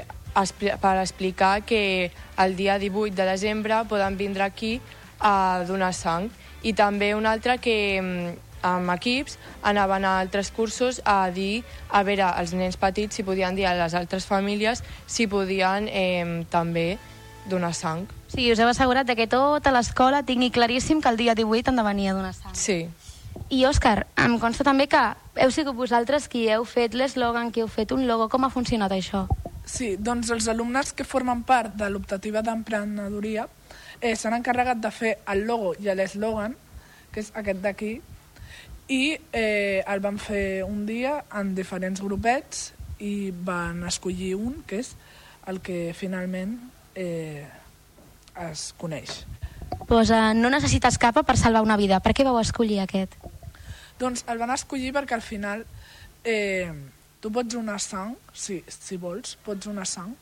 per explicar que el dia 18 de desembre poden vindre aquí a donar sang. I també un altre que mm, amb equips anaven a altres cursos a dir, a veure, als nens petits si podien dir a les altres famílies si podien eh, també donar sang.
Sí, us heu assegurat de que tota l'escola tingui claríssim que el dia 18 han de venir a donar sang.
Sí.
I, Òscar, em consta també que heu sigut vosaltres qui heu fet l'eslògan, qui heu fet un logo. Com ha funcionat això?
Sí, doncs els alumnes que formen part de l'optativa d'emprenedoria eh, s'han encarregat de fer el logo i l'eslògan, que és aquest d'aquí, i eh, el van fer un dia en diferents grupets i van escollir un, que és el que finalment eh, es coneix.
Pues, uh, no necessites capa per salvar una vida. Per què vau escollir aquest?
Doncs el van escollir perquè al final eh, tu pots donar sang, si, si vols, pots donar sang,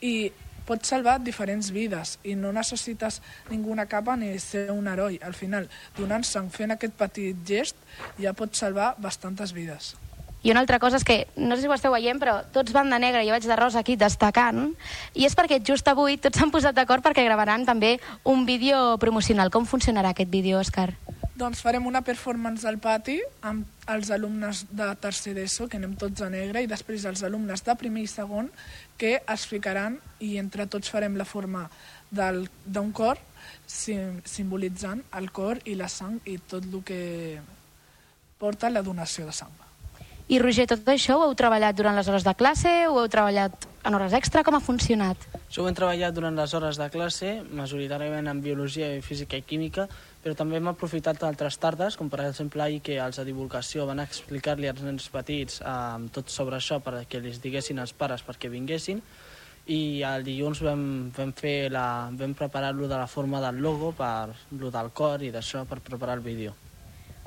i pots salvar diferents vides i no necessites ninguna capa ni ser un heroi. Al final, donant sang, fent aquest petit gest, ja pots salvar bastantes vides.
I una altra cosa és que, no sé si ho esteu veient, però tots van de negre i jo vaig de rosa aquí destacant, i és perquè just avui tots s'han posat d'acord perquè gravaran també un vídeo promocional. Com funcionarà aquest vídeo, Òscar?
Doncs farem una performance al pati amb els alumnes de tercer d'ESO, que anem tots a negre, i després els alumnes de primer i segon, que es ficaran i entre tots farem la forma d'un cor, sim, simbolitzant el cor i la sang i tot el que porta la donació de sang.
I Roger, tot això ho heu treballat durant les hores de classe, ho heu treballat en hores extra, com ha funcionat?
Això ho hem treballat durant les hores de classe, majoritàriament en biologia, i física i química, però també hem aprofitat altres tardes, com per exemple ahir que els de divulgació van explicar-li als nens petits eh, tot sobre això perquè els diguessin als pares perquè vinguessin, i el dilluns vam, vam, fer la, vam preparar lo de la forma del logo, per lo del cor i d'això per preparar el vídeo.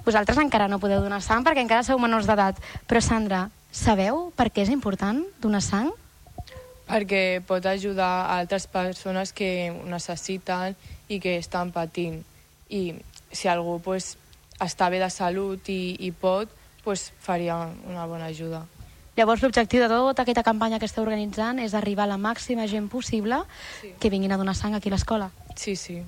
Vosaltres encara no podeu donar sang perquè encara sou menors d'edat. Però, Sandra, sabeu per què és important donar sang?
perquè pot ajudar a altres persones que ho necessiten i que estan patint. I si algú pues, està bé de salut i, i pot, pues, faria una bona ajuda.
Llavors, l'objectiu de tota aquesta campanya que esteu organitzant és arribar a la màxima gent possible sí. que vinguin a donar sang aquí a l'escola.
Sí, sí.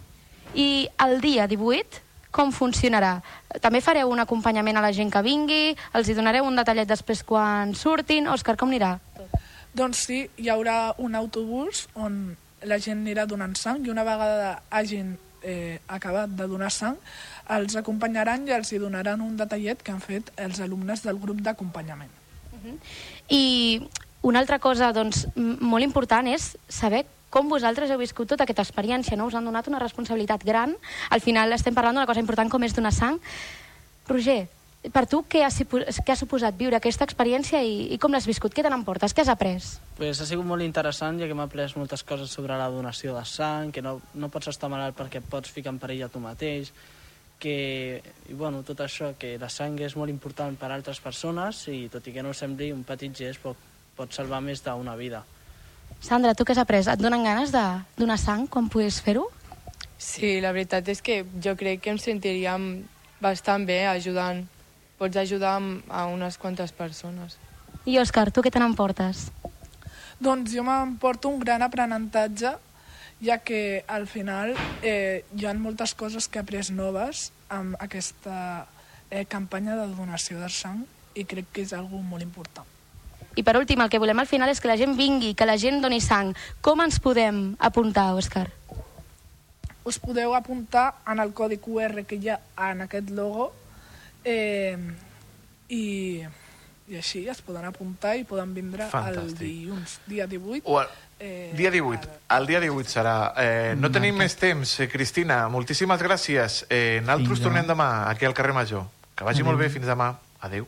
I el dia 18, com funcionarà? També fareu un acompanyament a la gent que vingui? Els hi donareu un detallet després quan surtin? Òscar, com anirà?
Doncs sí, hi haurà un autobús on la gent anirà donant sang i una vegada hagin eh, acabat de donar sang, els acompanyaran i els hi donaran un detallet que han fet els alumnes del grup d'acompanyament.
I una altra cosa doncs, molt important és saber com vosaltres heu viscut tota aquesta experiència, no? Us han donat una responsabilitat gran. Al final estem parlant d'una cosa important com és donar sang. Roger, per tu què ha, què ha suposat viure aquesta experiència i, i com l'has viscut? Què te n'emportes? Què has après?
Pues ha sigut molt interessant, ja que m'ha après moltes coses sobre la donació de sang, que no, no pots estar malalt perquè et pots ficar en perill a tu mateix, que, i bueno, tot això, que la sang és molt important per a altres persones i tot i que no sembli un petit gest pot, pot salvar més d'una vida.
Sandra, tu què has après? Et donen ganes de donar sang quan puguis fer-ho?
Sí, la veritat és que jo crec que em sentiríem bastant bé ajudant. Pots ajudar a unes quantes persones.
I Òscar, tu què te n'emportes?
Doncs jo m'emporto un gran aprenentatge, ja que al final eh, hi ha moltes coses que he après noves amb aquesta eh, campanya de donació de sang i crec que és algo molt important.
I per últim, el que volem al final és que la gent vingui, que la gent doni sang. Com ens podem apuntar, Òscar?
Us podeu apuntar en el codi QR que hi ha en aquest logo eh, i, i així es poden apuntar i poden vindre el
Fantàstic.
dilluns, dia 18.
O el,
eh,
dia 18. El dia 18 serà. Eh, no tenim més temps. Eh, Cristina, moltíssimes gràcies. Eh, nosaltres tornem demà aquí al carrer Major. Que vagi
Adéu.
molt bé. Fins demà. Adéu.